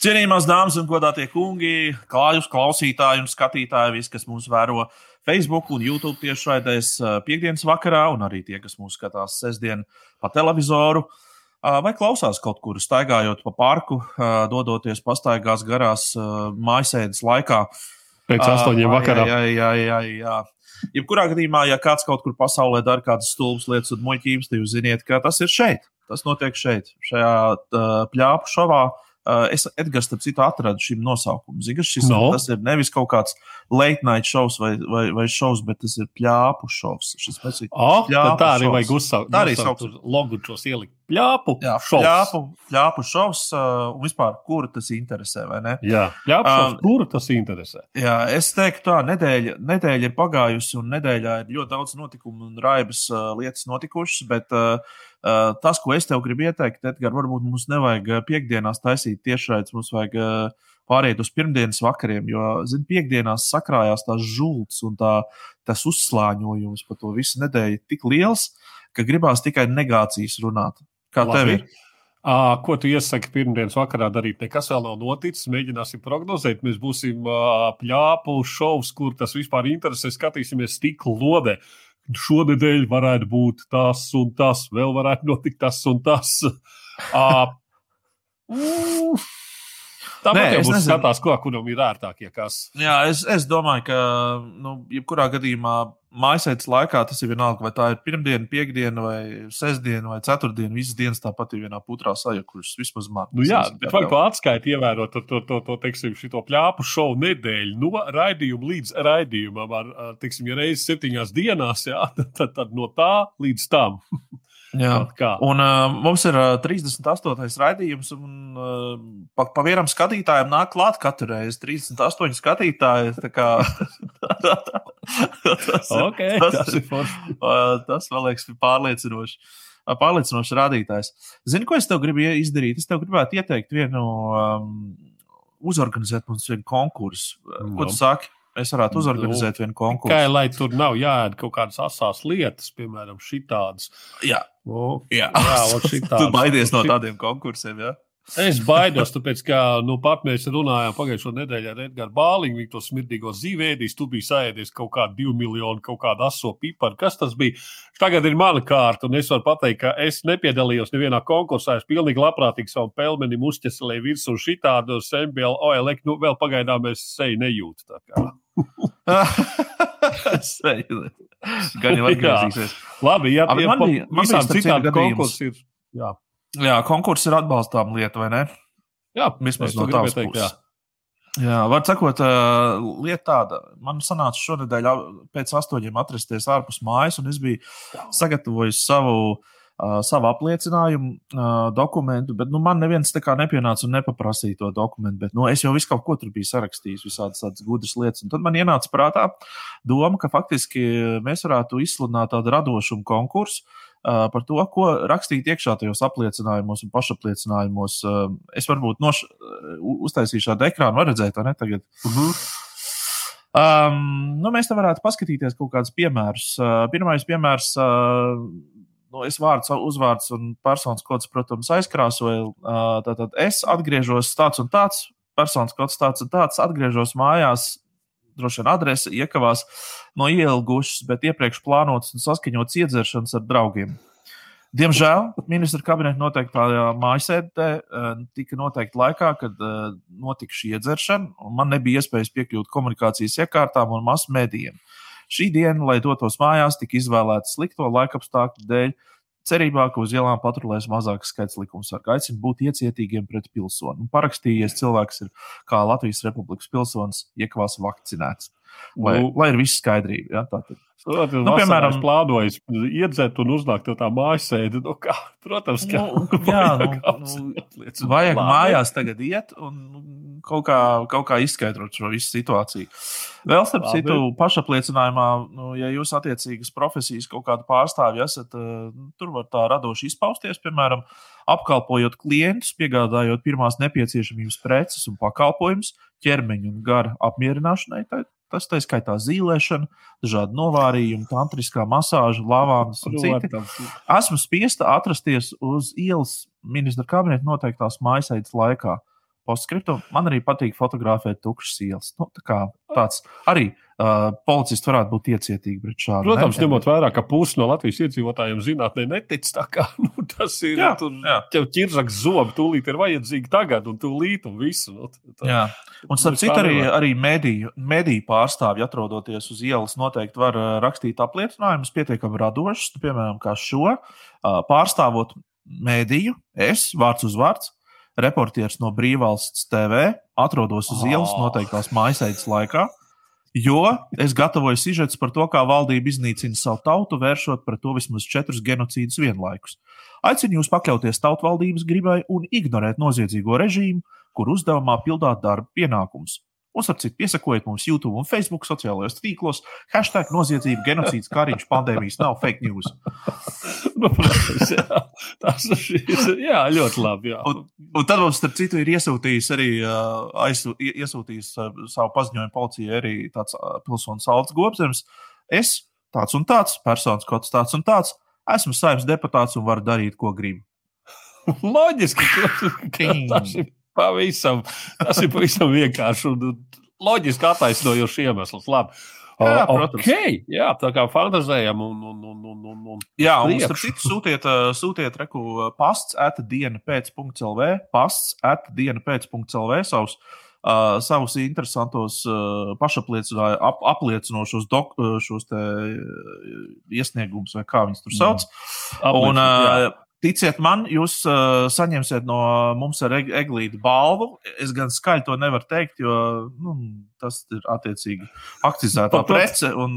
Cienījamās dāmas un godātie kungi, klājus klausītāji un skatītāji, visi, kas mūs vēro Facebook un YouTube tiešraidēs piekdienas vakarā, un arī tie, kas mūs skatās sestdien pa televizoru, vai klausās kaut kur staigājot pa parku, dodoties pastaigās garās mājasēdes laikā. Pēc astoņiem vakarā. Jā, jā, jā, jā. Jebkurā gadījumā, ja kāds kaut kur pasaulē dara kādas stulbas lietas un muļķības, tad jūs ziniet, ka tas ir šeit. Tas notiek šeit, šajā pļāpu šovā. Uh, es Edgars, starp citu, atradu šim nosaukumu. Zini, šis no. tas ir nevis kaut kāds late night šovs vai, vai, vai šovs, bet tas ir pļāpu šovs. Šis ir oh, tā arī vajag uzsaukt. Tā arī sauc logu šos ielikt. Pļāpu jā, šovs. Pļāpu, pļāpu šovs uh, un vispār, kuru tas interesē, vai ne? Jā, pļāpu šovs, uh, kuru tas interesē. Jā, es teiktu tā, nedēļa, nedēļa ir pagājusi un nedēļā ir ļoti daudz notikumu un raibas uh, lietas notikušas, bet Uh, tas, ko es tev gribu ieteikt, Edgars, varbūt mums nevajag uh, piekdienās taisīt tiešraides, mums vajag uh, pāriet uz pirmdienas vakariem, jo, zini, piekdienās sakrājās tās žults un tā, tas uzslāņojums par to visu nedēļu tik liels, ka gribās tikai negācijas runāt. Kā Labi. tev ir? À, ko tu iesaki pirmdienas vakarā darīt? Nekas vēl nav noticis. Mēģināsim prognozēt. Mēs būsim uh, pļāpu šovs, kur tas vispār interesē. Skatīsimies stikla lodē šonadēļ varētu būt tas un tas, vēl varētu notikt tas un tas. Uh, Tāpat jau būs skatās, ko, kuram ir ērtākie kas. Jā, es, es domāju, ka, nu, jebkurā gadījumā mājasēdes laikā tas ir vienalga, vai tā ir pirmdiena, piekdiena, vai sestdiena, vai ceturtdiena. Visas dienas tāpat ir vienā putrā sajakušas, vismaz man. Nu, jā, bet vai to atskaiti ievērot to, to, to, to, teiksim, šito pļāpu šovu nedēļu no raidījuma līdz raidījumam, ar, teiksim, ja reizes septiņās dienās, jā, tad, tad, tad no tā līdz tam. Jā, un uh, mums ir uh, 38. raidījums, un uh, pa, pa vienam skatītājam nāk klāt katru reizi 38 skatītāji. Kā, tas, okay, ir, tas, tas, ir, uh, tas man liekas, pārliecinoši. Uh, pārliecinošs rādītājs. Zini, ko es tev gribu izdarīt? Es tev gribētu ieteikt vienu, um, uzorganizēt mums vienu konkursu. Ko tu saki? Mēs varētu nu, uzorganizēt nu, vienu konkursu. Tikai lai tur nav jāēd kaut kādas asās lietas, piemēram, šitādas. Jā, o, jā. jā šitādas. tu baidies no tādiem konkursiem, jā? Ja? Es baidos, tāpēc, ka nu, pat mēs runājām pagājušo nedēļu ar Edgars Bāliņu, viņa to smirdīgo zīvēdīs, tu biji sēdies kaut kādu divu miljonu, kaut kādu aso piparu. Kas tas bija? Tagad ir mana kārta, un es varu pateikt, ka es nepiedalījos nevienā konkursā. Es pilnīgi labprātīgi savu pelmenim uzķeselēju virsū šitādu MBL OLEK, nu vēl pagaidām es seju nejūtu. Gan jau atgriezīsies. Labi, ja, ja man bija visām citādi konkursi ir. Jā. Jā, konkurss ir atbalstām lieta, vai ne? Jā, vismaz no tādas puses. Jā, var sakot, lieta tāda. Man sanāca šonadēļ pēc astoņiem atrasties ārpus mājas, un es biju sagatavojis savu, savu apliecinājumu dokumentu, bet nu, man neviens tā kā nepienāca un nepaprasīja to dokumentu. Bet, nu, es jau visu kaut ko tur biju sarakstījis, visādas tādas gudras lietas. Un tad man ienāca prātā doma, ka faktiski mēs varētu izsludināt tādu radošumu konkursu par to, ko rakstīt iekšā tajos apliecinājumos un pašapliecinājumos. Es varbūt noš, uztaisīšu šādu ekrānu, var redzēt, vai ne? Tagad. Uh -huh. um, nu, mēs te varētu paskatīties kaut kādus piemērus. Uh, pirmais piemērs. Uh, nu, es vārds, uzvārds un personas kods, protams, aizkrāsoju. Uh, tātad es atgriežos tāds un tāds, personas kods tāds un tāds, atgriežos mājās droši vien adrese iekavās no ielgušas, bet iepriekš plānotas un saskaņotas iedzeršanas ar draugiem. Diemžēl ministra kabineta noteiktā mājasēdē eh, tika noteikta laikā, kad eh, notika šī iedzeršana, un man nebija iespējas piekļūt komunikācijas iekārtām un masu mēdījiem. Šī diena, lai dotos mājās, tika izvēlēta slikto laikapstākļu dēļ, cerībā, ka uz ielām patrulēs mazāks skaits likumsargu. Aicinu būt iecietīgiem pret pilsoni. Parakstījies cilvēks ir kā Latvijas Republikas pilsonis, iekvās vakcinēts. Lai, nu, lai ir viss skaidrība. Ja, tātad. Nu, piemēram, plānojas iedzert un uznākt to tā mājasēdi. Nu, kā, protams, ka nu, jā, nu, nu, vajag mājās tagad iet un kaut kā, kaut kā izskaidrot šo visu situāciju. Vēl starp Labi. citu, pašapliecinājumā, nu, ja jūs attiecīgas profesijas kaut kādu pārstāvju esat, eh, nu, tur var tā radoši izpausties, piemēram, apkalpojot klientus, piegādājot pirmās nepieciešamības preces un pakalpojumus ķermeņa un gara apmierināšanai. Tas tā skaitā zīmēšana, dažādi novārījumi, tantriskā masāža, lavānas un citi. Esmu spiesta atrasties uz ielas ministra kabineta noteiktās mājasaites laikā. postskriptu. Man arī patīk fotografēt tukšas ielas. Nu, tā kā tāds arī uh, policists varētu būt iecietīgi pret šādu. Protams, ne? ņemot vērā, ka pusi no Latvijas iedzīvotājiem zinātnē netic. Kā nu, tas ir. Jā, tur jā. jau ķirzaks zobi, tūlīt ir vajadzīgi tagad, un tūlīt un visu. Nu, tā, Jā. Un, starp citu, arī, arī mediju, mediju pārstāvji, atrodoties uz ielas, noteikti var uh, rakstīt apliecinājumus pietiekami radošus. Nu, Piemēram, kā šo uh, pārstāvot mediju, es, vārds uz vārds, reportieris no Brīvvalsts TV, atrodos uz Oh. ielas noteiktās mājasēdes laikā. Jo es gatavoju sižetus par to, kā valdība iznīcina savu tautu, vēršot pret to vismaz četrus genocīdus vienlaikus. Aicinu jūs pakļauties tautvaldības gribai un ignorēt noziedzīgo režīmu, kur uzdevumā pildāt darba pienākumus. Un, starp citu, piesakojiet mums YouTube un Facebook sociālajos tīklos, hashtag noziedzība, genocīds, kariņš, pandēmijas nav fake news. nu, protams, jā. Tas ir jā, ļoti labi. Jā. Un, un tad mums, starp citu, ir iesūtījis arī uh, aizsū, ie- iesūtījis, uh, savu paziņojumu policijai arī tāds uh, pilsonis Alts Gobzems. Es tāds un tāds, personis kods tāds un tāds, esmu saimnes deputāts un varu darīt, ko gribu. Loģiski, ka tas ir pavisam, tas ir pavisam vienkārši un loģiski attaisnojošs iemesls. Labi. Jā, protams. Okay. Jā, tā kā fantazējam un, un, un, un, un, un Jā, un starp citu, sūtiet, sūtiet reku pasts atdiena pēc.lv, pasts atdiena pēc.lv savus, uh, savus interesantos uh, pašapliecinājumus, ap, apliecinošos dok, šos te iesniegumus, vai kā viņus tur sauc. Un, jā. uh, Ticiet man, jūs uh, saņemsiet no mums ar eg eglīti balvu. Es gan skaļi to nevaru teikt, jo nu, tas ir attiecīgi akcizētā prece. Un,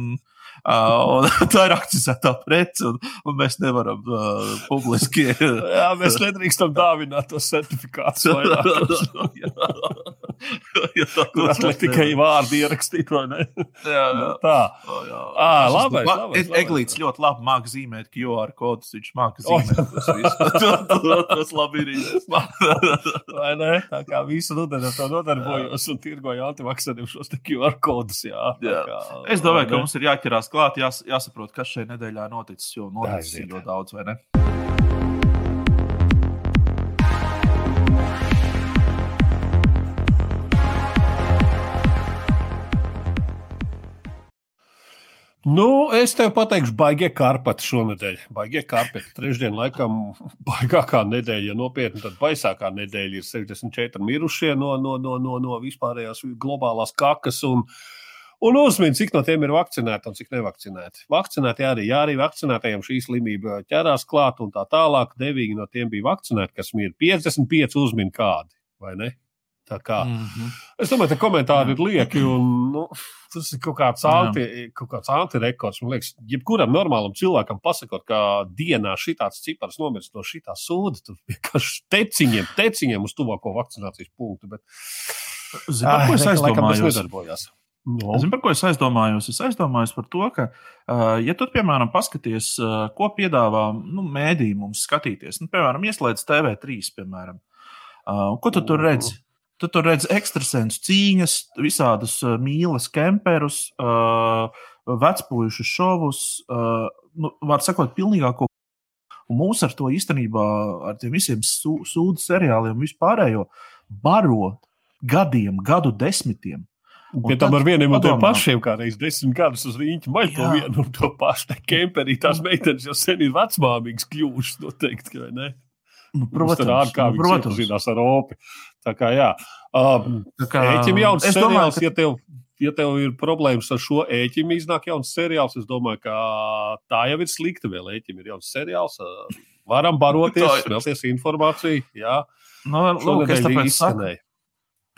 uh, un, tā ir akcizētā prece, un, un mēs nevaram uh, publiski. jā, mēs nedrīkstam dāvināt tos certifikātus. Tur atliek tikai vārdi ierakstīt, vai ne? Jā, jā. Tā. Oh, jā. Tas labais, ma- labais, E- labais. Eglītis ļoti labi māca zīmēt QR kodus. Viņš māca O. zīmēt visus. Tas labi ir. Vai ne? Tā kā visu rudeni ar to nodarbojos un tirgoju antivakseriem šos QR kodus. Jā, tā Jā. kā, Es domāju, ka mums ir jāķerās klāt, jās, jāsaprot, kas šajā nedēļā noticis. Jo noticis ir ļoti daudz, vai ne? Nu, es tev pateikšu, baigie karpati šonadēļ. Baigie karpati. Trešdien, laikam, baigākā nedēļa, ja nopietni, tad baisākā nedēļa ir 64 mirušie no, no, no, no, no vispārējās globālās kakas. Un, un uzmini, cik no tiem ir vakcinēti un cik nevakcinēti. Vakcinēti arī, jā, arī vakcinētajiem šī slimība ķerās klāt un tā tālāk. Devīgi no tiem bija vakcinēti, kas ir 55 uzmini kādi, vai ne? Kā. Mm -hmm. Es domāju, ka komentāri ir lieki. Un, nu, tas ir kaut kāds, anti, kaut kāds antirekords. Man liekas, jebkuram normālam cilvēkam pasakot, ka dienā šitāds cipars nomirst no šitā sūda, tad vienkārši teciņiem, teciņiem uz tuvāko vakcinācijas punktu. Bet, Zini, par ko es aizdomājos? No. Zini, par ko es aizdomājos? Es aizdomājos par to, ka, uh, ja tu, piemēram, paskaties, uh, ko piedāvā nu, mēdī mums skatīties, nu, piemēram, ieslēdz TV3, piemēram, uh, ko tu tur redzi? Tu tur redzi ekstrasensu cīņas, visādus uh, mīlas kemperus, uh, vecpuļu šovus, uh, nu, var sakot, pilnīgāko. Un mūs ar to īstenībā, ar tiem visiem sū, sūdu seriāliem, vispārējo, baro gadiem, gadu desmitiem. Pie tam ar vieniem un tiem pašiem, kā reiz desmit gadus uz rīņķa maļ to vienu un to pašu. Tā kemperī tās meitenes jau sen ir vecmāmīgas kļuvušas, noteikti, vai ne? Nu, Protams, protams, kā nu, protams. iepazinās ar opi. Tā kā jā. Um, Tā kā, Ēķim jauns es domāju, seriāls, ka ja tev, ja tev ir problēmas ar šo ēķim, iznāk jauns seriāls. Es domāju, ka tā jau ir slikta vēl. Ēķim ir jauns seriāls. ā, Varam baroties, smelties informāciju. Jā, nu, lūk, es tāpēc saku, izskanēja.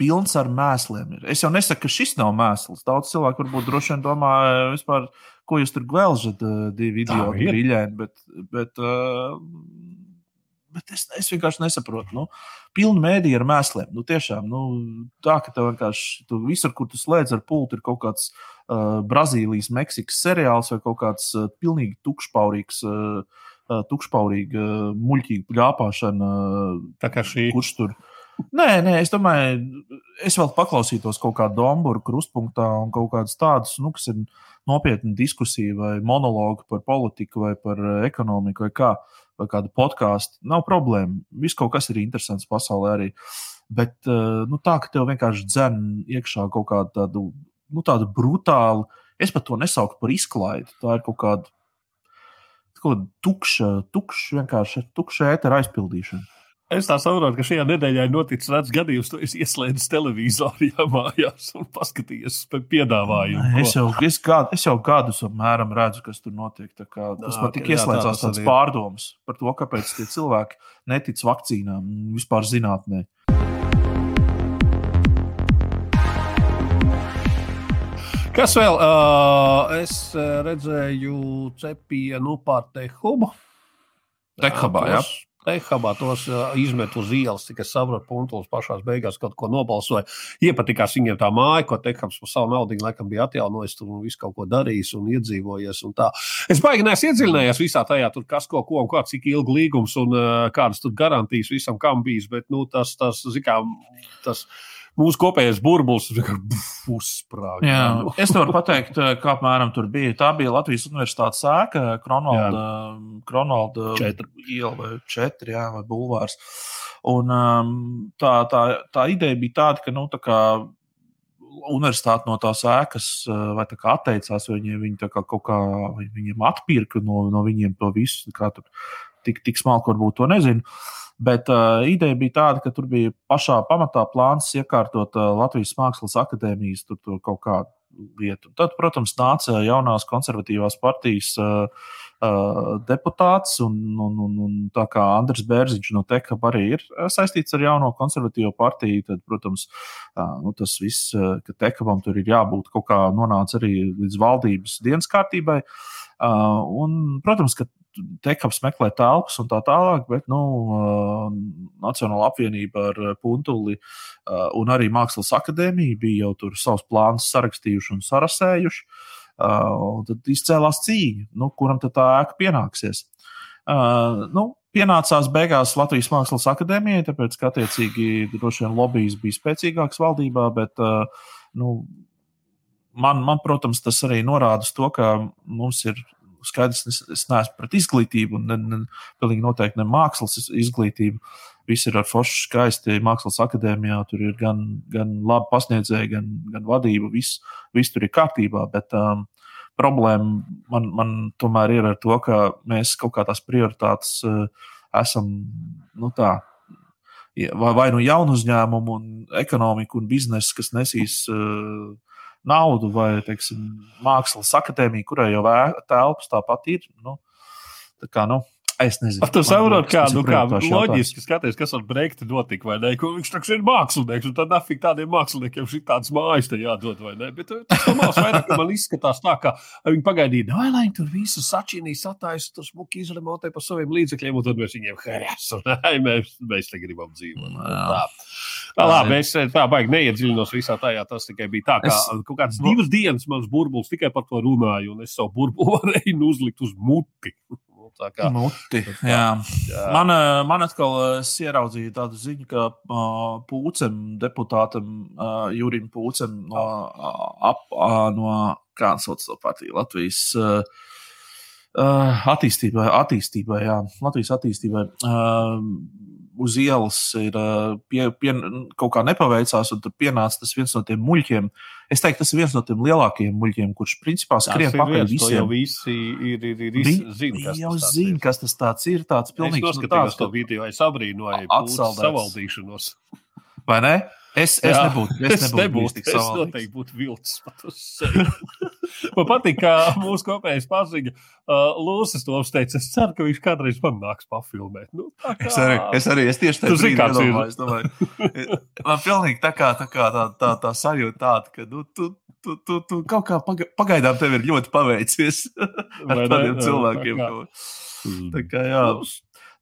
pilns ar mēsliem. Ir. Es jau nesaku, ka šis nav mēsls. Daudz cilvēku varbūt droši vien domā, vispār, ko jūs tur gvelžat, divi video brīļēni. Bet, bet, uh, bet es, es vienkārši nesaprotu. Nu, pilni mēdī ar mēsliem. Nu, tiešām, nu, tā, ka tev vienkārši tu visur, kur tu slēdz ar pultu, ir kaut kāds uh, Brazīlijas, Meksikas seriāls vai kaut kāds uh, pilnīgi tukšpaurīgs. Uh, Tukšpaurīga, uh, muļķīga plāpāšana, uh, Tā kā šī kurš tur. Nē, nē, es domāju, es vēl paklausītos kaut kādu domburu krustpunktā un kaut kādus tādus, nu, kas ir nopietna diskusija vai monologu par politiku vai par eh, ekonomiku vai kā, vai kādu podkāstu. Nav problēma. Viss kaut kas ir interesants pasaulē arī. Bet nu, tā, ka tev vienkārši dzen iekšā kaut kādu tādu, nu, tādu brutālu, es pat to nesaucu par izklaidi. Tā ir kaut kāda, kaut kāda tukša, tukša, vienkārši tukša ētera aizpildīšana. Es tā saprotu, ka šajā nedēļā ir noticis redzams gadījums, ka es ieslēdzu televizoru jā, mājās un paskatījos piedāvājumu. Es jau, es, gadu, es jau gadus apmēram redzu, kas tur notiek. Kā, tas man tik ieslēdzās tāds pārdoms par to, kāpēc tie cilvēki netic vakcīnām un vispār zinātnē. Kas vēl? Uh, es redzēju cepienu pār Tehubu. Tehubā, jā. Ehabā tos izmet uz ielas, cik es saprotu, Punkulis pašā beigās kaut ko nobalsoja. Iepatikās viņiem tā māja, ko Tehams par savu naudu laikam bija atjaunojis un visu kaut ko darījis un iedzīvojies. Un tā. es baigi neesmu iedziļinājies visā tajā, tur, kas ko, ko un kā, cik ilgi līgums un kādas tur garantijas visam kam bijis, bet nu, tas, tas, zikām, tas, tas mūsu kopējais burbulis uzsprāga. Jā, es nevaru pateikt, eh, kā apmēram tur bija. Tā bija Latvijas Universitātes sēka, Kronvalda, Kronvalda iela vai četri, jā, vai bulvārs. Un um, tā, tā, tā ideja bija tāda, ka, nu, tā kā universitāte no tās ēkas eh, vai tā kā atteicās, vai viņi, viņi kā kaut kā viņiem atpirka no, no viņiem to visu. Tik, tik smalki varbūt to nezinu. Bet uh, ideja bija tāda, ka tur bija pašā pamatā plāns iekārtot uh, Latvijas Mākslas akadēmijas tur, tur kaut kādu vietu. Tad, protams, nāca jaunās konservatīvās partijas uh, uh, deputāts, un, un, un, un tā kā Andris Bērziņš no Teka arī ir saistīts ar jauno konservatīvo partiju, tad, protams, uh, nu, tas viss, uh, ka Tekabam tur ir jābūt kaut kā nonāca arī līdz valdības dienas kārtībai. Uh, un, protams, ka Tekaps meklē telpas un tā tālāk, bet nu, Nacionāla apvienība ar Puntuli un arī Mākslas akadēmija bija jau tur savus plānus sarakstījuši un sarasējuši. Un tad izcēlās cīņa, nu, kuram tā ēka pienāksies. Nu, pienācās beigās Latvijas Mākslas akadēmijai, tāpēc, ka attiecīgi droši vien lobbyis bija spēcīgāks valdībā, bet nu, man, man, protams, tas arī norāda to, ka mums ir skaidrs, es, es neesmu pret izglītību, un ne, ne, pilnīgi noteikti ne mākslas izglītību. Viss ir ar foršu skaisti. Mākslas akadēmijā tur ir gan, gan labi pasniedzēji, gan, gan vadība. Viss, viss tur ir kārtībā. Bet um, problēma man, man tomēr ir ar to, ka mēs kaut kā tās prioritātes uh, esam nu, tā, vai, vai nu jaunu uzņēmumu, un ekonomiku un biznesu, kas nesīs uh, naudu, vai teiksim, mākslas akadēmija, kurai jau telpas tāpat ir. Nu, tā kā, nu, Es nezinu, ir tā līnija. Kā, nu, kā loģiski skaties, kas ar Breiktu notika, vai ne? Viņš taču ir mākslinieks, un tad nafik tādiem māksliniekiem šī tādas mājas te jādod, vai ne? Bet tas domās vairāk, man izskatās tā, ka viņi pagaidīja, vai lai tur visu sačinīs, attaisa, tur smuki izremontē par saviem līdzekļiem, un tad mēs viņiem heres, un mēs, mēs te gribam dzīvot. Tā. Tā, labi, es tā baigi neiedziļinos visā tajā. Tas tikai bija tā, ka es... kaut kādas divas dienas mans burbulis tikai par to runāju, un es savu burbuli varēju uzlikt uz muti. Tā kā muti. Jā. Jā. Man, man atkal ieraudzīja tādu ziņu, ka uh, Pūcem, deputātam uh, Jurim Pūcem no, ap, uh, no kā sauc to partiju Latvijas. Uh, Uh, attīstībai, attīstībai, jā, Latvijas attīstībai. Uh, uz ielas ir pie, pie, kaut kā nepaveicās, un tur pienāca tas viens no tiem muļķiem. Es teiktu, tas ir viens no tiem lielākajiem muļķiem, kurš principā skrien viens, visiem. Jau visi ir, ir, ir, ir zina, kas jau tas zina, kas tas tāds ir. Tāds pilnīgs, es noskatījos nu, to video, es abrīnoju savaldīšanos. Vai ne? Es, es Jā, nebūtu. Es, es nebūtu. Es noteikti būtu vilcis pat uz sevi. man patīk, ka mūsu kopējais paziņa uh, Lūsis to uzteica. Es ceru, ka viņš kādreiz man nāks pafilmēt. Nu, kā... es, arī, es arī, es tieši tādu. Es domāju, man pilnīgi tā kā, tā, kā tā, tā, tā sajūta tāda, ka nu, tu, tu, tu, tu kaut kā pagaidām tev ir ļoti paveicies ar tādiem cilvēkiem. Tā kā, tā kā jā.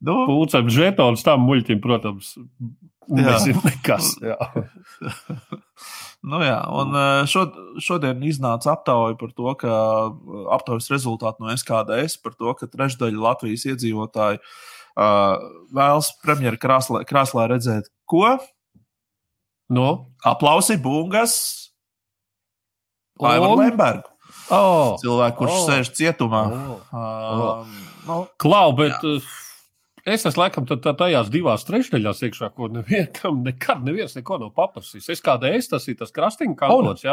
Nu, Pūcam žetons tam muļķim, protams, nezinu nekas. Jā. nu jā, un šod, šodien iznāca aptauja par to, ka aptaujas rezultāti no SKDS par to, ka trešdaļa Latvijas iedzīvotāji uh, vēlas premjeras krāslā, krāslā redzēt ko? No? Aplausi bungas Laivu Lembergu. Oh, Cilvēku, kurš oh, sēž cietumā. Oh, oh. Uh, nu, Klau, bet. Jā. Es esmu laikam tajās divās trešdaļās iekšā, ko nevienam nekad neviens neko nav paprasījis. Es kādēļ es tas ir tas krastiņa kantots,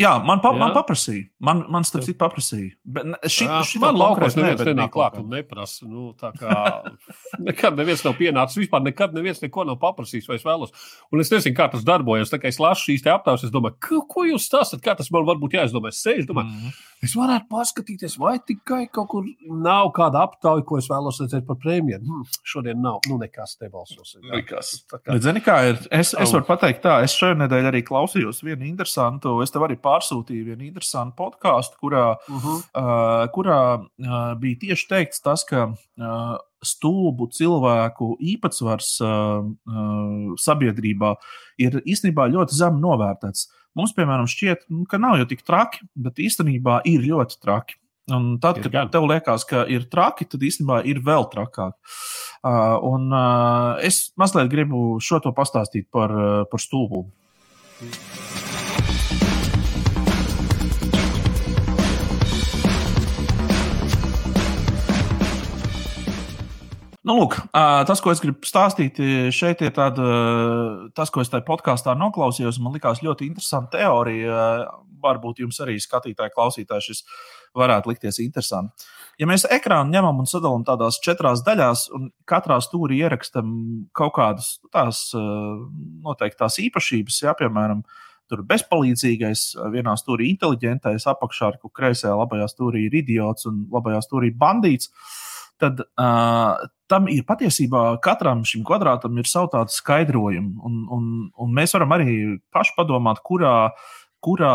jā? Man, pa, jā. man paprasīja. Man, man starp citu, paprasīja. Bet šī, man laukos neviens ne, nenāk klāt un neprasa. Nu, tā kā nekad neviens nav pienācis. Vispār nekad neviens neko nav paprasījis, vai es vēlos. Un es nezinu, kā tas darbojas. Tā kā es lasu šīs aptaujas, es domāju, ko, ko jūs stāstat, kā tas man varbūt jāizdomā. Es sēžu, domāju, mm -hmm. es varētu paskatīties, vai tikai kaut kur nav kāda aptauja, ko es vēlos redzēt par premjeru. Hmm, šodien nav, nu nekas te balsos. Nekas. Kā... Zini, kā ir? Es, es varu pateikt tā, es šajā nedēļā arī klausījos vienu interesantu, es tev arī pārsūtīju vienu interesantu podkāstu, kurā, uh -huh. uh, kurā uh, bija tieši teikts tas, ka uh, stulbu cilvēku īpatsvars uh, uh, sabiedrībā ir īstenībā ļoti zemi novērtēts. Mums, piemēram, šķiet, nu, ka nav jau tik traki, bet īstenībā ir ļoti traki. Un tad, kad gan. tev liekas, ka ir traki, tad īstenībā ir vēl trakāk. Uh, un uh, es mazliet gribu šo to pastāstīt par, uh, par stulbumu. Nu, lūk, tas, ko es gribu stāstīt, šeit ir tāda, tas, ko es tajā podkāstā noklausījos. Man liekas, ļoti interesanta teorija. Varbūt jums arī skatītāji, klausītāji, šis varētu likties interesanti. Ja mēs ekrānu ņemam un sadalām tādās četrās daļās, un katrā stūrī ierakstam kaut kādas tās noteiktās īpašības, ja, piemēram, tur bezpalīdzīgais, vienā stūrī inteliģentais, apakšā ar kreisajā labajā stūrī ir idiots un labajā stūrī bandīts. Tad uh, tam ir patiesībā katram šim kvadrātam ir savu tādu skaidrojumu, un, un, un mēs varam arī paši padomāt, kurā, kurā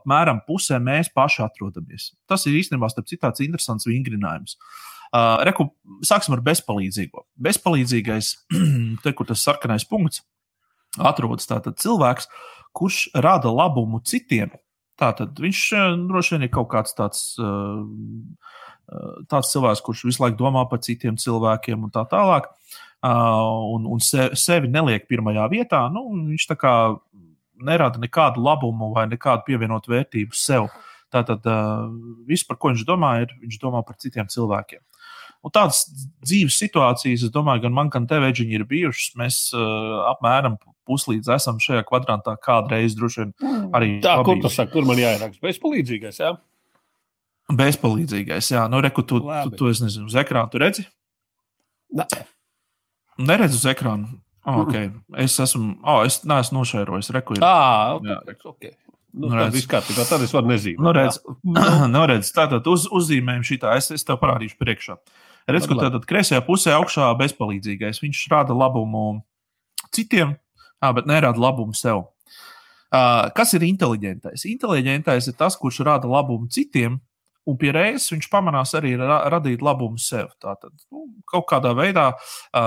apmēram pusē mēs paši atrodamies. Tas ir īstenībā tāds interesants vingrinājums. Uh, reku, sāksim ar bezpalīdzīgo. Bezpalīdzīgais, te, kur tas sarkanais punkts, atrodas tātad cilvēks, kurš rada labumu citiem. Tātad viņš droši vien ir kaut kāds tāds. Uh, tāds cilvēks, kurš visu laiku domā par citiem cilvēkiem un tā tālāk, un, un se, sevi neliek pirmajā vietā, nu, viņš tā kā nerada nekādu labumu vai nekādu pievienotu vērtību sev. Tātad viss, par ko viņš domā, ir viņš domā par citiem cilvēkiem. Un tādas dzīves situācijas, es domāju, gan man, gan tev, Eģiņi, ir bijušas. Mēs uh, apmēram puslīdz esam šajā kvadrantā kādreiz droši vien mm. arī. Tā, labījuši. kur tas saka, kur man jāieraksta? Bezpalīdzīgais, jā. Ja? Bezpalīdzīgais, jā, nu, reku, tu, Labi. tu, tu, es nezinu, uz ekrāna tu redzi? Ne. Neredzu uz ekrāna. Oh, okay. Es esmu, oh, es neesmu nošērojis, reku. Ir. Ah, okay. okay. Nu, nu, redz, kārtībā, tad es varu nezīmēt. Nu, redz, nu, redz, tātad uz, uzzīmējam šitā, es, es tev parādīšu priekšā. Redz, ka tātad kreisajā pusē augšā bezpalīdzīgais. Viņš rada labumu citiem, bet nerada labumu sev. Uh, kas ir inteliģentais? Inteliģentais ir tas, kurš rada labumu citiem, Un pie reizes viņš pamanās arī ra radīt labumu sev. Tātad nu, kaut kādā veidā,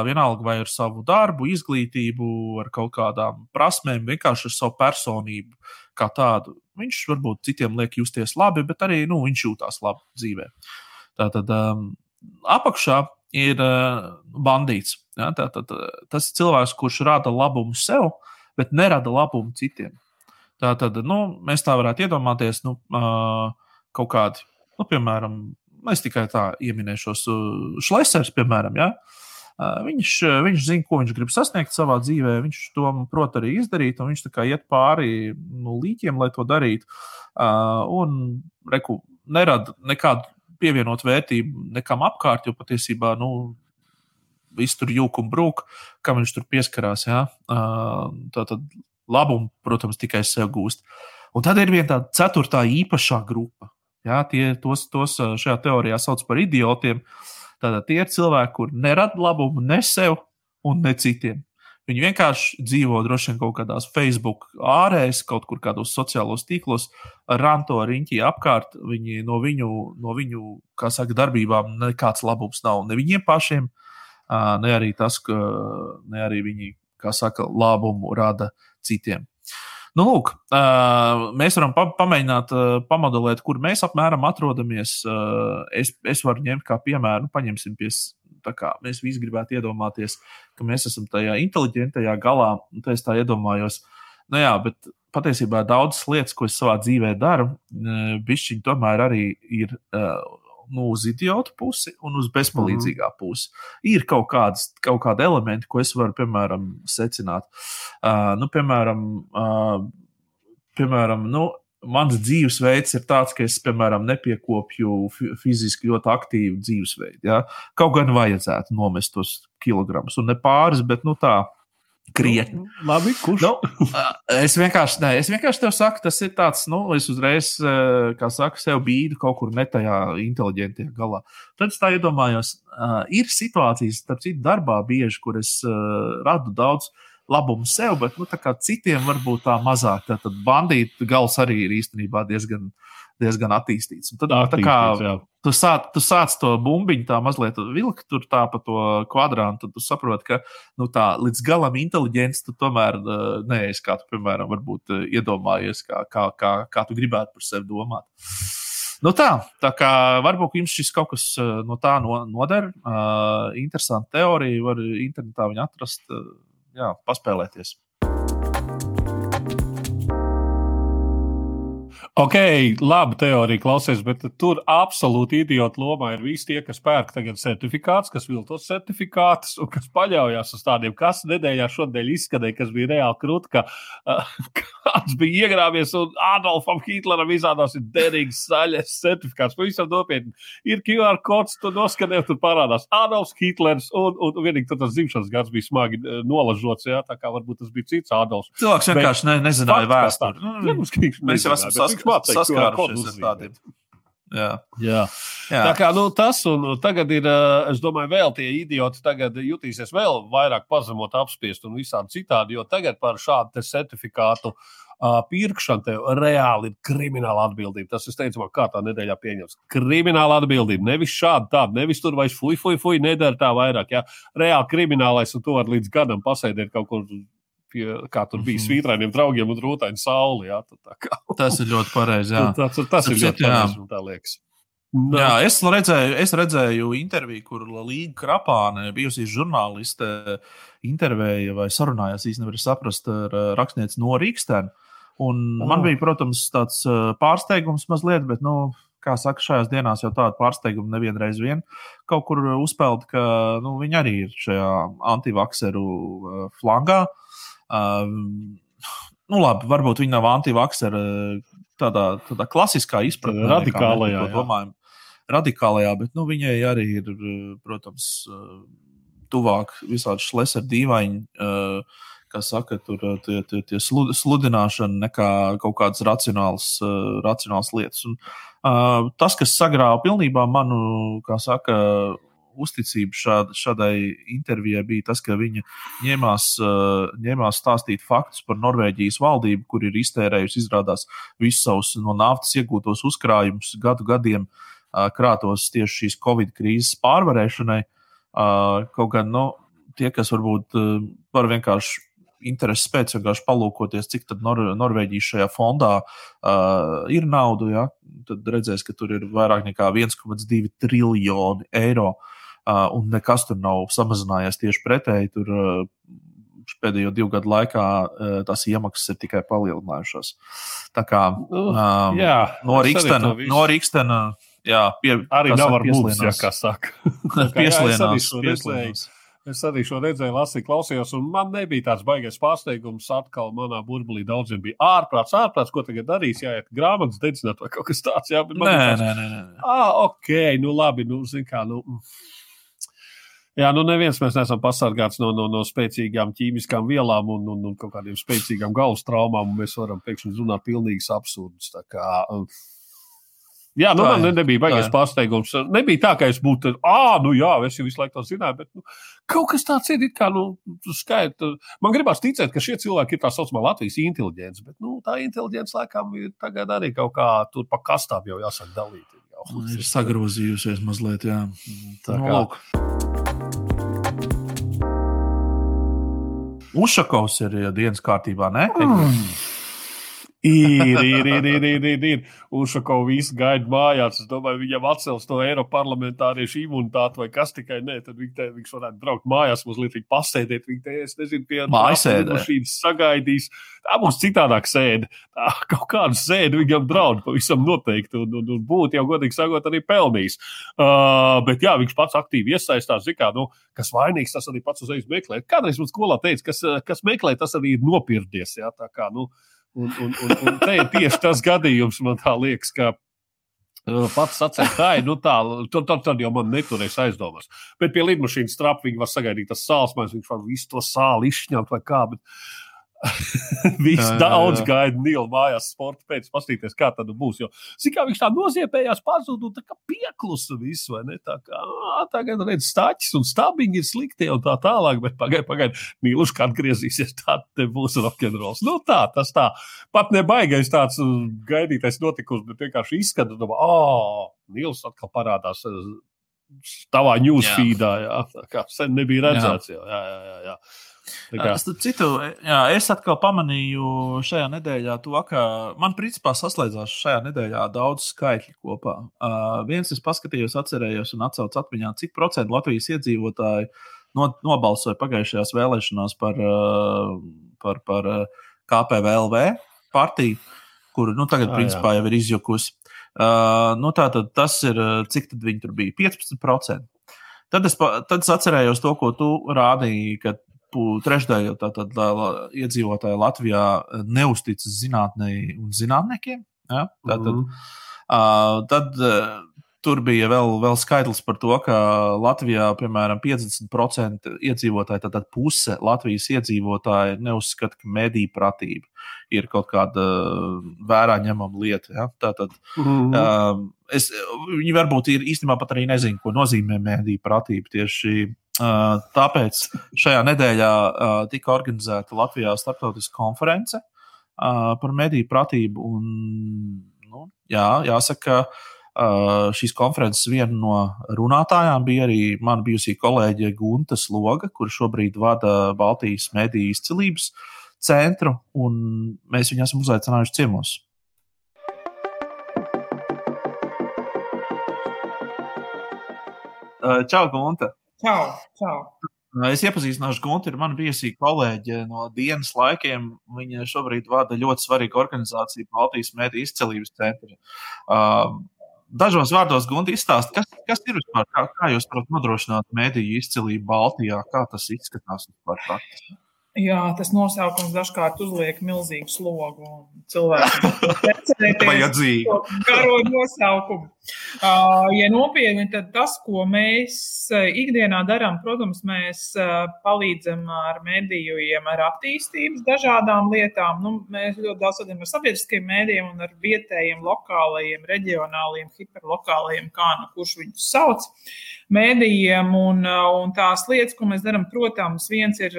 vienalga vai ar savu darbu, izglītību, ar kaut kādām prasmēm, vienkārši ar savu personību kā tādu. Viņš varbūt citiem liek justies labi, bet arī nu, viņš jūtās labi dzīvē. Tātad um, apakšā ir uh, bandīts. Ja? Tātad, tas ir cilvēks, kurš rada labumu sev, bet nerada labumu citiem. Tātad nu, mēs tā varētu iedomāties, nu, uh, kaut kādi Nu, piemēram, es tikai tā ieminēšos, Šlesers, piemēram. Ja? Viņš, viņš zina, ko viņš grib sasniegt savā dzīvē. Viņš to prot arī izdarīt, un viņš iet pāri nu, līķiem, lai to darītu. Un reku, nerada nekādu pievienot vērtību nekam apkārt, jo patiesībā nu, viss tur jūka un brūk, kam viņš tur pieskarās. Ja? Tā tad labumu, protams, tikai sev gūst. Un tad ir viena tāda ceturtā īpašā grupa. Jā, tie, tos, tos šajā teorijā sauc par idiotiem. Tātad tie ir cilvēki, kur nerada labumu ne sev un ne citiem. Viņi vienkārši dzīvo droši vien kaut kādās Facebook ārēs, kaut kur kādos sociālos tīklos, ranto riņķī apkārt. Viņi no viņu, no viņu kā saka, darbībām nekāds labums nav ne viņiem pašiem, ne arī tas, ka ne arī viņi, kā saka, labumu rada citiem. Nu, lūk, mēs varam pa pamēģināt pamodelēt, kur mēs apmēram atrodamies. Es, es varu ņemt kā piemēru, nu, paņemsim pie. Kā, mēs visi gribētu iedomāties, ka mēs esam tajā inteliģentajā galā. Tā es tā iedomājos. Nu, jā, bet patiesībā daudzas lietas, ko es savā dzīvē daru, bišķiņi tomēr arī ir nu, uz idiotu pusi un uz bezpalīdzīgā mm pusi. Ir kaut, kādas, kaut kādi elementi, ko es varu, piemēram, secināt. Uh, nu, piemēram, uh, piemēram nu, mans dzīvesveids ir tāds, ka es, piemēram, nepiekopju fiziski ļoti aktīvu dzīvesveidu. Ja? Kaut gan vajadzētu nomest tos kilogramus, un ne pāris, bet nu, tā krietni. Nu, labi, kurš? Nu, es vienkārši, ne, es vienkārši tev saku, tas ir tāds, nu, es uzreiz, kā saka, sev bīdu kaut kur ne tajā inteliģentajā galā. Tad es tā iedomājos, uh, ir situācijas, starp citu, darbā bieži, kur es uh, radu daudz labumu sev, bet nu, citiem varbūt tā mazāk. Tad bandīt gals arī ir īstenībā diezgan diezgan attīstīts. Un tad, attīstīts, kā, tu, sāc, tu sāc to bumbiņu tā mazliet vilkt tur tā pa to kvadrātu, tad tu saproti, ka nu, tā līdz galam inteliģents tu tomēr neesi, kā tu, piemēram, varbūt iedomājies, kā, kā, kā, kā tu gribētu par sevi domāt. Nu tā, tā kā varbūt jums šis kaut kas no tā noder. Uh, interesanti teorija, var internetā viņu atrast, uh, jā, paspēlēties. Ok, labi teorija klausies, bet tur absolūti idiotu lomā ir visi tie, kas pērk tagad certifikātus, kas viltos certifikātus un kas paļaujas uz tādiem, kas nedēļā šodien izskanēja, kas bija reāli krūti, ka uh, kāds bija iegrāvies un Adolfam Hitleram izrādās ir derīgs saļas certifikāts. Pavisam nopietni. Ir QR kods, tu noskanē, tur parādās Adolfs Hitlers un, un, un vienīgi tas dzimšanas gads bija smagi nolažots, jā, tā kā varbūt tas bija cits Adolfs. Cilvēks vienkārši ne, nezināja vēsturi. Mēs jau esam saskārušies ar tādiem. Jā. Jā. Jā. Tā kā nu, tas, un tagad ir, es domāju, vēl tie idioti tagad jutīsies vēl vairāk pazemot, apspiest un visādi citādi, jo tagad par šādu certifikātu uh, pirkšanu tev reāli ir krimināla atbildība. Tas, es teicu, kā tā nedēļā pieņems. Krimināla atbildība. Nevis šāda, tāda, nevis tur vairs fuj, fuj, fuj, nedara tā vairāk. Jā. Reāli kriminālais, un to var līdz gadam pasēdēt kaut kur pie, kā tur bija, mhm. svītrainiem draugiem un rūtaini sauli. Jā, kā... Tas ir ļoti pareizi. Tas, tas, tas ir ļoti pareizi, tā liekas. No. Jā, es redzēju, es redzēju interviju, kur Līga Krapāne, bijusī žurnāliste, intervēja vai sarunājās īstenībā, saprast, ar rakstnieci no Rīgstēna. Un oh. man bija, protams, tāds pārsteigums mazliet, bet, nu, kā saka, šajās dienās jau tādu pārsteigumu nevienreiz vien kaut kur uzpeld, ka nu, viņi arī ir šajā antivakseru flangā. Uh, Uh, nu, labi, varbūt viņi nav antivakseri tādā, tādā klasiskā izpratnē, radikālajā. Domājam, radikālajā, bet nu, viņai arī ir, protams, tuvāk visādi šleseri dīvaini. Uh, kā saka, tur tie, tie, tie sludināšana nekā kaut kādas racionālas, uh, racionālas lietas. Un, uh, tas, kas sagrāva pilnībā manu, kā saka, uzticība šād, šādai intervijai bija tas, ka viņa ņēmās, uh, ņēmās stāstīt faktus par Norvēģijas valdību, kur ir iztērējusi, izrādās, visus savus no naftas iegūtos uzkrājumus gadu gadiem uh, krātos tieši šīs Covid krīzes pārvarēšanai. Uh, kaut gan nu, tie, kas varbūt var vienkārši interesi pēc vienkārši palūkoties, cik tad Nor Norvēģija šajā fondā uh, ir nauda, ja? tad redzēs, ka tur ir vairāk nekā 1,2 triljoni eiro. Un nekas tur nav samazinājies tieši pretēji. Tur pēdējo divu gadu laikā tās iemaksas ir tikai palielinājušās. Tā kā um, jā, no Rīgstena, no Rīgstena jā, pie, arī nav ar mums, ja kā saka. pieslienās, pieslienās. Es arī šo redzēju, lasīju, klausījos, un man nebija tāds baisais pārsteigums. Atkal manā burbulī daudziem bija ārprāts, ārprāts, ko tagad darīs. Jā, grāmatas dedzināt vai kaut kas tāds. Jā, nē, nē, nē, nē. Ah, ok, nu labi, nu, zin kā, nu. Jā, nu neviens mēs neesam pasargāts no, no, no spēcīgām ķīmiskām vielām un, un, un kaut kādiem spēcīgām galvas traumām, mēs varam pēkšņi runāt pilnīgs absurds. Kā, jā, nu, man nebija baigais pārsteigums. Nebija tā, ka es būtu, ah, nu jā, es jau visu laiku to zināju, bet nu, kaut kas tāds ir, kā, nu, skaidrs. Man gribās ticēt, ka šie cilvēki ir tā saucamā Latvijas inteliģence, bet, nu, tā inteliģence laikam ir tagad arī kaut kā tur pa kastām jau jāsaka dalīt. Jau. Ir sagrozījusies mazliet, jā. Tā nu, kā. No, Ušakovs ir dienas kārtībā, ne? Mm. Ir, ir, ir, ir, ir, ir, ir. Ušakovs visu gaida mājās. Es domāju, viņam atcels to Eiroparlamentāriešu imunitāti vai kas tikai nē. Tad viņš, te, viņš varētu braukt mājās, mazliet pasēdēt. Viņa te, es nezinu, pie mājasēdes sagaidīs. Tā būs citādāk sēde. Tā kaut kādu sēdi viņam draud pavisam noteikti. Un, un, un būtu jau godīgi sakot, arī pelnījis. Uh, bet jā, viņš pats aktīvi iesaistās. Kā, nu, kas vainīgs, tas arī pats uzreiz meklē. Kādreiz mums skolā teica, kas, kas meklē, tas arī ir nopirdies. Jā, tā kā, nu, Un, un, un, un te ir tieši tas gadījums, man liekas, ka uh, pats sacīt, tā ir. Nu tā, tad, tad, tad jau man neturēs aizdomas. Bet pie lidmašīnas trapa viņi var sagaidīt tas sāls, viņš var visu to sāli izšņaut vai kā. Bet, Viss daudz gaida Nīlu mājās, sporta pēc, paskatīties, kā tad būs. Jo, kā viņš tā noziepējās, pazuda un tā kā pieklusa visu, vai ne? Tā kā tagad redz staķis un stabiņi ir slikti un tā tālāk, bet pagaidi, pagaidi, Nīluši, kad atgriezīsies, tā te būs rokenrols. Nu tā, tas tā. Pat nebaigais tāds gaidītais notikums, bet vienkārši izskata, domā, oh, Nīls atkal parādās tavā newsfeedā, jā, kā sen nebija redzēts. Jā, jā, jā. jā. Starp citu, jā, es atkal pamanīju šajā nedēļā to, ka man principā saslēdzās šajā nedēļā daudz skaitļu kopā. Uh, viens es paskatījos, atcerējos un atcaucu atmiņā, cik procentu Latvijas iedzīvotāji no, nobalsoja pagājušajās vēlēšanās par, uh, par, par uh, KPVLV partiju, kur nu, tagad, ah, principā, jā. jau ir izjukusi. Uh, nu, tātad tas ir, cik tad viņi tur bija? 15%. Tad es, tad es atcerējos to, ko tu rādīji, ka trešdaļa tātad, iedzīvotāji Latvijā eh, neusticas zinātnē un zinātniekiem. Ja? Tātad, mm. uh, tad uh, tur bija vēl, vēl skaitlis par to, ka Latvijā, piemēram, 50% iedzīvotāji, tātad puse Latvijas iedzīvotāji neuzskata, ka mediju pratība ir kaut kāda vērā ņemama lieta. Ja? Tātad, mm. uh, es, viņi varbūt ir īstenībā pat arī nezina, ko nozīmē mediju pratība tieši Tāpēc šajā nedēļā tika organizēta Latvijā starptautiska konference par mediju pratību. Un, nu, jā, jāsaka, šīs konferences viena no runātājām bija arī mana bijusī kolēģe Gunta Sloga, kur šobrīd vada Baltijas mediju izcilības centru, un mēs viņu esam uzaicinājuši ciemos. Čau, Gunta! Čau, čau. Es iepazīstināšu Gunteru, mana bijusi kolēģe no dienas laikiem. Viņa šobrīd vada ļoti svarīgu organizāciju Baltijas Mēdī izcelības centru. Dažos vārdos Gunte izstāst, kas, kas ir vispār, kā, kā jūs varat nodrošināt mēdīju izcelību Baltijā, kā tas izskatās vispār praktiski. Jā, tas nosaukums dažkārt uzliek milzīgu slogu cilvēkiem. Vajadzīgi. Garo nosaukumu. Uh, ja nopietni, tad tas, ko mēs ikdienā darām, protams, mēs palīdzam ar medijiem, ar attīstības dažādām lietām. Nu, mēs ļoti daudz strādājam ar sabiedriskiem mēdījiem un ar vietējiem, lokālajiem, reģionāliem, hiperlokālajiem, kā nu kurš viņus sauc, mēdījiem. Un, un tās lietas, ko mēs darām, protams, viens ir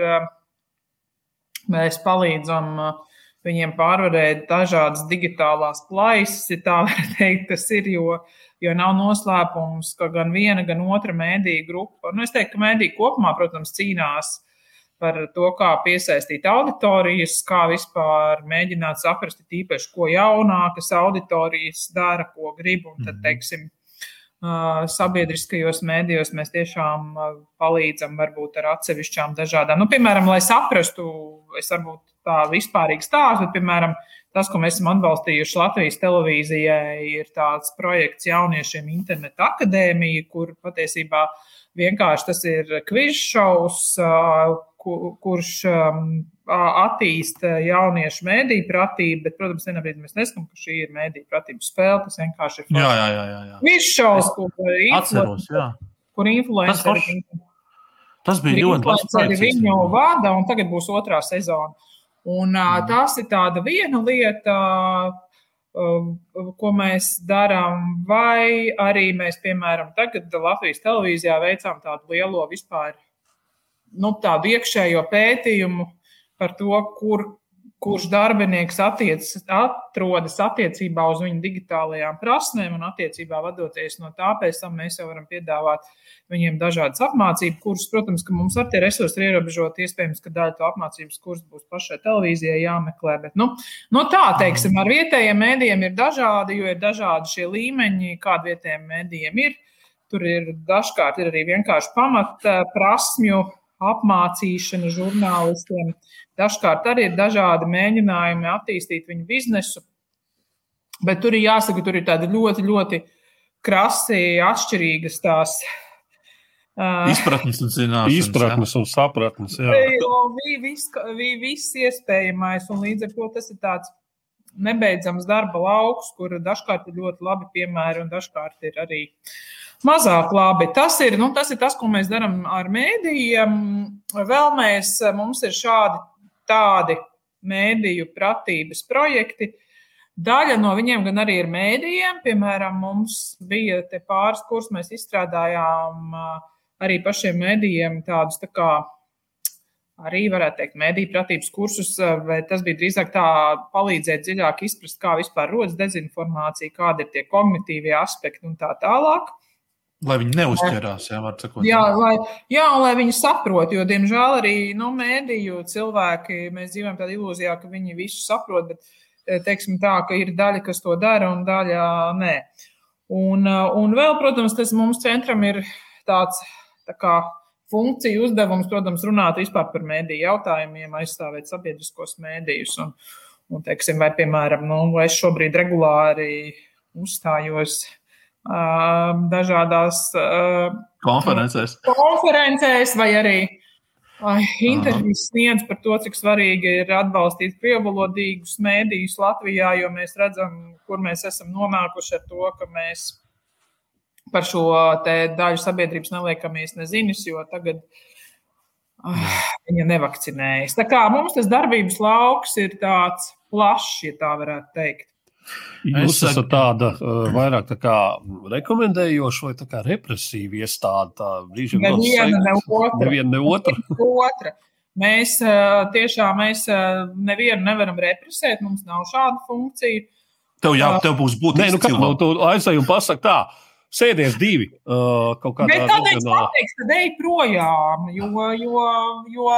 Mēs palīdzam uh, viņiem pārvarēt dažādas digitālās plaisas, ja tā var teikt, tas ir, jo, jo nav noslēpums, ka gan viena, gan otra mēdīja grupa, nu es teiktu, ka mēdīja kopumā, protams, cīnās par to, kā piesaistīt auditorijas, kā vispār mēģināt saprast, īpaši, ko jaunākas auditorijas dara, ko grib, un tad, mhm. teiksim, sabiedriskajos mēdījos mēs tiešām palīdzam varbūt ar atsevišķām dažādām, nu, piemēram, lai saprastu, es varbūt tā vispārīgi stāstu, bet, piemēram, tas, ko mēs esam atbalstījuši Latvijas televīzijai, ir tāds projekts jauniešiem interneta akadēmija, kur patiesībā vienkārši tas ir kviz šovs, kurš attīsta jauniešu mēdīju pratību, bet, protams, vienā brīdī mēs neskatām, ka šī ir mēdīju pratības spēle. Tas vienkārši ir. Jā, jā, jā. jā, jā. Viņš šaus, kur atceros, jā. Kur influenceri. Tas, tas bija ļoti labi. Viņu vada, un tagad būs otrā sezona. Un mm. tas ir tāda viena lieta, ko mēs darām, vai arī mēs, piemēram, tagad Latvijas televīzijā veicām tādu lielo vispār, nu, tādu iekšējo pētījumu par to, kur, kurš darbinieks attiec, atrodas attiecībā uz viņu digitālajām prasmēm un attiecībā vadoties no tā, pēc tam mēs jau varam piedāvāt viņiem dažādas apmācības kursus. Protams, ka mums ar tie resursi ir ierobežoti. Iespējams, ka daļa to apmācības kursu būs pašai televīzijai jāmeklē. Bet, nu, no tā, teiksim, ar vietējiem mēdījiem ir dažādi, jo ir dažādi šie līmeņi, kādi vietējiem mēdījiem ir. Tur ir dažkārt ir arī vienkārši pamata prasmju apmācīšana žurnālistiem. Dažkārt arī ir dažādi mēģinājumi attīstīt viņu biznesu, bet tur ir jāsaka, tur ir tādi ļoti, ļoti krasi atšķirīgas tās. Izpratnes un zināšanas. Izpratnes un sapratnes. Jā, bija viss, bija viss iespējamais, un līdz ar to tas ir tāds nebeidzams darba lauks, kur dažkārt ir ļoti labi piemēri, un dažkārt ir arī mazāk labi. Tas ir, nu, tas, ir tas, ko mēs darām ar mēdījiem. Vēl mēs, mums ir šādi tādi mēdīju pratības projekti. Daļa no viņiem gan arī ir mēdījiem. Piemēram, mums bija pāris kurs, mēs izstrādājām arī pašiem mēdījiem tādus tā kā arī, varētu teikt, mediju pratības kursus, vai tas bija drīzāk tā palīdzēt dziļāk izprast, kā vispār rodas dezinformācija, kādi ir tie kognitīvie aspekti un tā tālāk. Lai viņi neuzķerās, jā, var sakot. Jā, lai, jā, un lai viņi saprot, jo, diemžēl, arī nu, mēdīju cilvēki, mēs dzīvojam tādā ilūzijā, ka viņi visu saprot, bet teiksim tā, ka ir daļa, kas to dara, un daļa nē. Un, un vēl, protams, tas mums centram ir tāds tā kā funkcija uzdevums, protams, runāt vispār par mēdīju jautājumiem, aizstāvēt sabiedriskos mēdījus. Un, un teiksim, vai, piemēram, nu, es šobrīd regulāri uzstājos dažādās konferencēs. konferencēs vai arī intervijas sniedz par to, cik svarīgi ir atbalstīt krievulodīgus mēdījus Latvijā, jo mēs redzam, kur mēs esam nonākuši ar to, ka mēs par šo daļu sabiedrības neliekamies nezinis, jo tagad uh, viņa nevakcinējas. Tā kā mums tas darbības lauks ir tāds plašs, ja tā varētu teikt. Jūs es esat tāda uh, vairāk tā kā rekomendējoša vai tā kā represīva iestāde. Tā brīžiem neviena, ne otra. Neviena, ne otra. otra. Mēs uh, tiešām mēs, uh, nevienu nevaram represēt, mums nav šāda funkcija. Tev, jā, tev būs būtiski. Nē, nu, kā, nu, tu aizsai un pasaki tā sēdies divi uh, kaut kādā veidā. Tad es pateiktu, tad ej projām, jo, jo, jo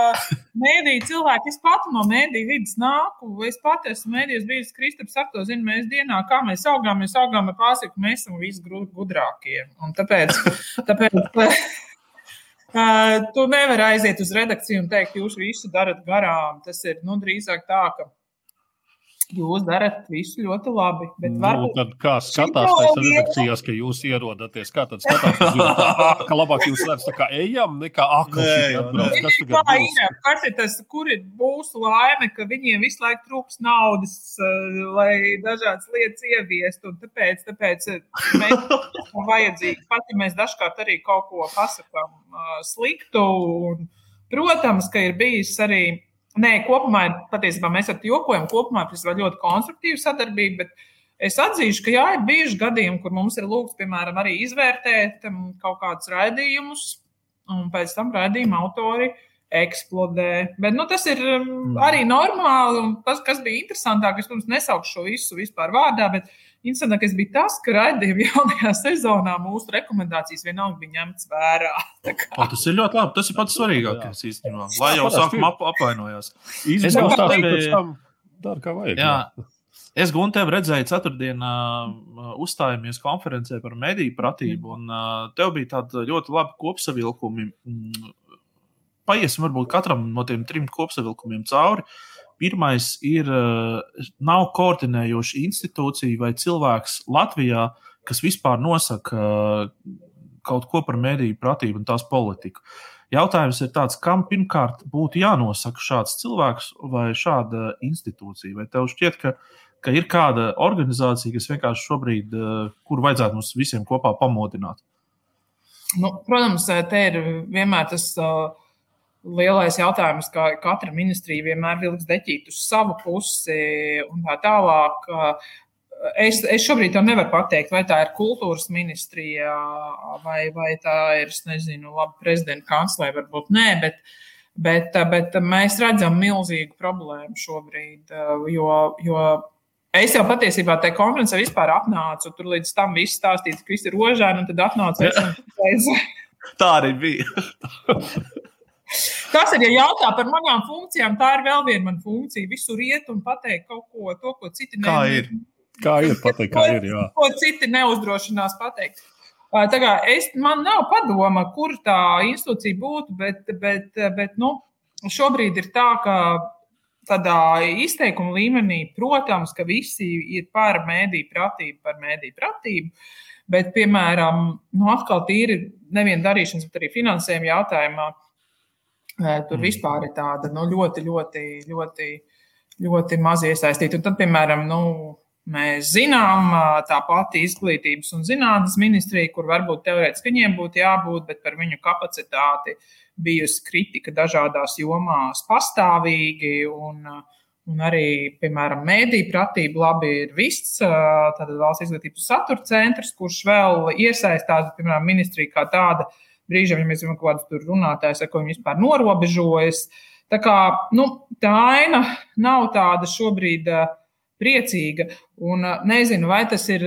mēdī cilvēki, es pati no mēdī vidas nāku, es pati esmu mēdījis bijis Kristaps ar to zinu, mēs dienā, kā mēs augām, mēs augām ar pārsiku, mēs esam visi gudrākie. Un tāpēc, tāpēc tu nevari aiziet uz redakciju un teikt, jūs visu darat garām. Tas ir, nu, drīzāk tā, ka Jūs darat visu ļoti labi. Nu, varbūt... tad kā skatās tajās redakcijās, ka jūs ierodaties? Kā tad skatās? Jūs, ka labāk jūs redzat, kā ejam, nekā akli. Kas? Kas ir tas, kur ir mūsu laime, ka viņiem visu laiku trūks naudas, uh, lai dažādas lietas ieviestu. Un tāpēc, tāpēc eh, mēs esam vajadzīgi. Pat ja mēs dažkārt arī kaut ko pasakām uh, sliktu. Un, protams, ka ir bijis arī Nē, kopumā patiesībā mēs ar jokojam, kopumā tas ir ļoti konstruktīva sadarbība. Es atzīšu, ka jā, ir bijuši gadījumi, kur mums ir lūgts, piemēram, arī izvērtēt um, kaut kādus raidījumus, un pēc tam raidījuma autori eksplodē. Bet nu, tas ir um, mm. arī normāli. Tas, kas bija interesantāk, es, protams, nesaukšu šo visu vispār vārdā, bet Interesantākais bija tas, ka raidījuma jaunajā sezonā mūsu rekomendācijas vienalga bija ņemtas vērā. O, tas ir ļoti labi. Tas ir pats svarīgākais īstenībā. Lai jau sākumā ap, apvainojās. Es domāju, ka tas ir dara kā vajag. Jā. Es Guntev redzēju, ceturtdienā uh, uzstājāmies konferencē par mediju pratību, un uh, tev bija tāda ļoti laba kopsavilkumi. Paiesim varbūt katram no tiem trim kopsavilkumiem cauri. Uh, Pirmais ir, nav koordinējoša institūcija vai cilvēks Latvijā, kas vispār nosaka kaut ko par mediju pratību un tās politiku. Jautājums ir tāds, kam pirmkārt būtu jānosaka šāds cilvēks vai šāda institūcija? Vai tev šķiet, ka, ka ir kāda organizācija, kas vienkārši šobrīd, kur vajadzētu mums visiem kopā pamodināt? Nu, protams, te ir vienmēr tas uh, lielais jautājums, kā katra ministrija vienmēr vilks deķīt uz savu pusi un tā tālāk. Es, es šobrīd to nevaru pateikt, vai tā ir kultūras ministrija, vai, vai tā ir, es nezinu, labi, prezidenta kanclere, varbūt nē, bet, Bet, bet mēs redzam milzīgu problēmu šobrīd, jo, jo es jau patiesībā tajā konferencē vispār atnācu. Tur līdz tam viss stāstīts, ka viss ir rožāni, un tad atnācu teicu. Tā arī bija. Tas ir, ja jautā par manām funkcijām, tā ir vēl viena mana funkcija. Visur iet un pateikt kaut ko, to, ko citi nevar. Kā ir? Kā ir pateikt, kā ir, jā. Ko citi neuzdrošinās pateikt. Tā kā es, man nav padoma, kur tā institūcija būtu, bet, bet, bet nu, šobrīd ir tā, ka tādā izteikuma līmenī, protams, ka visi ir par mēdīju pratību, par mēdīju pratību. Bet, piemēram, nu, atkal tīri nevien darīšanas, bet arī finansējuma jautājumā, tur mm. vispār ir tāda nu, ļoti, ļoti, ļoti, ļoti maz iesaistīta. Un tad, piemēram, nu, Mēs zinām, tā pati izglītības un zinātnes ministrija, kur varbūt teorētiski viņiem būtu jābūt, bet par viņu kapacitāti bijusi kritika dažādās jomās pastāvīgi. Un, un arī, piemēram, mēdīņu pratība labi ir viss, tātad valsts izglītības satura centrs, kurš vēl iesaistās, piemēram, ministrija kā tāda. Brīžiem, ja mēs zinām, kādas tur runātājas, ar ko viņi vispār norobežojas. Tā kā nu, tā aina nav tāda šobrīd. Uh, priecīga. Un nezinu, vai tas ir,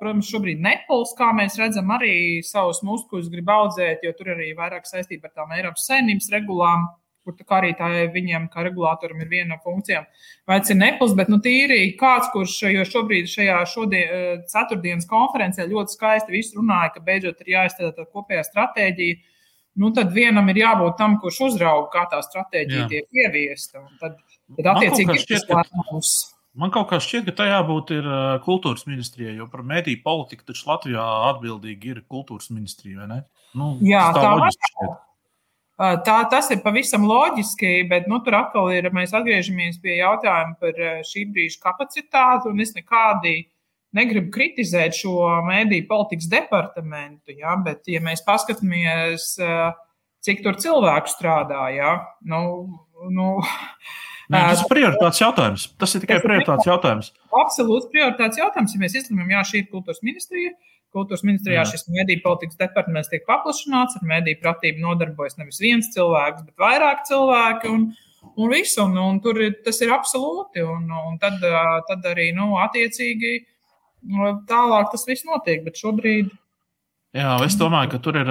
protams, šobrīd Nepals, kā mēs redzam, arī savus muskuļus grib audzēt, jo tur arī vairāk saistība ar tām Eiropas saimnības regulām. Kur tā arī tā viņiem, kā regulātoram, ir viena no funkcijām. Vai tas ir Nepals, bet nu, tīri kāds, kurš jo šobrīd šajā šodien, ceturtdienas konferencē ļoti skaisti visu runāja, ka beidzot ir jāizstrādā tā kopējā stratēģija. Nu, tad vienam ir jābūt tam, kurš uzrauga, kā tā stratēģija Jā. tiek ieviesta. Tad, tad attiecīgi, ir tas lēmums. Man kaut kā šķiet, ka tajā būtu ir kultūras ministrijai, jo par mediju politiku taču Latvijā atbildīgi ir kultūras ministrija. Nu, Jā, tā ir. Tā, tas ir pavisam loģiski, bet nu, tur atkal ir. Mēs atgriežamies pie jautājuma par šī brīža kapacitāti. Es nekādi negribu kritizēt šo mediju politikas departamentu, ja, bet, ja mēs paskatāmies, cik tur cilvēku strādā, ja, nu, nu, Nē, tas ir prioritāts jautājums. Tas ir tikai prioritāts jautājums. Absolūts prioritāts jautājums. Ja mēs izlemjam, jā, šī ir kultūras ministrija. Kultūras ministrijā jā. šis mediju politikas departaments tiek paplašināts, ar mediju pratību nodarbojas nevis viens cilvēks, bet vairāk cilvēki. Un, un viss, un, un tur tas ir absolūti. Un, un tad, tad arī, nu, attiecīgi, tālāk tas viss notiek. Bet šobrīd Jā, es domāju, ka tur ir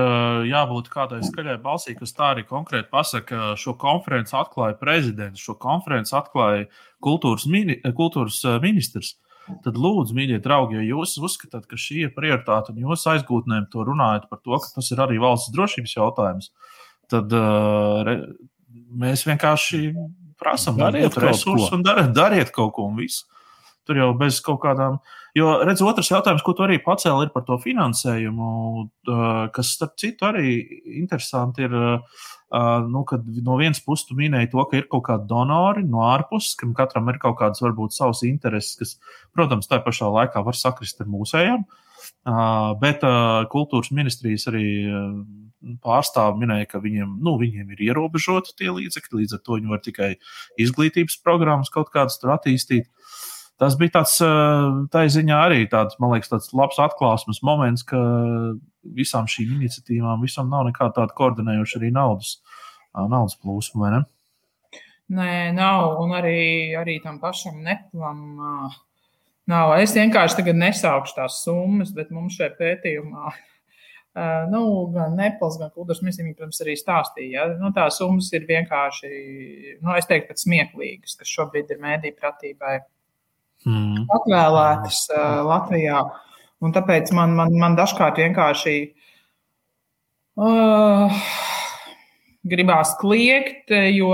jābūt kādai skaļai balsī, kas tā arī konkrēti pasaka, ka šo konferenci atklāja prezidents, šo konferenci atklāja kultūras, mini, kultūras ministrs. Tad, lūdzu, mīļie draugi, ja jūs uzskatāt, ka šī ir prioritāte un jūs aizgūtnēm to runājat par to, ka tas ir arī valsts drošības jautājums, tad uh, re, mēs vienkārši prasām, dariet resursus un dariet, dariet kaut ko un visu. Tur jau bez kaut kādām. Jo, redz, otrs jautājums, ko tu arī pacēli, ir par to finansējumu, kas, starp citu, arī interesanti ir. Nu, kad no vienas puses tu minēji to, ka ir kaut kādi donori no ārpuses, kam katram ir kaut kādas varbūt savas intereses, kas, protams, tā pašā laikā var sakrist ar mūsējām. Bet kultūras ministrijas arī pārstāvi minēja, ka viņiem, nu, viņiem ir ierobežoti tie līdzekļi, līdz ar to viņi var tikai izglītības programmas kaut kādas tur attīstīt tas bija tāds, tā ziņā arī tāds, man liekas, tāds labs atklāsmes moments, ka visām šīm iniciatīvām visam nav nekāda tāda koordinējoša arī naudas, naudas plūsma, vai ne? Nē, nav, un arī, arī tam pašam neplam. Nav. Es vienkārši tagad nesaukšu tās summas, bet mums šajā pētījumā nu, gan Nepals, gan Kultūras ministrija, protams, arī stāstīja. Ja? Nu, tās summas ir vienkārši, nu, es teiktu, pat smieklīgas, kas šobrīd ir mēdī pratībai mm. atvēlētas uh, Latvijā. Un tāpēc man, man, man dažkārt vienkārši uh, gribās kliegt, jo,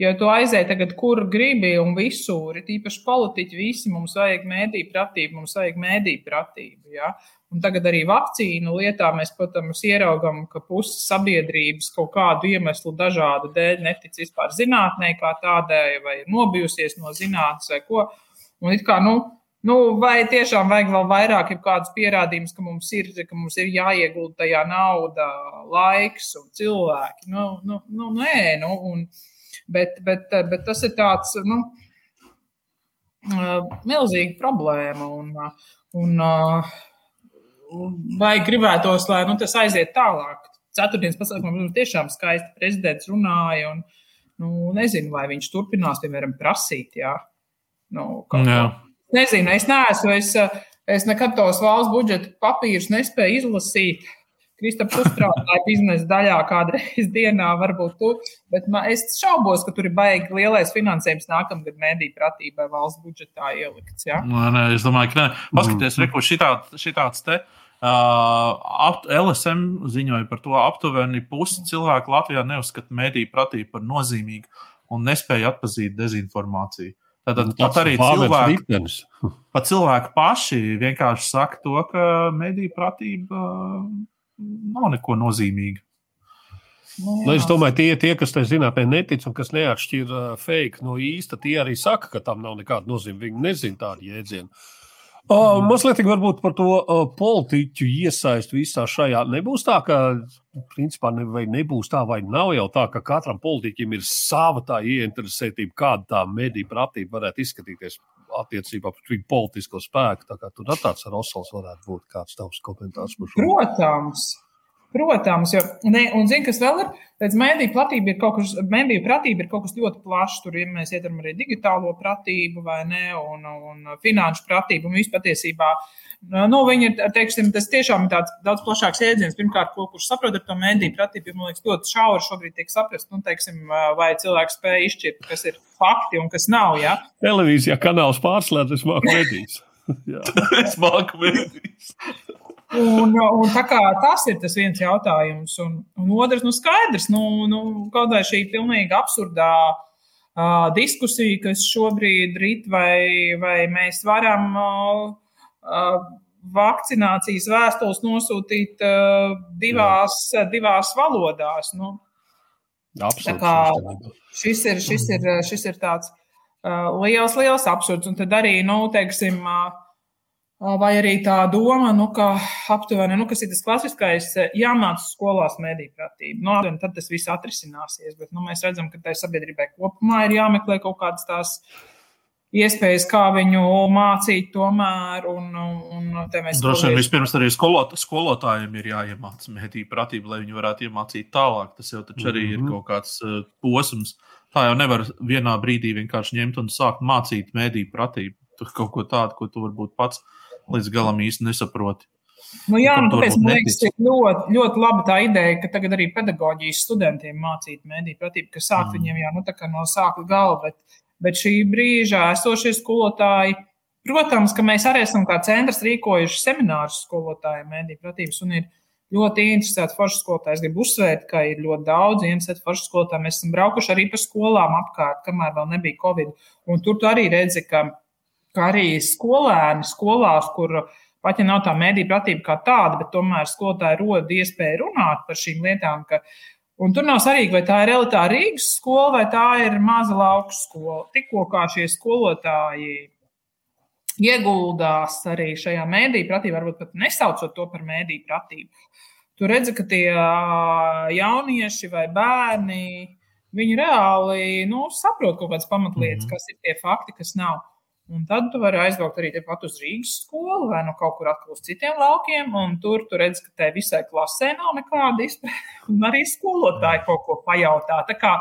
jo tu aizēji tagad, kur gribi un visur, ir īpaši politiķi, visi mums vajag mēdīju pratību, mums vajag mēdīju pratību. Ja? Un tagad arī vakcīnu lietā mēs, protams, ieraugām, ka puse sabiedrības kaut kādu iemeslu dažādu dēļ netic vispār zinātnē kā tādai, vai nobijusies no zinātnes vai ko. Un it kā, nu, nu, vai tiešām vajag vēl vairāk, ir kādus pierādījumus, ka mums ir, ka mums ir jāiegulda tajā nauda, laiks un cilvēki. Nu, nu, nu nē, nu, un, bet, bet, bet tas ir tāds, nu, milzīga problēma. Un, un, vai gribētos, lai nu, tas aiziet tālāk? ceturtdienas pasākumā mums tiešām skaisti prezidents runāja. Un, nu, nezinu, vai viņš turpinās, piemēram, prasīt. Jā. Nu. Nezinu, es neesmu. Es, es nekad tos valsts budžeta papīrus nespēju izlasīt. Kristaps uzstrādāja biznesa daļā kādreiz dienā, varbūt tur, bet man, es šaubos, ka tur ir baigi lielais finansējums nākamgad mediju pratībai valsts budžetā ielikts. Ja? Nē, nē, es domāju, ka nē. Paskaties, mm. reku šitā, šitāds te. Uh, LSM ziņoja par to, ka aptuveni pusi cilvēku Latvijā neuzskata mediju pratību par nozīmīgu un nespēja atpazīt dezinformāciju. Tātad nu, pat arī cilvēki, pat cilvēki paši vienkārši saka to, ka mediju pratība nav neko nozīmīga. Nu, nu, es domāju, tie, tie kas tam zinātnē netic un kas neatšķir uh, fake no īsta, tie arī saka, ka tam nav nekāda nozīme. Viņi nezina tādu jēdzienu. Uh, mazliet varbūt par to uh, politiķu iesaistu visā šajā. Nebūs tā, ka, principā, ne, nebūs tā, vai nav jau tā, ka katram politiķim ir sava tā ieinteresētība, kāda tā mediju pratība varētu izskatīties attiecībā pret viņu politisko spēku. Tā kā tur tāds Rosals varētu būt kāds tavs komentārs par šo. Protams. Protams, jo, ne, un zini, kas vēl ir, pēc mēdīju pratība ir kaut kas, mēdīju pratība ir kaut kas ļoti plašs. Tur, ja mēs ietveram arī digitālo pratību, vai ne, un, un finanšu pratību, un vispār patiesībā, nu, viņi ir, teiksim, tas tiešām ir tāds daudz plašāks jēdziens. Pirmkārt, ko, kurš saprot ar to mēdīju pratību, man liekas, ļoti šauri šobrīd tiek saprast, nu, teiksim, vai cilvēks spēj izšķirt, kas ir fakti un kas nav, jā. Ja? Televīzijā kanāls pārslēdz, es māku medijas. es māku medijas. Un, un tas ir tas viens jautājums. Un, un otrs, nu, skaidrs, nu, nu, kaut kā šī pilnīgi absurdā uh, diskusija, kas šobrīd rit, vai, vai mēs varam uh, vakcinācijas vēstules nosūtīt uh, divās, Jā. divās valodās. Nu, Absolūti. Kā, šis, ir, šis, ir, šis ir tāds uh, liels, liels absurds. Un tad arī, nu, teiksim, uh, Vai arī tā doma, nu, ka aptuveni, nu, kas ir tas klasiskais, jāmācās skolās mediju pratība. Nu, aptuveni, tad tas viss atrisināsies. Bet nu, mēs redzam, ka tai sabiedrībai kopumā ir jāmeklē kaut kādas tās iespējas, kā viņu mācīt tomēr. Un, un, Droši vien vispirms arī skolot, skolotājiem ir jāiemācās mediju pratība, lai viņi varētu iemācīt tālāk. Tas jau taču arī mm -hmm. ir mhm. kaut kāds uh, posms. Tā jau nevar vienā brīdī vienkārši ņemt un sākt mācīt mediju pratību. Tur kaut ko tādu, ko tu varbūt pats līdz galam īsti nesaproti. Nu, jā, nu, tāpēc man liekas, ir ļoti, ļoti laba tā ideja, ka tagad arī pedagoģijas studentiem mācīt mediju pratību, ka sāk mm. viņiem jau nu, no sākuma galva, bet, bet šī brīža esošie skolotāji, protams, ka mēs arī esam kā centrs rīkojuši seminārus skolotājiem mediju pratības un ir ļoti interesēti foršu skolotāji. Es gribu uzsvērt, ka ir ļoti daudz interesētu foršu skolotāju. Mēs esam braukuši arī pa skolām apkārt, kamēr vēl nebija Covid. Un tur tu arī redzi, ka kā arī skolēni skolās, kur pat ja nav tā mediju pratība kā tāda, bet tomēr skolotāji rod iespēju runāt par šīm lietām. Ka, un tur nav svarīgi, vai tā ir elitāra Rīgas skola vai tā ir maza lauku skola. Tikko kā šie skolotāji ieguldās arī šajā mēdīņu pratībā, varbūt pat nesaucot to par mēdīņu pratību. Tu redzi, ka tie jaunieši vai bērni, viņi reāli nu, saprot kaut kādas pamatlietas, mm -hmm. kas ir tie fakti, kas nav. Un tad tu vari aizbraukt arī tepat uz Rīgas skolu vai no kaut kur atkal uz citiem laukiem. Tur tu redz, ka te visai klasē nav nekāda izpēta. Un arī skolotāji kaut ko pajautā. Tā kā,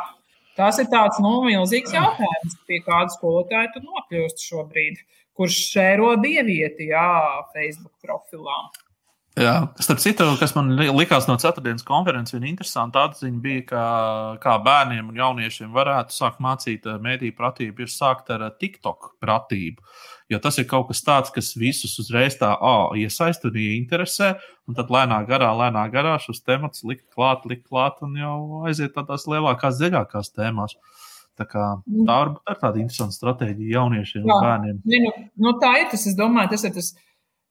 tas ir tāds nu, milzīgs jautājums, pie kāda skolotāja tu nokļūsti šobrīd, kurš šēro dievieti jā, Facebook profilā. Jā, starp citu, kas man likās no ceturtdienas konferences, viena interesanta atziņa bija, ka kā bērniem un jauniešiem varētu sākt mācīt eh, mēdīju pratību, ir sākt ar eh, TikTok pratību. Jo tas ir kaut kas tāds, kas visus uzreiz tā oh, iesaista un ieinteresē, un tad lēnā garā, lēnā garā šos tematus likt klāt, likt klāt un jau aiziet tādās lielākās, dziļākās tēmās. Tā, kā, tā varbūt ir tāda interesanta stratēģija jauniešiem Jā, un bērniem. Nu, nu, tā ir tas, es domāju, tas ir tas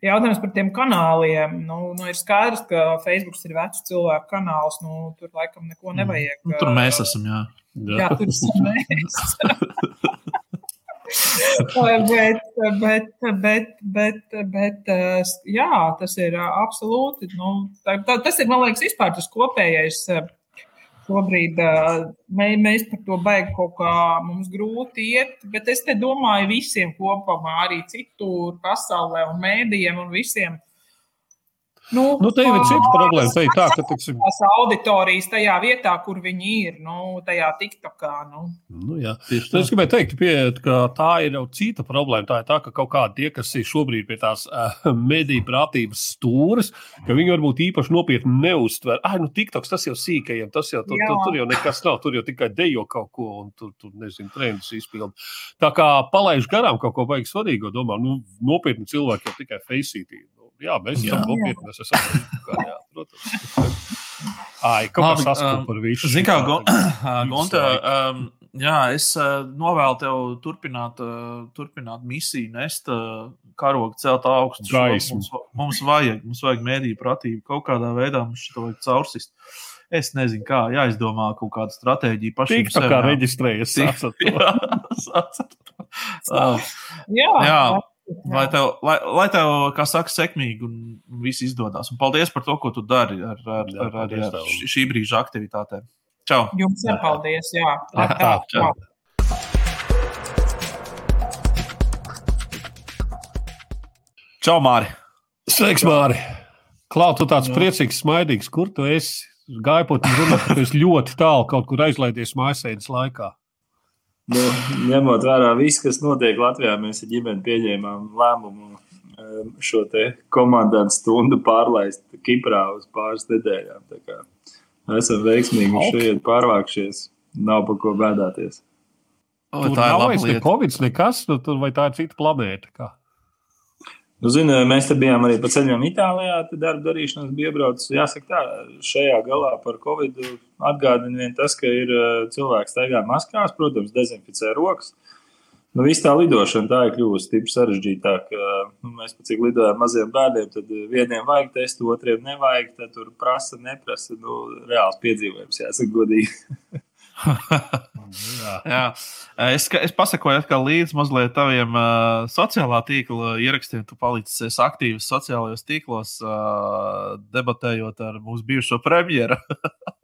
Jautājums par tiem kanāliem. Nu, nu ir skaidrs, ka Facebook ir vecs cilvēku kanāls. Nu, tur laikam neko mm. nevajag. Nu, tur mēs esam. Jā, jā. jā tur esam mēs. bet, bet, bet, bet, bet, jā, tas ir absolūti. Nu, tā, tā, tas ir, man liekas, vispār tas kopējais Šobrīd mē, mēs par to baigi kaut kā mums grūti iet, bet es te domāju visiem kopumā, arī citur pasaulē un mēdījiem un visiem. Nu, Nu, te jau ir cita problēma. Te ir tā, ka, teiksim, tās auditorijas tajā vietā, kur viņi ir, nu, tajā TikTokā. Nu. nu, jā. Tieši Nu, Es gribēju teikt, pie, ka tā ir jau cita problēma. Tā ir tā, ka kaut kādi tie, kas ir šobrīd pie tās uh, mediju prātības stūres, ka viņi varbūt īpaši nopietni neuztver. Ah, nu, TikToks tas jau sīkajiem, tas jau tur, tur, tur jau nekas nav. Tur jau tikai dejo kaut ko un tur, tur nezinu, trendus izpildu. Tā kā palaiž garām kaut ko baigs svarīgo, domā, nu, nopietni cilvēki jau tikai faceītī. Jā, mēs esam nopietni, mēs esam. Kā, jā, protams. Ai, kā saskatīt um, par visu. Zini, kā Gonta, um, jā, es uh, novēlu tev turpināt, uh, turpināt misiju, nest uh, karogu celt augstu. Mums, mums vajag, mums vajag mēdīju pratību. Kaut kādā veidā mums šo vajag caursist. Es nezinu, kā jāizdomā kaut kāda stratēģija pašiem. Tik tā kā. Tik- sāc ar to. Jā, sāc ar to. Jā, Jā. jā. Lai tev, lai, lai tev, kā saka, sekmīgi un viss izdodas. Un paldies par to, ko tu dari ar, ar, Jā, ar, ar, ar šī- brīža aktivitātēm. Čau! Jums ir paldies. Jā, Jā, tā, čau. tā. Čau, Māri! Sveiks, Māri! Klau, tu tāds priecīgs, smaidīgs, kur tu esi? Pat runāt, ka tu esi ļoti tālu kaut kur aizlaidies mājasēdes laikā. Nu, ņemot vērā visu, kas notiek Latvijā, mēs ar ģimeni pieņēmām lēmumu um, šo te komandas stundu pārlaist Kiprā uz pāris nedēļām. Tā kā Esam veiksmīgi Ok. šeit pārvākšies. Nav par ko bēdāties. O, tā ir lieta. Covid, nekas, nu, tur vai tā ir cita planēta. Kā? Nu, zini, mēs te bijām arī pa ceļam Itālijā. Tad darba darīšanas bija iebraucis. Jāsaka, tā, šajā galā par Covid atgādina vien tas, ka ir uh, cilvēks staigā maskās, protams, dezinficē rokas. Nu, viss tā lidošana tā ir kļuvusi stipri sarežģītāka. Nu, mēs pat cik lidojam maziem bērniem, tad vieniem vajag testu, otriem nevajag. Tad tur prasa, neprasa. Nu, reāls piedzīvojums, jāsaka, godīgi. Jā. Jā. Es, es pasakoju atkal līdzi mazliet taviem uh, sociālā tīkla ierakstiem. Tu palicis aktīvs sociālajos tīklos, uh, debatējot ar mūsu bijušo premjeru.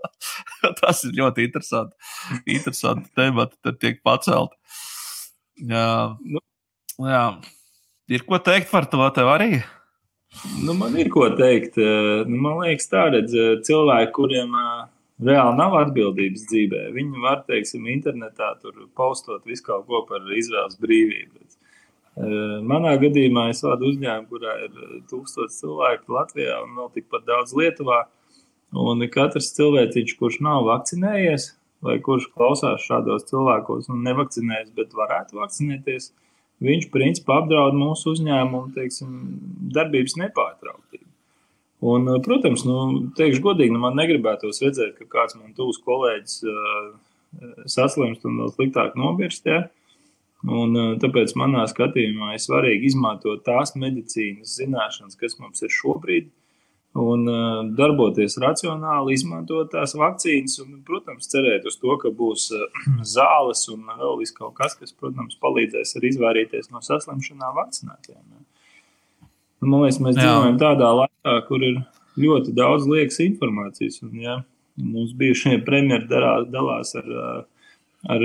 Tas ir ļoti interesanti. Interesanti temati tur tiek pacelti. Jā. Nu. Jā. Ir ko teikt par to tev arī? Nu, man ir ko teikt. Nu, man liekas, tādi cilvēki, kuriem eh, reāli nav atbildības dzīvē, viņi var, teiksim, internetā tur postot visu kaut ko par izvēles brīvību. Eh, Manā gadījumā es vadu uzņēmumu, kurā ir tūkstoši cilvēku Latvijā un vēl tikpat daudz Lietuvā. Un katrs cilvēciņš, kurš nav vakcinējies, vai kurš klausās šādos cilvēkos un nevakcinējas, bet varētu vakcinēties, viņš principā apdraud mūsu uzņēmumu teiksim, darbības nepārtrauktību. Un, eh, protams, nu, teikšu godīgi, nu, man negribētos redzēt, ka kāds man tūs kolēģis uh, saslimst un vēl sliktāk nobirst. Ja? Un, uh, tāpēc manā skatījumā ir svarīgi izmantot tās medicīnas zināšanas, kas mums ir šobrīd, un uh, darboties racionāli, izmantot tās vakcīnas, un, protams, cerēt uz to, ka būs zāles un vēl kaut kas, kas, protams, palīdzēs arī izvairīties no saslimšanām vakcinētiem. Ja. Man liekas, mēs Jā. dzīvojam tādā laikā, kur ir ļoti daudz liekas informācijas. Un, ja, mums bijušie premjeri darā- dalās ar, ar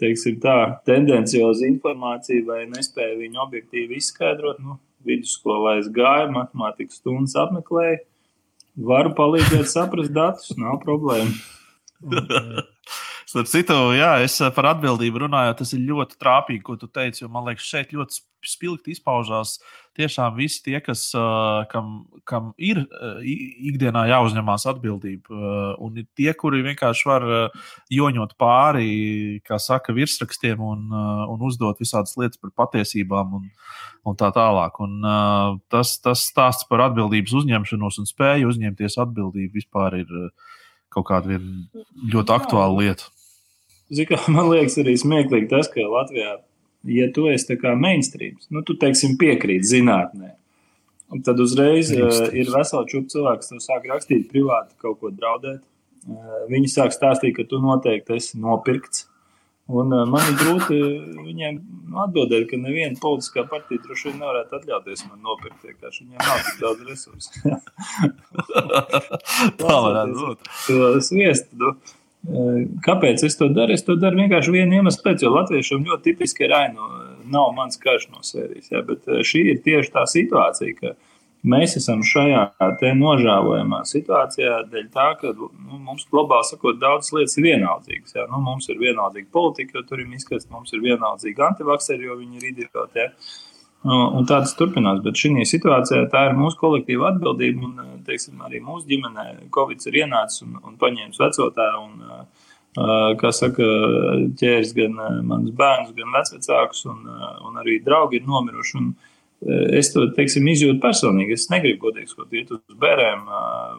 teiksim, tā, tendenciozu informāciju, vai nespēja viņu objektīvi izskaidrot. Nu, vidusskolā es gāju, matemātikas stundas apmeklēju. Varu palīdzēt saprast datus, nav problēma. Starp citu, jā, es eh, par atbildību runāju, tas ir ļoti trāpīgi, ko tu teici. Man liekas, šeit ļoti sp- spilgti izpaužās tiešām visi tie, kas, kam, kam ir ikdienā jāuzņemās atbildība. Un ir tie, kuri vienkārši var joņot pāri, kā saka, virsrakstiem un, un uzdot visādas lietas par patiesībām un, un tā tālāk. Un, tas, tas stāsts par atbildības uzņemšanos un spēju uzņemties atbildību vispār ir kaut kāda ļoti aktuāla lieta. Zini, kā man liekas, arī smieklīgi tas, ka Latvijā, ja tu esi tā kā mainstreams, nu, tu teiksim, piekrīt zinātnē. Un tad uzreiz uh, ir vesela čūpa cilvēks, kas sāk rakstīt privāti, kaut ko draudēt. Uh, viņi sāk stāstīt, ka tu noteikti esi nopirkts. Un, uh, man ir grūti viņiem atbildēt, ka neviena politiskā partija droši vien nevarētu atļauties man nopirkt. Vienkārši viņiem nav tik daudz resursu. Tā varētu būt. to sviestu. Nu, kāpēc es to daru? Es to daru vienkārši vienu iemeslu pēc, jo latviešiem ļoti tipiski ir ainu, nav mans karš no sērijas. Ja, bet eh, šī ir tieši tā situācija, ka mēs esam šajā nožēlojamā situācijā dēļ tā, ka nu, mums globāli sakot, daudzas lietas ir vienaldzīgas. Ja? Nu, mums ir vienaldzīga politika, jo tur ir izskats, mums ir vienaldzīga antivakseri, jo viņi ir idioti. Ja? Un tā tas turpinās. Bet šī situācijā tā ir mūsu kolektīva atbildība. Un, teiksim, arī mūsu ģimenē Covid ir ienācis un, un paņēmis vecotēvu. Un, kā saka, ķēris gan manus bērnus, gan vecākus, un, un arī draugi ir nomiruši. Un, Es to teiksim, izjūtu personīgi. Es negribu godīgi skot, iet uz bērniem,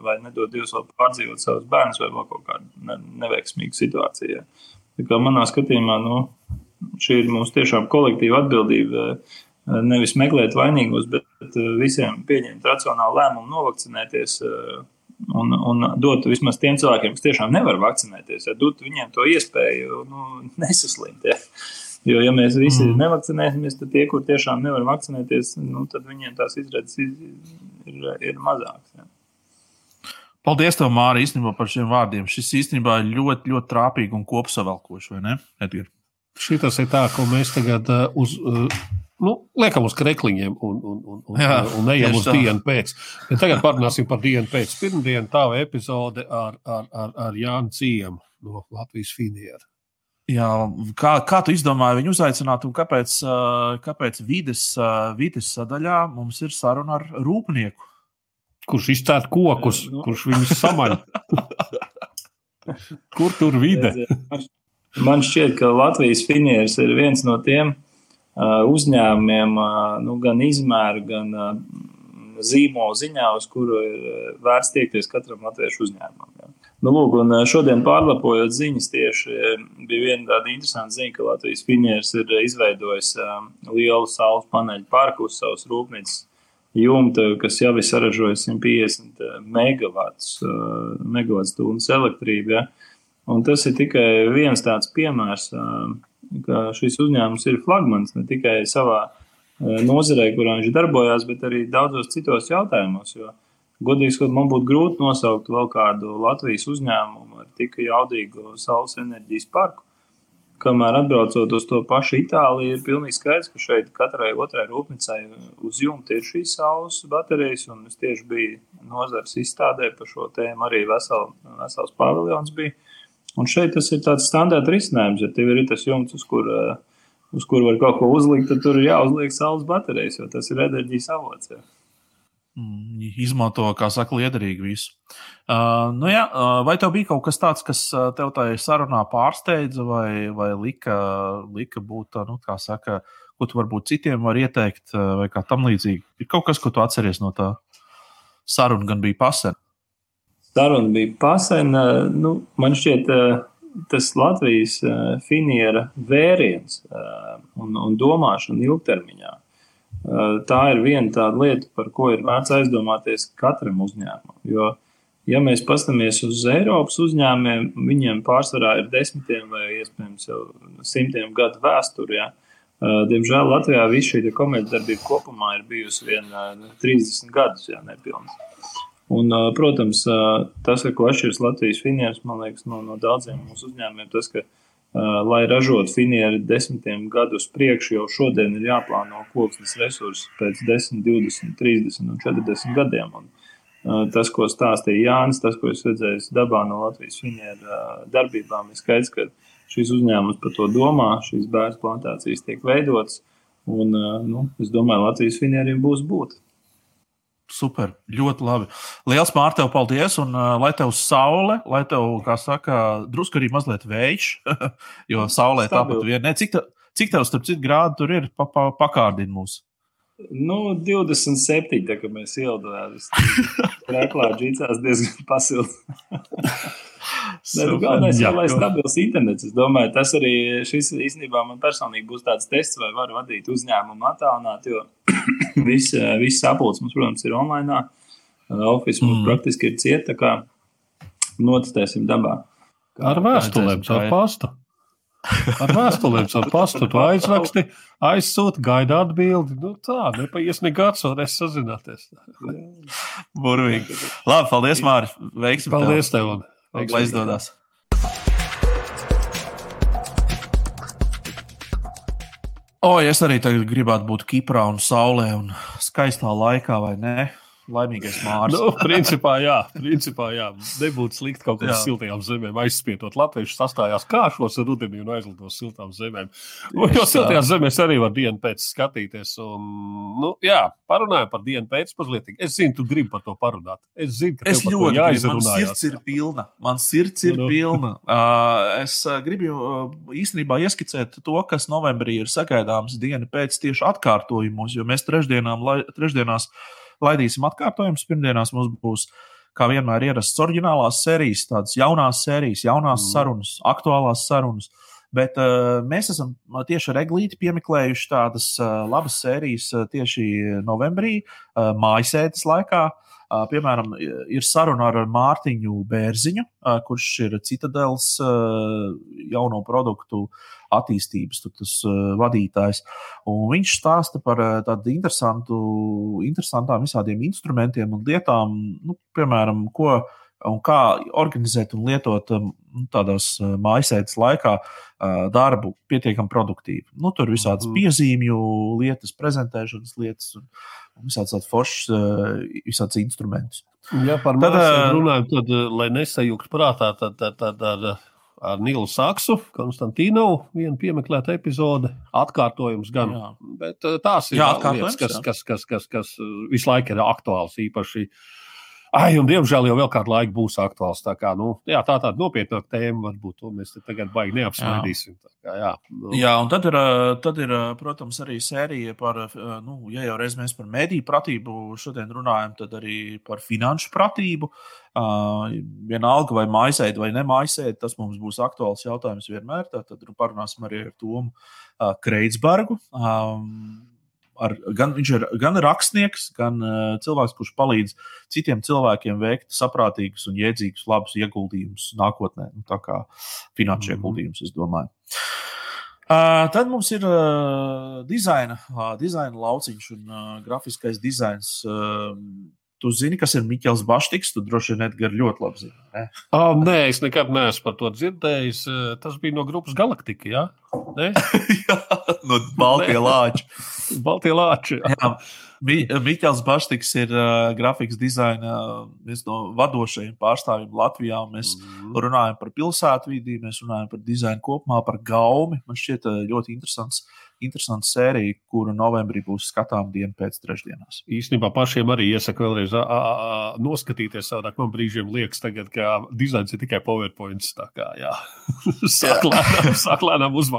vai nedod Dievs vēl pārdzīvot savus bērnus, vai vēl kaut kādu neveiksmīgu situāciju. Tā kā manā skatījumā, nu, šī ir mūsu tiešām kolektīva atbildība. Nevis meklēt vainīgos, bet visiem pieņemt racionālu lēmumu, novakcinēties un, un dot vismaz tiem cilvēkiem, kas tiešām nevar vakcinēties, ja dot viņiem to iespēju nu, nesaslimt. Ja. Jo, ja mēs visi mm. nevakcinēsimies, tad tie, kur tiešām nevar vakcinēties, nu, tad viņiem tās izredzes ir, ir, ir mazākas. Ja. Paldies, tev, Mārija, īstenībā par šiem vārdiem. Šis īstenībā ir ļoti, ļoti trāpīgi un kopsavilkoši, vai ne, Edgars? Šis ir tā, ko mēs tagad uz. Uh, nu, liekam uz krekliņiem un, un, un, un, Jā, un ejam uz tā. dienu pēc. Bet tagad parunāsim par dienu pēc. Pirmdiena tā epizode ar, ar, ar, ar Jānu Ciemu no Latvijas Finiera. Jā, kā, kā tu izdomāji viņu uzaicināt, un kāpēc, kāpēc vides, vides sadaļā mums ir saruna ar rūpnieku? Kurš izcēla kokus, nu. kurš viņus samaļ? Kur tur vide? Man šķiet, ka Latvijas finieris ir viens no tiem uzņēmumiem, nu, gan izmēru, gan zīmola ziņā, uz kuru ir vērts tiekties katram latviešu uzņēmumam. Jā. Nu, lūk, un šodien pārlapojot ziņas, tieši bija viena tāda interesanta ziņa, ka Latvijas Finieris ir izveidojis lielu saules paneļu parku uz savas rūpnīcas jumta, kas jau ir saražojis 150 megawattus, megawatts stundas elektrību. Ja? Un tas ir tikai viens tāds piemērs, ka šis uzņēmums ir flagmans ne tikai savā nozarē, kurā viņš darbojās, bet arī daudzos citos jautājumos. Jo, Godīgi sakot, man būtu grūti nosaukt vēl kādu Latvijas uzņēmumu ar tik jaudīgu saules enerģijas parku. Kamēr atbraucot uz to pašu Itāliju, ir pilnīgi skaidrs, ka šeit katrai otrai rūpnīcai uz jumta ir šīs saules baterijas. Es tieši biju nozars izstādē par šo tēmu, arī vesel, vesels paviljons bija. Un šeit tas ir tāds standarta risinājums, ja tev ir tas jumts, uz kur, uz kur var kaut ko uzlikt, tad tur ir jāuzliek saules baterijas, jo tas ir enerģijas avots. Ja. Mm, izmanto, kā saka, liederīgi visu. Uh, nu jā, uh, vai tev bija kaut kas tāds, kas uh, tev tajā sarunā pārsteidza, vai, vai lika, lika būt, nu, kā saka, ko tu varbūt citiem var ieteikt, uh, vai kā tam līdzīgi? Ir kaut kas, ko tu atceries no tā saruna, gan bija pasena. Saruna bija pasena. Nu, man šķiet, uh, tas Latvijas uh, finiera vēriens un, un domāšana ilgtermiņā tā ir viena tāda lieta, par ko ir vērts aizdomāties katram uzņēmumam. Jo, ja mēs paskatāmies uz Eiropas uzņēmumiem, viņiem pārsvarā ir desmitiem vai iespējams jau simtiem gadu vēsture. Ja? Diemžēl Latvijā viss šī komercdarbība kopumā ir bijusi vien 30 gadus, ja nepilns. Un, protams, tas, ar ko atšķiras Latvijas finieris, man liekas, no, no daudziem mūsu uzņēmumiem, tas, ka lai ražotu finieri desmitiem gadus priekšu, jau šodien ir jāplāno koksnes resursi pēc 10, 20, 30 un 40 gadiem. Un, tas, ko stāstīja Jānis, tas, ko es redzēju dabā no Latvijas finieru darbībām, ir skaidrs, ka šis uzņēmums par to domā, šīs bērnu plantācijas tiek veidotas. Un, nu, es domāju, Latvijas finieriem būs būt. Super, ļoti labi. Lielas mārciņas tev paldies, un uh, lai tev saule, lai tev, kā saka, drusku arī mazliet vējš, jo saulē tāpat vien. Ne, cik, te, cik tev, starp citu, grādu tur ir, pa, pa, pakārdini mūs? Nu, 27. tā kā mēs ielidojām. Reklā džīcās diezgan pasilts. Galvenais ir, lai stabils internets. Es domāju, tas arī šis īstenībā man personīgi būs tāds tests, vai var vadīt uzņēmumu attālināt, jo viss, viss sapulcs mums, protams, ir online. Office mums mm. praktiski ir cieta, tā kā notestēsim dabā. Kā Ar vēstulēm, caur pastu. Ar vēstulēm, caur pastu. Tu aizraksti, aizsūti, gaida atbildi. Nu, tā, nepaies nekāds, un es sazināties. Burvīgi. Labi, paldies, Mārcis. Veiksim. Paldies tev. tev. Lai izdodas. O, es arī gribētu būt Kiprā un Saulē un skaistā laikā, vai ne? Laimīgais mārs. nu, principā, jā, principā, jā. Nebūtu slikti kaut kādām siltajām zemēm aizspietot. Latvieši sastājās kāšos rudenī un aizlido siltām zemēm. Un, jo siltajās zemēs arī var dienu pēc skatīties. Un, nu, jā, parunājot par dienu pēc mazliet. Es zinu, tu gribi par to parunāt. Es zinu, ka es ļoti gribu. Man sirds ir pilna. Man sirds ir nu, pilna. Uh, es uh, gribu uh, īstenībā ieskicēt to, kas novembrī ir sagaidāms diena pēc tieši atkārtojumos, jo mēs trešdienām, lai, trešdienās laidīsim atkārtojumus. Pirmdienās mums būs, kā vienmēr, ierastas oriģinālās sērijas, tādas jaunās sērijas, jaunās mm. sarunas, aktuālās sarunas. Bet uh, mēs esam tieši ar Eglīti piemeklējuši tādas uh, labas sērijas uh, tieši novembrī, uh, mājasēdes laikā. Uh, piemēram, ir saruna ar Mārtiņu Bērziņu, uh, kurš ir Citadels uh, jauno produktu attīstības tas, uh, vadītājs. Un viņš stāsta par tādu interesantu, interesantām visādiem instrumentiem un lietām, nu, piemēram, ko un kā organizēt un lietot um, tādās uh, mājasēdes laikā darbu pietiekami produktīvi. Nu, tur ir visādas mm. piezīmju lietas, prezentēšanas lietas un, visādas tādas foršas, uh, visādas instrumentus. Ja par tad, runājam, tad, lai nesajūgtu prātā, tad, tad, tad, tad ar Nilu Saksu, Konstantīnu, viena piemeklēta epizode, atkārtojums gan. Jā. Bet tās ir jā, lietas, kas, kas, kas, kas, kas visu laiku ir aktuāls, īpaši uh, Ai, un diemžēl jau vēl kādu laiku būs aktuāls. Tā kā, nu, jā, tā tāda nopietnāka tēma varbūt to mēs tagad baigi neapsmaidīsim. Kā, jā, nu. jā, un tad ir, tad ir, protams, arī sērija par, nu, ja jau reiz mēs par mediju pratību šodien runājam, tad arī par finanšu pratību. Uh, vienalga, vai maisēta vai nemaisēta, tas mums būs aktuāls jautājums vienmēr. Tad parunāsim arī ar Tomu uh, Kreitsbergu. Um, ar, gan, viņš ir gan rakstnieks, gan uh, cilvēks, kurš palīdz citiem cilvēkiem veikt saprātīgus un jēdzīgus, labus ieguldījumus nākotnē. Nu, tā kā finanšu mm -hmm. ieguldījumus, es domāju. Uh, tad mums ir uh, dizaina, uh, dizaina lauciņš un uh, grafiskais dizains. Uh, Tu zini, kas ir Mikls Baštiks? Tu droši vien Edgars ļoti labi zini. Ne? Oh, nē, es nekad neesmu par to dzirdējis. Tas bija no grupas Galaktika. Ja? jā, no Baltijas lāča. Baltijas lāča. Jā. Mikls Baštiks ir uh, grafikas dizaina viens no vadošajiem pārstāvjiem Latvijā. Mēs mm. runājam par pilsētu vidī, mēs runājam par dizainu kopumā, par gaumi. Man šķiet ļoti interesants uh, interesanta sērija, kura novembrī būs skatāms dienu pēc trešdienās. Īstenībā pašiem arī iesaku vēlreiz a, a, a, noskatīties savādāk. Man brīžiem liekas, tagad, ka dizains ir tikai PowerPoint. Tā kā jā,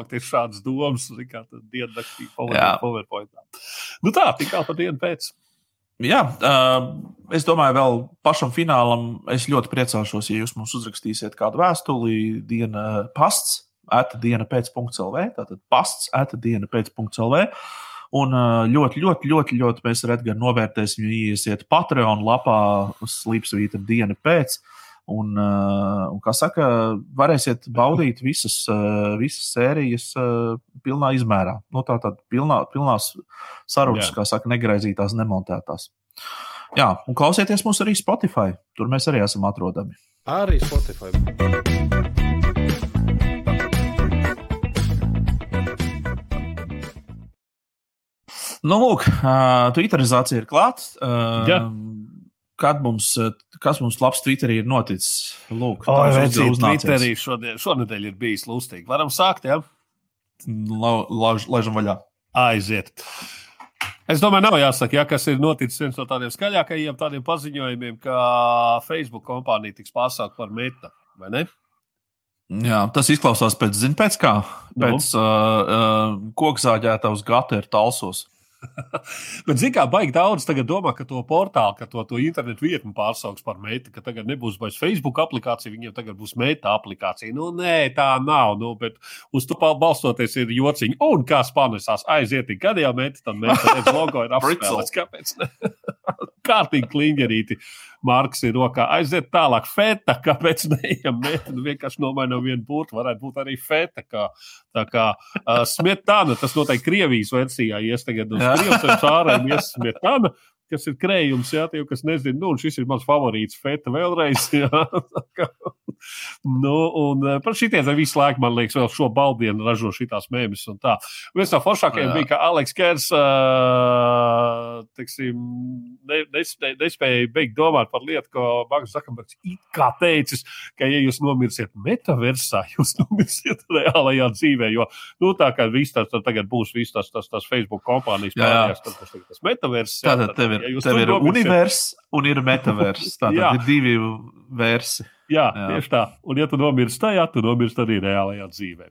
uzvākties šādas domas, kā diennaktī PowerPoint. Nu tā, tikā pa dienu pēc. Jā, uh, es domāju, vēl pašam finālam es ļoti priecāšos, ja jūs mums uzrakstīsiet kādu vēstuli, dienas pasts atdiena pēc .lv, tātad pasts atdiena pēc .lv. Un ļoti, ļoti, ļoti, ļoti mēs ar Edgars novērtēsim, ja iesiet Patreon lapā slīpsvīta diena pēc. Un, un, kā saka, varēsiet baudīt visas, visas sērijas pilnā izmērā. Nu, tā tad pilnā, pilnās sarunas, kā saka, negraizītās, nemontētās. Jā, un klausieties mūs arī Spotify. Tur mēs arī esam atrodami. Arī Spotify. Nu, lūk, uh, Twitterizācija ir klāta. Uh, ja. Kad mums, kas mums labs Twitterī ir noticis? Lūk, oh, redzīt, Twitterī šodien, šonadēļ ir bijis lustīgi. Varam sākt, jā? Ja? Laižam vaļā. Aiziet. Es domāju, nav jāsaka, ja, kas ir noticis viens no tādiem skaļākajiem tādiem paziņojumiem, ka Facebook kompānija tiks pārsākta par meta, vai ne? Jā, tas izklausās pēc, zin, pēc kā? Nu? Pēc no. uh, uh, kokzāģēta uz gata ir talsos. Bet, zināmā mērā, baigi daudz domā, ka to portālu, ka to, to internetu vietni pārsauks par meitu, ka tagad nebūs vairs Facebook aplikācija, viņiem tagad būs meita aplikācija. Nu, nē, tā nav. Nu, bet uz to balstoties ir jociņi. Un kā spānisās aiziet, kad jau meita, tad meita redz logo ir apspēlēts. Kāpēc? Kārtīgi klingerīti. Marks ir rokā. Aiziet tālāk, feta. Kāpēc neejam meita? Nu, vienkārši nomainām vienu burtu. Varētu būt arī feta. Kā, tā kā uh, smetāna, tas noteikti Krievijas versijā ies tagad uz Krievijas ārēm ies smetāna. Kas ir krējums, jā, tie, kas nezina, nu, šis ir mans favorīts, feta vēlreiz. Jā. nu, un eh, par šitiem visu laiku, man liekas, vēl šo baldienu ražo šitās mēmes un tā. Viens no foršākajiem bija, ka Aleks Kers, uh, teiksim, ne, nespēja, nespēja beigt domāt par lietu, ko Magnus Zakambergs it kā teicis, ka, ja jūs nomirsiet metaversā, jūs nomirsiet reālajā dzīvē, jo, nu, tā kā viss tas tagad būs, viss tas, tas, tas Facebook kompānijas pārējās, tad tas, tas metavers. Tātad tev ir, ja tev ir univers un ir metavers. Tātad ir divi versi. Jā, jā, tieši tā. Un, ja tu nomirsti tajā, tu nomirsti arī reālajā dzīvē.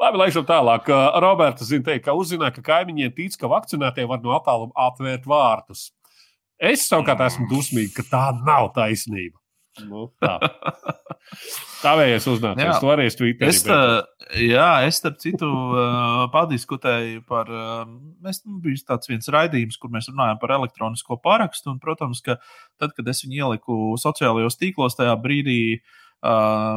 Labi, laižam tālāk. Roberts zina, teikt, ka uzzināja, ka kaimiņiem tic, ka vakcinētie var no attāluma atvērt vārtus. Es savukārt esmu dusmīgs, ka tā nav taisnība. Nu, tā. Tavējies uznācies, tu arī Twitterī. Es, tā, jā, es starp citu padiskutēju par, mēs nu, bija tāds viens raidījums, kur mēs runājam par elektronisko parakstu, un, protams, ka tad, kad es viņu ieliku sociālajos tīklos, tajā brīdī uh,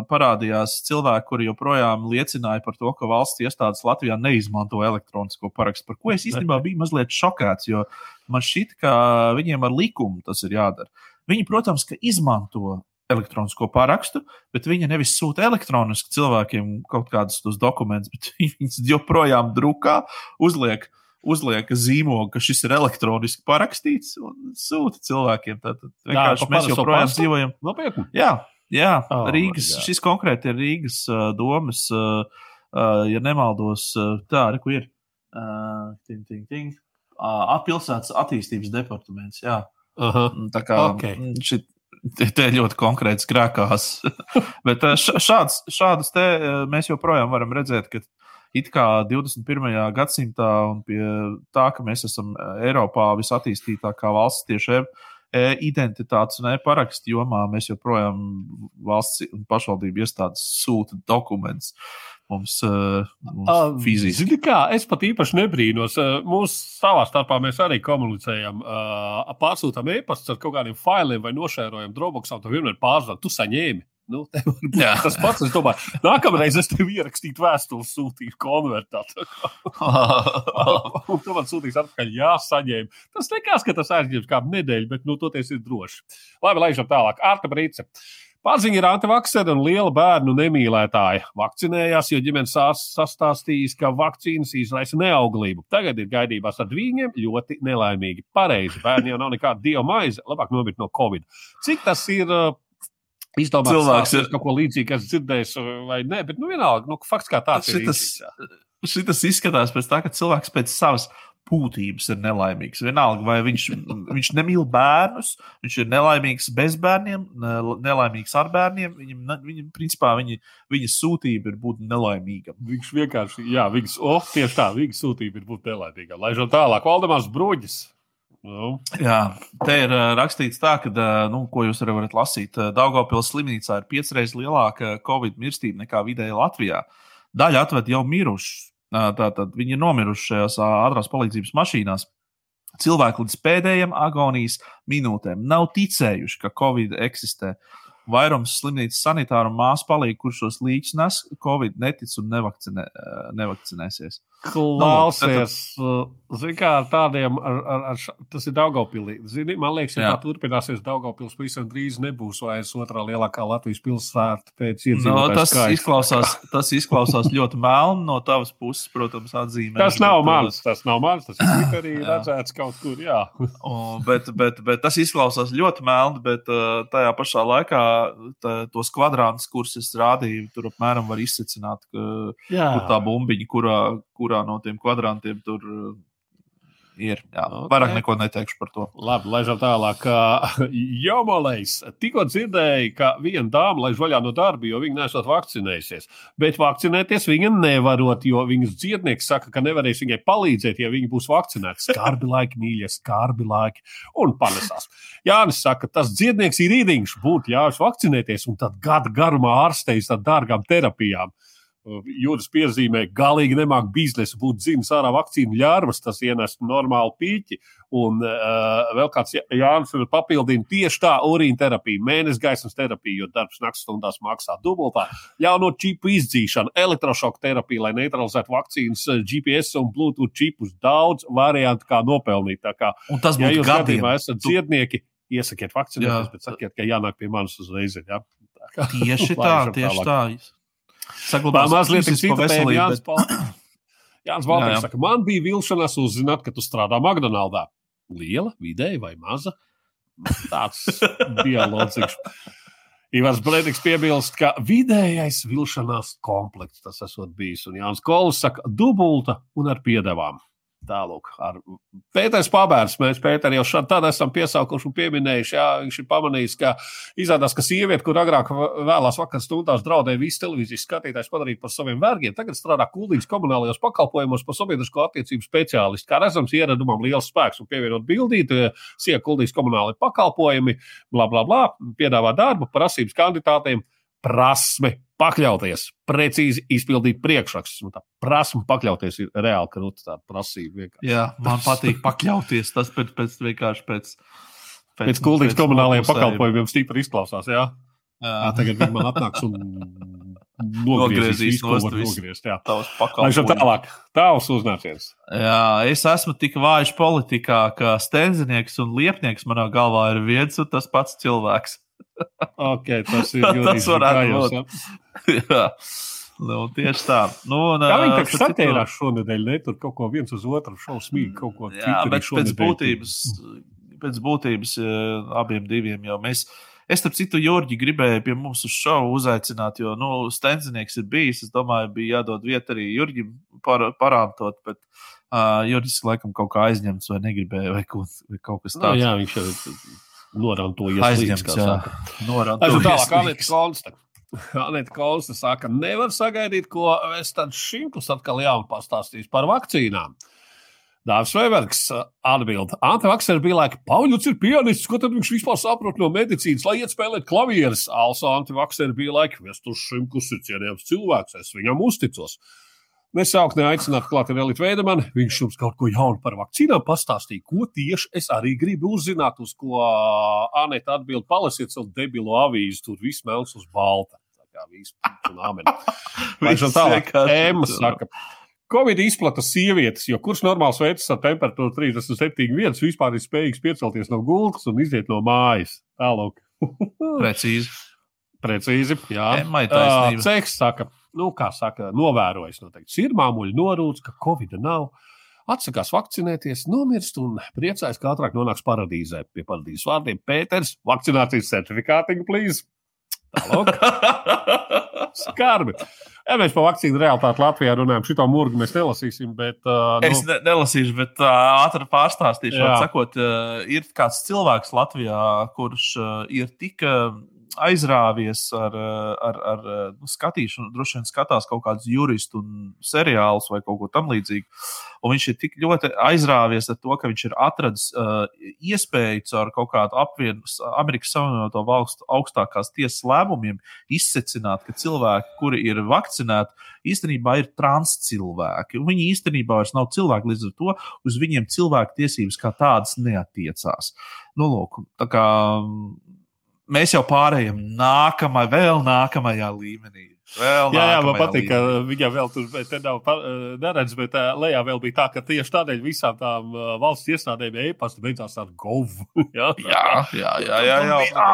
parādījās cilvēki, kuri joprojām liecināja par to, ka valsts iestādes Latvijā neizmanto elektronisko parakstu, par ko es īstenībā biju mazliet šokēts, jo man šķiet, ka viņiem ar likumu tas ir jādara. Viņi, protams, izmanto elektronisko parakstu, bet viņi nevis sūta elektroniski cilvēkiem kaut kādus tos dokumentus, bet viņi joprojām drukā, uzliek, uzliek zīmogu, ka šis ir elektroniski parakstīts un sūta cilvēkiem. Tad vienkārši mēs joprojām dzīvojam. Nopietni. Jā, jā oh, Rīgas, šis konkrēti ir Rīgas uh, domas, uh, uh, ja nemaldos, uh, tā arī ir. Uh, ting, ting, ting. Uh, pilsētas attīstības departaments. Jā. Aha, tā kā okay. šit, Te ļoti konkrēts grēkās. Bet šāds, šādus te mēs joprojām varam redzēt, ka it kā 21. gadsimtā un pie tā, ka mēs esam Eiropā visattīstītākā valsts tieši identitātes un e-parakstu jomā, mēs joprojām valsts un pašvaldību iestādes sūta dokumentus mums, uh, mums fiziski. Zini, kā es pat īpaši nebrīnos. Uh, mūsu savā starpā mēs arī komunicējam, uh, pārsūtām e-pastus ar kaut kādiem failiem vai nošērojam Dropboxā. Tu vienmēr pārzvani, tu saņēmi. Nu, tas pats, es domāju, nākamreiz es tev ierakstītu vēstuli, sūtītu konvertātu. Un tu man sūtīsi atpakaļ, jā, saņēmu. Tas nekas, ka tas aizņems kādu nedēļu, bet, nu, toties ir droši. Labi, laižam tālāk. Arta Brīce. Pārziņa ir antivaksera un liela bērnu nemīlētāja. Vakcinējās, jo ģimenes ārsts sastāstījis, ka vakcīnas izraisa neauglību. Tagad ir gaidībās ar viņiem ļoti nelaimīgi. Pareizi, bērni jau nav nekāda dieva maize, labāk nomirt no covid. Cik tas ir izdomāts? Cilvēks ir kaut ko līdzīgu, kas dzirdējis vai nē, bet nu vienalga, nu, fakts kā tāds šitas, ir. Šitas izskatās pēc tā, ka cilvēks pēc savas būtības ir nelaimīgs. Vienalga, vai viņš, viņš nemīl bērnus, viņš ir nelaimīgs bez bērniem, nelaimīgs ar bērniem. Viņam, viņam principā, viņa, viņa sūtība ir būt nelaimīgam. Viņš vienkārši, jā, viņas, oh, tieši tā, viņa sūtība ir būt nelaimīgam. Laižot tālāk, Valdemārs Bruģis. Nu. Jā, te ir uh, rakstīts tā, ka, uh, nu, ko jūs arī varat lasīt, uh, Daugopils slimnīcā ir piecreiz lielāka Covid mirstība nekā vidēji Latvijā. Daļa atved jau mirušus, Tātad viņi ir nomiruši šajās ātrās palīdzības mašīnās. Cilvēki līdz pēdējiem agonijas minūtēm nav ticējuši, ka Covid eksistē. Vairums slimnīcas sanitāru māsu palīdz, kurš šos līdzekļus nes, Covid netic un nevakcinē, nevakcinēsies. Klausies, nu, zini, kā ar tādiem, ar, ar, ar tas ir Daugopilī. Zini, man liekas, ja Jā. tā turpināsies, Daugopils pavisam drīz nebūs vairs otrā lielākā Latvijas pilsēta pēc iedzīvotāju no, tas skaita. Izklausās, tas izklausās ļoti melni no tavas puses, protams, atzīmē. Tas nav bet, mans, tas nav mans, tas ir arī redzēts kaut kur, jā. o, bet, bet, bet tas izklausās ļoti melni, bet uh, tajā pašā laikā tā, tos kvadrātus, kurus es rādīju, tur apmēram var izsacināt, ka, kur tā bumbiņa, kurā, kurā no tiem kvadrantiem tur uh, ir. Jā, okay. Vairāk neko neteikšu par to. Labi, laižam tālāk. Jomolejs tikko dzirdēja, ka viena dāma laiž vaļā no darba, jo viņa nesot vakcinējusies. Bet vakcinēties viņa nevarot, jo viņas dziednieks saka, ka nevarēs viņai palīdzēt, ja viņa būs vakcinēta. Skarbi laiki, mīļie, skarbi laiki. Un panesās. Jānis saka, tas dziednieks ir īriņš, būtu jāvis vakcinēties un tad gada garumā ārsteiz ar dārgām terapijām. Jūras piezīmē, galīgi nemāk biznesa būt zināms ārā vakcīnu ļārvas, tas ienes normālu pīķi. Un uh, vēl kāds Jānis papildina tieši tā urīna terapija, mēnesis gaismas terapija, jo darbs naktas stundās maksā dubultā. Jauno čipu izdzīšana, elektrošoka terapija, lai neutralizētu vakcīnas, GPS un Bluetooth čipus. Daudz variantu, kā nopelnīt. Tā kā, un tas ja būtu jūs gadiem. gadījumā esat dziednieki, iesakiet vakcinēties, bet sakiet, ka jānāk pie manis uzreiz. Ja? Tieši tā, tieši tā. Saglabās mazliet citu veselību. Jānis, bet... Jānis Valters saka, man bija vilšanās uzzināt, ka tu strādā McDonaldā. Liela, vidēja vai maza? Tāds dialogs. Ivars Brīsīs piebilst, ka vidējais vilšanās komplekts tas esot bijis. Un Jānis Kols saka, dubulta un ar piedevām. Tālāk, Pēters Pabērs. Mēs Pēteri jau šādi esam piesaukuši un pieminējuši. Jā, viņš ir pamanījis, ka izrādās, ka sieviete, kur agrāk vēlās vakar stundās draudēja visu televīzijas skatītājus padarīt par saviem vergiem, tagad strādā kuldīgas komunālajos pakalpojumos par sabiedrisko attiecību speciālistu. Kā redzams, ieradumam liels spēks un pievienot bildīti, sieka kuldīgas komunālajie pakalpojumi, bla, bla, bla, piedāvā darbu, prasības kandidātiem, prasme pakļauties, precīzi izpildīt priekšrakstus. Tā prasme pakļauties ir reāli krūta tāda prasība. Vienkārši. Jā, man patīk pakļauties. Tas pēc, pēc vienkārši pēc. Pēc, pēc kuldīgas komunālajiem pakalpojumiem stipri izklausās. Jā? Jā. Jā, tagad viņi man atnāks un nogriezīs tas ir tālāk. Tavs uznāciens. Jā, es esmu tik vājš politikā, ka stenzinieks un liepnieks manā galvā ir viens un tas pats cilvēks. Okay, tas ir būt. Jā. Nu, tieši tā. Nu, un, Kā viņi tā satērās šonadēļ, ne? Tur kaut ko viens uz otru šausmīgi kaut ko Jā, bet pēc būtības, pēc būtības abiem diviem jau mēs. Es, starp citu, Jorģi gribēju pie mums uz šovu uzaicināt, jo, nu, stenzinieks ir bijis. Es domāju, bija jādod vieta arī Jorģim par, parāmtot, bet uh, Jorģis laikam kaut kā aizņemts vai negribēja vai, ko, vai kaut kas tāds. No, jā, viņš ir norantojies. Aizņemts, jā. Norantojies. Tālāk, Alita Konsta. Anita Kolsta saka, nevar sagaidīt, ko es tad šimtus atkal jaunu pastāstīšu par vakcīnām. Dārzs Vēbergs atbild, Antivaksers bija laika, Pauļuts ir pianists, ko tad viņš vispār saprot no medicīnas, lai iet spēlēt klavierus. Also Antivaksers bija laika, Vestus Šimkus ir cienījams cilvēks, es viņam uzticos. Nesaukt, neaicināt klāt ar Elitu Veidemanu. Viņš jums kaut ko jaunu par vakcīnām pastāstīja. Ko tieši es arī gribu uzzināt, uz ko Anita atbild. Palasiet savu debilo avīzi, tur viss melns uz balta. Tā kā viss un amen. Vai šam tālāk? Emma saka. Covid izplata sievietes, jo kurš normāls veids ar temperatūru 37,1 vispār ir spējīgs piecelties no gultas un iziet no mājas. Tālāk. Precīzi. Precīzi, jā. Emmai taisnība. Ceks saka, nu, kā saka, novērojis noteikti. Sirmāmuļi norūdz, ka Covid nav. Atsakās vakcinēties, nomirst un priecājas, ka ātrāk nonāks paradīzē. Pie paradīzes vārdiem Pēters, vakcinācijas certifikātiņu. Tālāk. Skarbi. Ja mēs par vakcīnu realitāti Latvijā runājam, šito murgu mēs nelasīsim. Bet, uh, nu... Es ne, nelasīšu, bet uh, ātri pārstāstīšu. Sakot, uh, ir kāds cilvēks Latvijā, kurš uh, ir tik. Uh, aizrāvies ar, ar, ar nu, skatīšanu, droši vien skatās kaut kādus juristu seriālus vai kaut ko tamlīdzīgu. Un viņš ir tik ļoti aizrāvies ar to, ka viņš ir atradis uh, iespēju caur kaut kādu apvienot Amerikas Savienoto Valstu augstākās tiesas lēmumiem izsecināt, ka cilvēki, kuri ir vakcinēti, īstenībā ir transcilvēki. Viņi īstenībā vairs nav cilvēki, līdz ar to uz viņiem cilvēku tiesības kā tādas neatiecās. Nu, lūk, tā kā mēs jau pārējām nākamajā, vēl nākamajā līmenī. Vēl jā, jā, man patīk, ka viņa vēl tur nav neredz, bet uh, lejā vēl bija tā, ka tieši tādēļ visām tām uh, valsts iestādēm e-pasta beidzās ar govu. jā, jā, jā, jā, jā, jā, jā.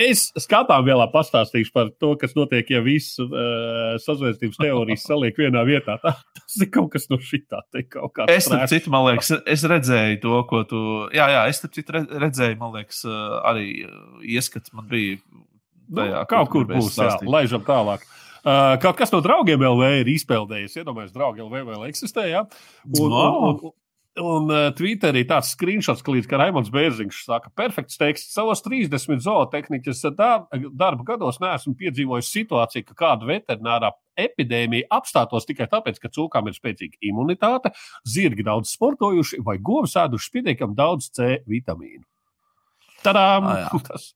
Es skatām vēl pastāstīšu par to, kas notiek, ja visu uh, sazvērstības teorijas saliek vienā vietā. Tā, tas ir kaut kas no šitā. Es tam citu, man liekas, es redzēju to, ko tu. Jā, jā, es tam citu redzēju, man liekas, arī ieskats man bija. Tajā, nu, kaut kur būs, jā, laižam tālāk. Uh, kaut kas no draugiem LV ir izpeldējis. Iedomājieties, draugi LV vēl eksistē. Ja? Un, no. un, un, un uh, Twitterī tāds screenshots, ka līdz kā Raimons Bērziņš saka, perfekts teksts. Savos 30 zootehniķas darba gados neesmu piedzīvojis situāciju, ka kāda veterinārā epidēmija apstātos tikai tāpēc, ka cūkām ir spēcīga imunitāte, zirgi daudz sportojuši vai govis ēduši pietiekami daudz C vitamīnu. Tadām! Ah, tas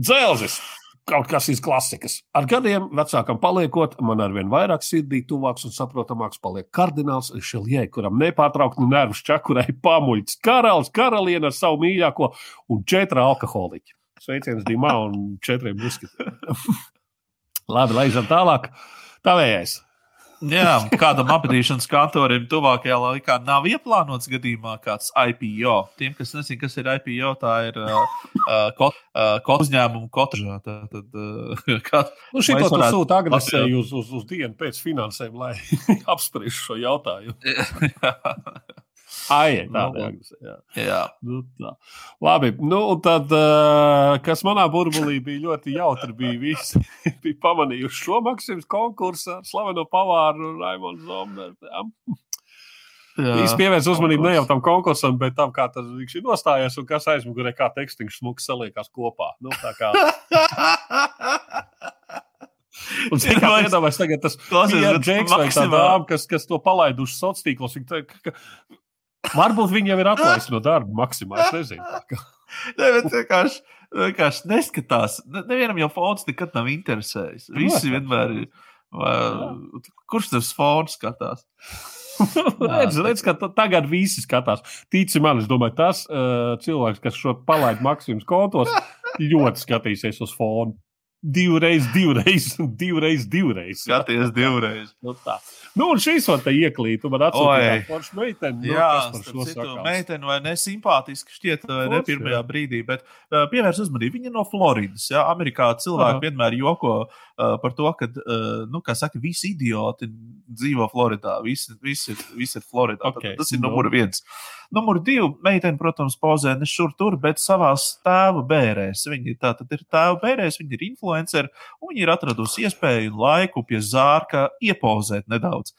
dzelzis! Kaut kas iz klasikas. Ar gadiem vecākam paliekot, man arvien vairāk sirdī tuvāks un saprotamāks paliek kardināls Šeljē, kuram nepārtraukti nervu čakurai pamuļts karalis, karaliene ar savu mīļāko un četra alkoholiķi. Sveiciens Dimā un četriem muskatiem. Labi, laižam tālāk. Tavējais. Jā, kādam apgādāšanas kantorim tuvākajā laikā nav ieplānots gadījumā kāds IPO. Tiem, kas nezina, kas ir IPO, tā ir uh, kot, uh, kot uzņēmuma kotražā. Tad, uh, kā, nu, šī to varētu... sūta agresēju uz, uz, uz dienu pēc finansēm, lai apspriež šo jautājumu. Ai, tā ir nu, jā. jā. Nu, tā. Labi, nu, tad, uh, kas manā burbulī bija ļoti jautri, bija visi bija pamanījuši šo Maksimas konkursu ar slaveno pavāru Raimonu Zomneru. Viņš pievērsa uzmanību ne jau tam konkursam, bet tam, kā tas viņš ir nostājies un kas aizmugurē, kā tekstiņš smuks saliekās kopā. Nu, kā... Un cik tā iedomājas tagad tas ir Džeks vai tā dāma, kas, kas to palaiduši sociālos tīklos. Varbūt viņi jau ir atlaisti no darba maksimāli. Es nezinu. ne, bet vienkārši, vienkārši neskatās. Nevienam jau fons nekad nav interesējis. Visi vienmēr ir. Vai, kurš tas fons skatās? redz, redz, ka tagad visi skatās. Tici man, es domāju, tas uh, cilvēks, kas šo palaid maksimumus kontos, ļoti skatīsies uz fonu. Divreiz, divreiz, divreiz, divreiz. Skaties, divreiz. Nu, tā. Nu, un šīs vēl te ieklīt, tu man atsūtīji foršu meiteni. Nu, Jā, par šo citu meiteni vai ne simpātiski šķiet, vai ne pirmajā jā. brīdī, bet uh, pievērs uzmanību. Viņa no Floridas, jā, Amerikā cilvēki Aha. vienmēr joko uh, par to, ka, uh, nu, kā saka, visi idioti dzīvo Floridā, visi, visi, visi ir Floridā. Okay. Tas ir no. numur viens. Numur divi, meitene, protams, pozē ne šur tur, bet savā tēva bērēs. Viņa tā tad ir tēva bērēs, viņa ir influencer, un viņa ir atradusi iespēju laiku pie zārka iepozēt nedaudz daudz.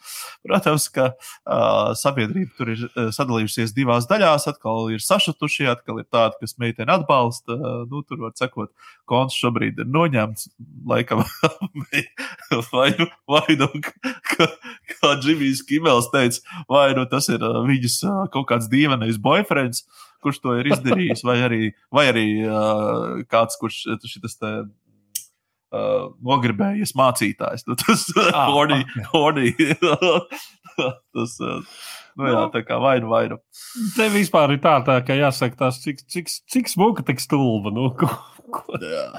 Protams, ka uh, sabiedrība tur ir sadalījusies divās daļās. Atkal ir sašutušie, atkal ir tādi, kas meiteni atbalsta. Uh, nu, tur var sekot, konts šobrīd ir noņemts. Laikam, vai, nu, vai nu, kā, kā Džimijs Kimels teica, vai nu tas ir viņas kaut kāds dīvainais boyfriends kurš to ir izdarījis, vai arī, vai arī uh, kāds, kurš šis te uh, nogribējies mācītājs. Nu, tas ah, horny, horny, tas, nu, jā, tā kā vainu, vainu. Te vispār ir tā, tā ka jāsaka, tas, cik, cik, cik smuka, tik stulba. Nu, ko, ko. Jā.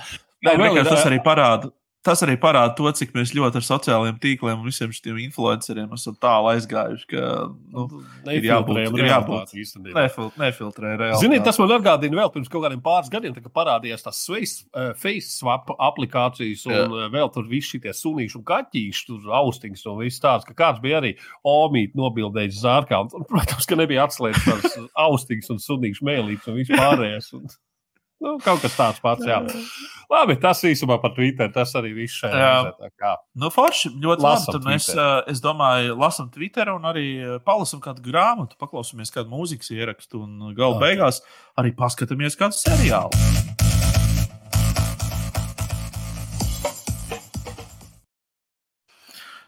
Nē, Nē, tas arī parāda, tas arī parāda to, cik mēs ļoti ar sociālajiem tīkliem un visiem šiem influenceriem esam tālu aizgājuši, ka nu, ir jābūt jābūt nefil, nefiltrē reāli. Ziniet, tas man atgādina vēl pirms kaut kādiem pāris gadiem, kad parādījās tas uh, FaceSwap aplikācijas un Jā. uh, vēl tur viss šie sunīši un kaķīši, tur austiņas un viss tāds, ka kāds bija arī omīt nobildējis zārkā. Un, protams, ka nebija atslēgts tās austiņas un sunīšu mēlītes un vispārējais. Un... Nu, kaut kas tāds pats, jā. Labi, tas īsumā par Twitter. Tas arī viss šajā gadījumā. Nu, forši, ļoti lasam labi. Tad mēs, Twitter. es domāju, lasām Twitter un arī palasām kādu grāmatu, paklausāmies kādu mūzikas ierakstu un gala okay. beigās arī paskatāmies kādu seriālu.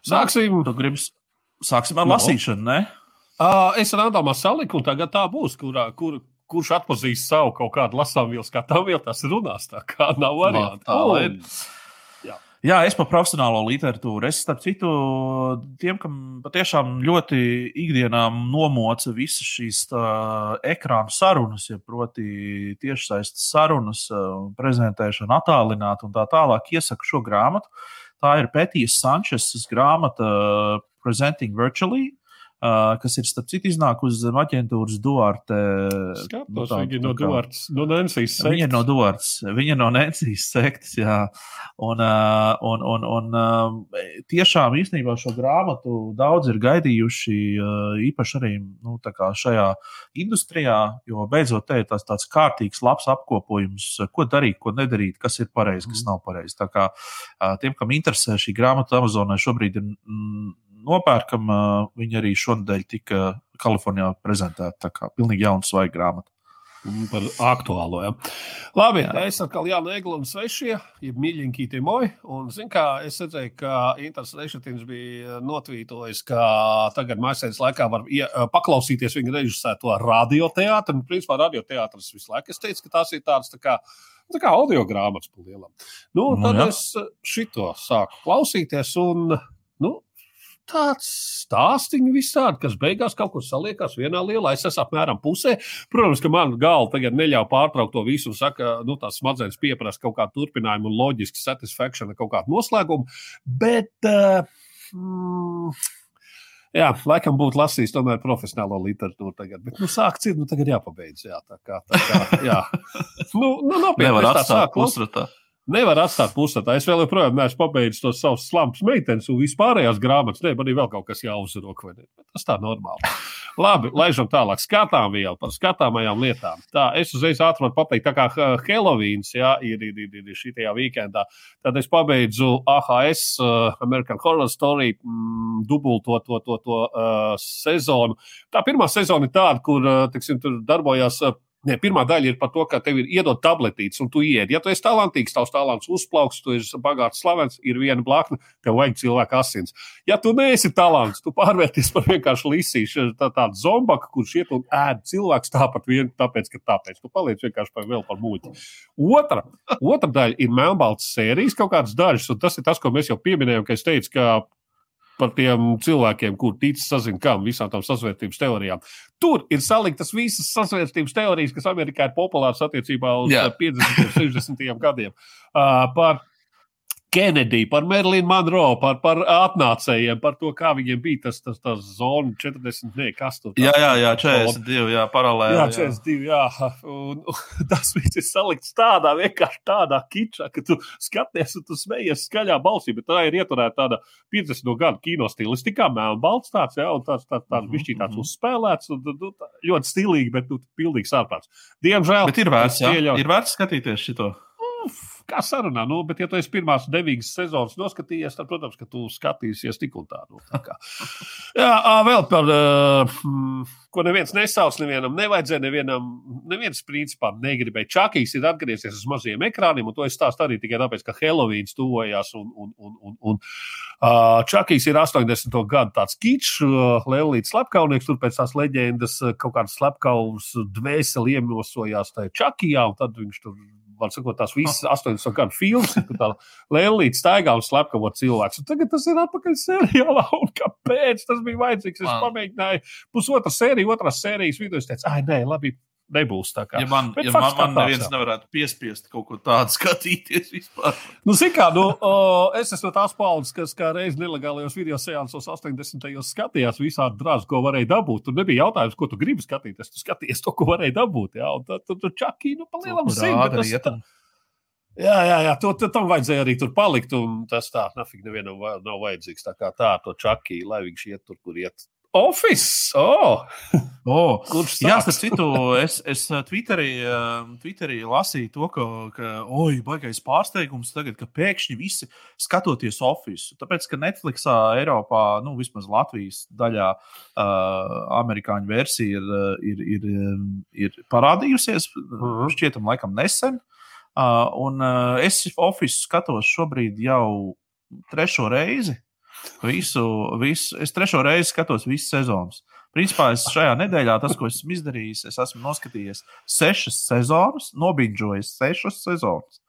Sāksim. Tu gribi, sāksim ar no. lasīšanu, ne? Uh, es ar Ādāmu saliku, un tagad tā būs, kurā, kur, kurš atpazīst savu kaut kādu lasāmvielu, kā tā vēl tas runās. Tā kā nav variantu. Tā, tā ir. Jā. Jā, es par profesionālo literatūru. Es, starp citu, tiem, kam patiešām ļoti ikdienā nomoca visas šīs ekrāna sarunas, ja proti, tiešsaistes sarunas, prezentēšana, attālināta un tā tālāk, iesaku šo grāmatu. Tā ir Pētīs Sančes grāmata Presenting Virtually. Uh, kas ir starp citu iznākusi zem aģentūras Duarte. Skatos, nu, tā, viņa no Duartes, no Nensijas. Viņa no Duartes, viņa no Nensijas sektas, jā. Un, uh, un, un, un uh, tiešām īstenībā šo grāmatu daudz ir gaidījuši, uh, īpaši arī nu, šajā industrijā, jo beidzot te ir tās, tāds kārtīgs, labs apkopojums, ko darīt, ko nedarīt, kas ir pareizi, kas mm. nav pareizi. Tā kā uh, tiem, kam interesē šī grāmata Amazonē, šobrīd ir. Mm, nopērkam. Viņa arī šonadēļ tika Kalifornijā prezentēta. Tā kā pilnīgi jauna svaiga grāmata. Par aktuālo. Ja. Labi, jā. es atkal Jānis Eglis un Svešie, ir mīļiņķīti moji. Un, zin kā, es redzēju, ka Inters Reišatins bija notvītojis, ka tagad mākslinieces laikā var ie, paklausīties viņa režisēto radioteātru. Un, principā, radioteātris visu laiku. Es teicu, ka tās ir tādas tā kā Tā kā audio grāmatas pa lielam. Nu, Nu, tad jā. es šito sāku klausīties, un nu, tāds stāstīns visādi, kas beigās kaut kur saliekās vienā lielā. Es esmu apmēram pusē. Protams, ka man galva tagad neļauj pārtraukt to visu, un saka, nu, tās smadzenes pieprasa kaut kādu turpinājumu un loģisku satisfakciju, kaut kādu noslēgumu. Bet, uh, mm, Jā, laikam būtu lasījis tomēr profesionālo literatūru tagad. Bet, nu, sākts ir, nu, tagad jāpabeidz. Jā, tā kā, tā kā, jā. nu, nu, nopietni, Nevar atstāt klausīt. pusratā. Nevar atstāt pusētā. Es vēl joprojām neesmu pabeidzis tos savus slampus meitenes un vispārējās grāmatas. Nē, man ir vēl kaut kas jāuzrok, vai ne? Tas tā normāli. Labi, laižam tālāk. Skatām vēl par skatāmajām lietām. Tā, es uzreiz ātri varu pateikt, tā kā Helovīns jā, ir, ir, ir, ir šitajā weekendā. Tad es pabeidzu AHS, uh, American Horror Story, mm, dubulto to, to, to uh, sezonu. Tā pirmā sezona ir tāda, kur uh, tiksim, tur darbojās. Uh, Ne, pirmā daļa ir par to, ka tev ir iedot tabletītes, un tu iedi. Ja tu esi talantīgs, tavs talants uzplauks, tu esi bagāts, slavens, ir viena blakne, tev vajag cilvēku asins. Ja tu neesi talants, tu pārvērties par vienkārši lisīšu, tā, tādu zombaku, kurš iet un ēd cilvēks tāpat vien, tāpēc, ka tāpēc. Tu paliec vienkārši par vēl par muļķi. Otra, otra daļa ir melnbalts sērijas, kaut kādas dažas, un tas ir tas, ko mēs jau pieminējām, ka es teicu, ka par tiem cilvēkiem, kuriem tic sazina, kam visām tām sasvērtības teorijām. Tur ir saliktas visas sasvērstības teorijas, kas Amerikā ir populāras attiecībā uz Jā. Jā. 50. un 60. gadiem. Uh, par Kennedy, par Merlinu Monroe, par, par atnācējiem, par to, kā viņiem bija tas, tas, tas zona 40, ne, kas tur Jā, jā, jā, 42, jā, paralēli. Jā, jā. 42. Jā, un, un tas viss ir salikts tādā vienkārši tādā kičā, ka tu skaties un tu smejies skaļā balsī, bet tā ir ieturēta tāda 50 gadu kino stilistikā, melnbalts tāds, jā, un tāds, tāds, tāds Mhm, bišķī tāds mhm. uzspēlēts, un nu, tā ļoti stilīgi, bet nu, pilnīgs ārprāts. Diemžēl. Bet ir vērts, jā, pieļauju- ir vērts skatīties šito. Uf, Kā sarunā, nu, bet, ja tu esi pirmās devīgas sezonas noskatījies, tad, protams, ka tu skatīsies tik un tā. Nu, tā kā. Jā, vēl par, ko neviens nesauc, nevienam nevajadzēja, nevienam, neviens principā negribēja. Čakīs ir atgriezies uz maziem ekrāniem, un to es stāstu arī tikai tāpēc, ka Helovīns tuvojās, un, un, un, un, un Čakīs ir 80. gadu tāds kičs, Lelīts slepkavnieks, tur pēc tās leģendas kaut kāds slepkavs dvēseli iemosojās tajā Čakijā, un tad viņš tur var sakot, tās visas 80 gadu filmas, kur tā Lēlīte staigā un slepkavo cilvēks. Un tagad tas ir atpakaļ seriālā. Un kāpēc tas bija vajadzīgs? Es pamēģināju pusotru sēriju, otrās sērijas vidū. Es teicu, ah, nē, labi, nebūs tā kā. Ja man, Bet ja man, man neviens jā. nevarētu piespiest kaut ko tādu skatīties vispār. Nu, zini kā, nu, o, es esmu tās paudzes, kas kā reiz nelegālajos video seansos 80. gados skatījās visādi drāzi, ko varēja dabūt. Tur nebija jautājums, ko tu gribi skatīties. Tu skaties to, ko varēja dabūt. Jā, un tad tu tur čakī, nu, pa lielam tā- rietam. Jā, jā, jā to, to, tam vajadzēja arī tur palikt. un Tas tā, nafig, nevienam nav vajadzīgs. Tā kā tā, to čakī, lai viņš iet tur, kur iet. Office! Oh, Oh, kurš Jā, starp citu, es, es eh, Twitterī, eh, Twitterī lasīju to, ka, ka oi, baigais pārsteigums tagad, ka pēkšņi visi skatoties Office. Tāpēc, ka Netflixā, Eiropā, nu, vismaz Latvijas daļā, uh, amerikāņu versija ir, ir, ir, ir parādījusies, Mhm. šķietam, laikam nesen. Uh, un uh, es Office skatos šobrīd jau trešo reizi. Visu, visu, es trešo reizi skatos visas sezonas. Principā es šajā nedēļā, tas, ko esmu izdarījis, es esmu noskatījies sešas sezonas, nobīdžojis sešas sezonas.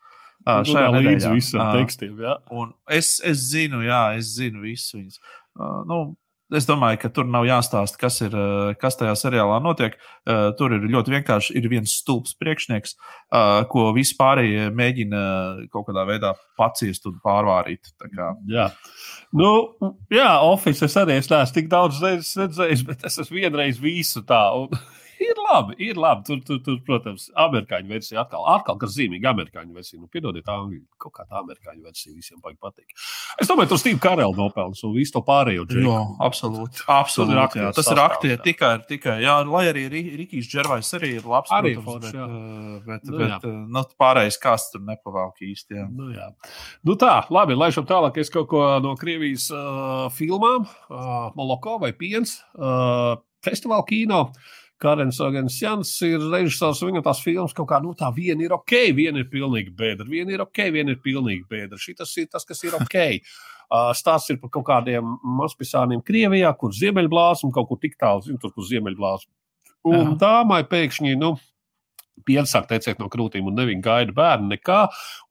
Uh, šajā nedēļā. visam Ā, tekstiem. Jā. Un es, es zinu, jā, es zinu visu viņas. Uh, nu, es domāju, ka tur nav jāstāsta, kas, ir, uh, kas tajā seriālā notiek. Uh, tur ir ļoti vienkārši ir viens stulbs priekšnieks, uh, ko visi pārējie mēģina kaut kādā veidā paciest un pārvārīt. Jā, nu, jā Office es arī es neesmu tik daudz reizes redzējis, bet es esmu vienreiz visu tā. Un... Ir labi, ir labi. Tur, tur, tur protams, amerikāņu versija atkal, atkal kas zīmīga amerikāņu versija. Nu, piedodiet, angļu, kaut kā tā amerikāņu versija visiem patīk. Es domāju, tur Steve Karel nopelns un visu to pārējo džeku. absolūti. Tur absolūti ir jā. aktieru Tas ir aktieri tikai, tikai jā, lai arī Ri- Rikijs Džervais arī ir labs. Arī protams, foršs, bet, uh, bet, Nu, bet uh, nu, pārējais kāds tur nepavalk īsti. Jā. Nu, jā. nu tā, labi, laižam tālāk. Es kaut ko no Krievijas uh, filmām, uh, Moloko vai Piens, uh, festivāla kino. Karens Agansjans ir režisors, viņam tās filmas kaut kā, nu tā viena ir ok, viena ir pilnīgi bēdra, viena ir ok, viena ir pilnīgi bēdra. Šitas ir tas, kas ir ok. Uh, Stāsts ir par kaut kādiem mazpisāniem Krievijā, kur ziemeļblāzma kaut kur tik tālu, zinu, tur, kur ziemeļblāzma. Un dāmai pēkšņi, nu, piens sāk tecēt no krūtīm, un neviņu gaida bērnu nekā.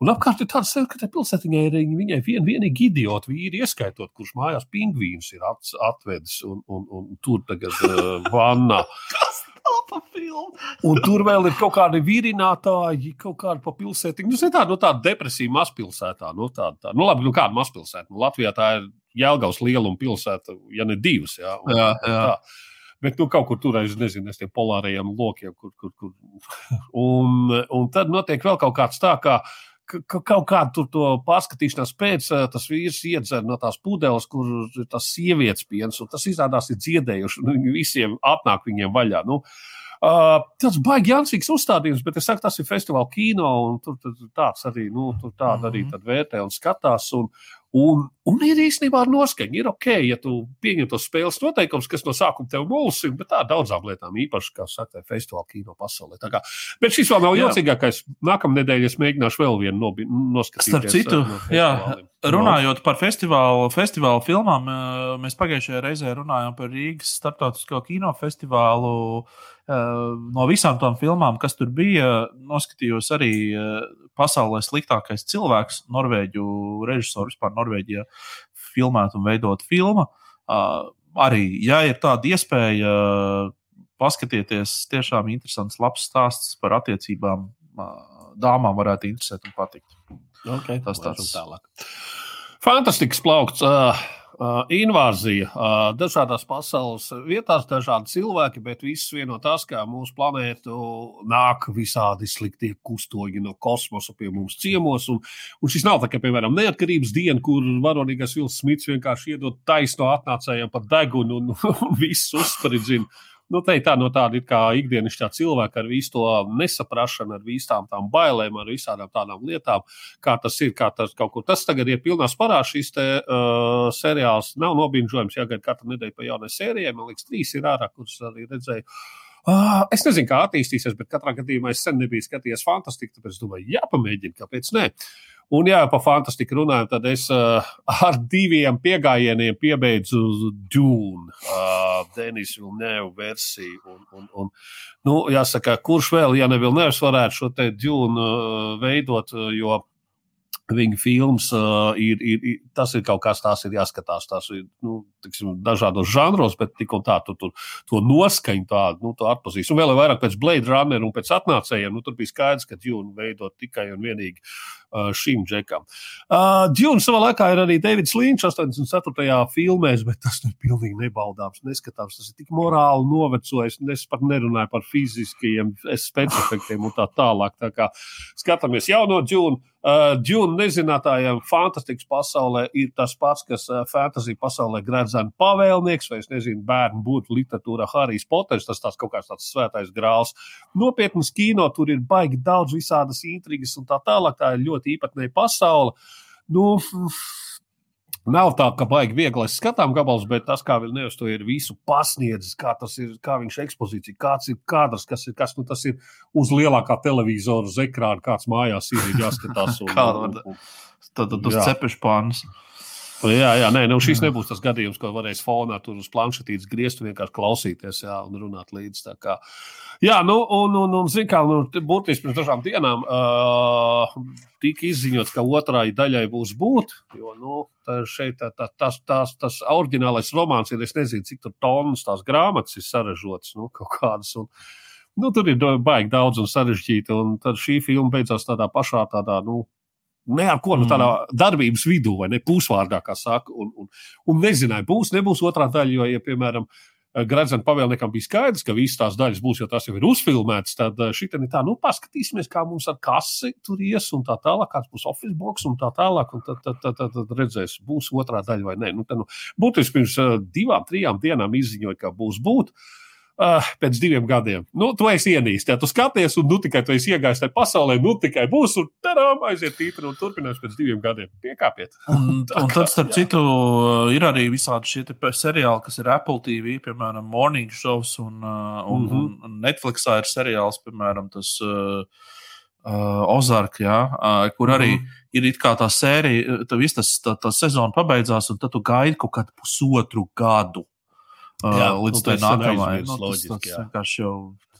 Un apkārt ir tāds, ka tai pilsētiņai ir viņai vien, vienīgi idioti vīri, ieskaitot, kurš mājās pingvīns ir atvedis un, un, un tur tagad uh, vannā. Un tur vēl ir kaut kādi vīrinātāji, kaut kāda pa pilsētiņu. Nu, tāda, nu, tāda depresija mazpilsētā. Nu, tāda, tā. nu, labi, nu, kāda mazpilsēta? Nu, Latvijā tā ir Jēlgavas lieluma pilsēta, ja ne divas. Jā, un, jā, jā. Tā. Bet nu, kaut kur tur aiz, nezinu, tiem polārajiem lokiem, kur, kur, kur. Un, un tad notiek vēl kaut kāds tā, kā ka kaut kādu to pārskatīšanās pēc tas vīrs iedzer no tās pudeles, kur ir tas sievietes piens, un tas izrādās ir dziedējuši. Nu, visiem atnāk viņiem vaļā. Nu, Uh, tas baigi jancīgs uzstādījums, bet es saku, tas ir festivāla kino, un tur, tur tāds arī, nu, tur tāda arī mhm. vērtē un skatās. Un, Un, un ir īstenībā ar noskaņu. Ir ok, ja tu pieņem tos spēles noteikumus, kas no sākuma tev mulsina, bet tā daudzām lietām, īpaši, kā saka, festivāla kino pasaulē. Kā, bet šis vēl nav jā. jocīgākais. Nākamā nedēļa es mēģināšu vēl vienu noskatīties. Starp citu, no jā, runājot par festivālu, festivālu filmām, mēs pagājušajā reizē runājām par Rīgas starptautisko kinofestivālu. No visām tām filmām, kas tur bija, noskatījos arī pasaulē sliktākais cilvēks, Norvēģu režisors vispār Norvēģijā filmēt un veidot filmu. Uh, arī, ja ir tāda iespēja, uh, paskatieties, tiešām interesants, labs stāsts par attiecībām. Uh, dāmām varētu interesēt un patikt. Okay, tas tāds tālāk. Fantastisks plaukts. Uh, invāzija uh, dažādās pasaules vietās, dažādi cilvēki, bet viss vieno tas, kā mūsu planētu nāk visādi sliktie kustoņi no kosmosa pie mums ciemos. Un, un šis nav tā, ka, piemēram, neatkarības diena, kur varonīgais Vils Smits vienkārši iedod taisno atnācējiem par degunu un, un viss uzspridzina nu, te, tā, no tāda ikdienišķā cilvēka ar visu to nesaprašanu, ar visām tām bailēm, ar visām tādām lietām, kā tas ir. Kā tas, kur. tas tagad ir pilnā sparā. Šis te, uh, seriāls nav nobīņojams. Jāgaida katru nedēļu pa jaunai sērijai. Man liekas, trīs ir ārā, kuras arī redzēju. Uh, es nezinu, kā attīstīsies, bet katrā gadījumā es sen nebiju skatījies fantastiski, tāpēc es domāju, jāpamēģina, kāpēc ne. Un, ja par fantastiku runājam, tad es uh, ar diviem piegājieniem piebeidzu Dune, uh, Denis Vilnēvu versiju. Un, un, un, nu, jāsaka, kurš vēl, ja ne Vilnēvs, varētu šo te Dune uh, veidot, jo Viņa filmas uh, ir, ir, ir, tas ir kaut kas tāds, ir jāskatās. Tas ir nu, tiksim, dažādos žanros, bet tik un tā, tu, tu to noskaņu tādu nu, atpazīst. Un vēl vairāk pēc Blade Runner un pēc atnācējiem, nu, tur bija skaidrs, ka Dune veidot tikai un vienīgi uh, šīm džekām. Uh, Dune savā laikā ir arī Davids Līņš 84. filmēs, bet tas ir pilnīgi nebaudāms, neskatāms. Tas ir tik morāli novecojis, un es pat nerunāju par fiziskajiem specifiktiem un tā tālāk. Tā kā skatāmies jauno Dune. Uh, Džuna nezinātājiem fantastikas pasaulē ir tas pats, kas uh, fantasy pasaulē gradzena pavēlnieks, vai es nezinu, bērnu būtu literatūrā Harijs Poters, tas tāds kaut kāds tāds svētais grāls. Nopietnas kino, tur ir baigi daudz visādas intrigas un tā tālāk. Tā ir ļoti īpatnēja pasaule. Nu, Nav tā, ka baigi vieglais skatām gabals, bet tas, kā viņš to ir visu pasniedzis, kā tas ir, kā viņš ekspozīcija, kāds ir kadrs, kas ir, kas nu tas ir uz lielākā televizora, uz ekrāna, kāds mājās ir, jāskatās. Un, un, un, tad, tad uz cepešpānas. Jā, jā, nē, nu šis nebūs tas gadījums, ko varēs fonā tur uz planšetītes griezt un vienkārši klausīties jā, un runāt līdzi. Jā, nu, un, un, un zin, kā, nu, būtiski pirms dažām dienām uh, tika izziņots, ka otrai daļai būs būt, jo, nu, šeit tā, tā, tas, tas, tas oriģinālais romāns ir, es nezinu, cik tur tonnas tās grāmatas ir sarežotas, nu, kaut kādas. Un, Nu, tur ir baigi daudz un sarežģīti. Un tad šī filma beidzās tādā pašā, tādā, nu, ne ar ko nu, tādā mm. darbības vidū, vai ne pusvārdā, kā saka. Un, un, un nezināja, būs, nebūs otrā daļa, jo, ja, piemēram, Gradzena pavēlniekam bija skaidrs, ka visas tās daļas būs, jo tas jau ir uzfilmēts. Tad šī ir tā, nu, paskatīsimies, kā mums ar kasi tur ies un tā tālāk, kāds būs office box un tā tālāk. Un tad, tad, tad, tad, tad redzēs, būs otrā daļa vai nē. Nu, tad, nu, būtiski pirms divām, trijām dienām izziņoja, ka būs būt. Uh, uh, pēc diviem gadiem. Nu, tu esi ienīstis, tu skaties, un nu tikai tu esi iegājis tajā pasaulē, nu tikai būs, un tādām aiziet tītri un turpinās pēc diviem gadiem. Piekāpiet. Un, un tad, starp citu, ir arī visādi šie seriāli, kas ir Apple TV, piemēram, Morning Shows, un, un, mm -hmm. un Netflixā ir seriāls, piemēram, tas. Uh, Uh, Ozarka, ja, uh, kur arī mm -hmm. ir tā sērija, tad viss tas tā, tā sezona pabeidzās, un tad tu gaidi kaut kādu pusotru gadu Jā, līdz tai nākamajai. Nu, tas, tas vienkārši jau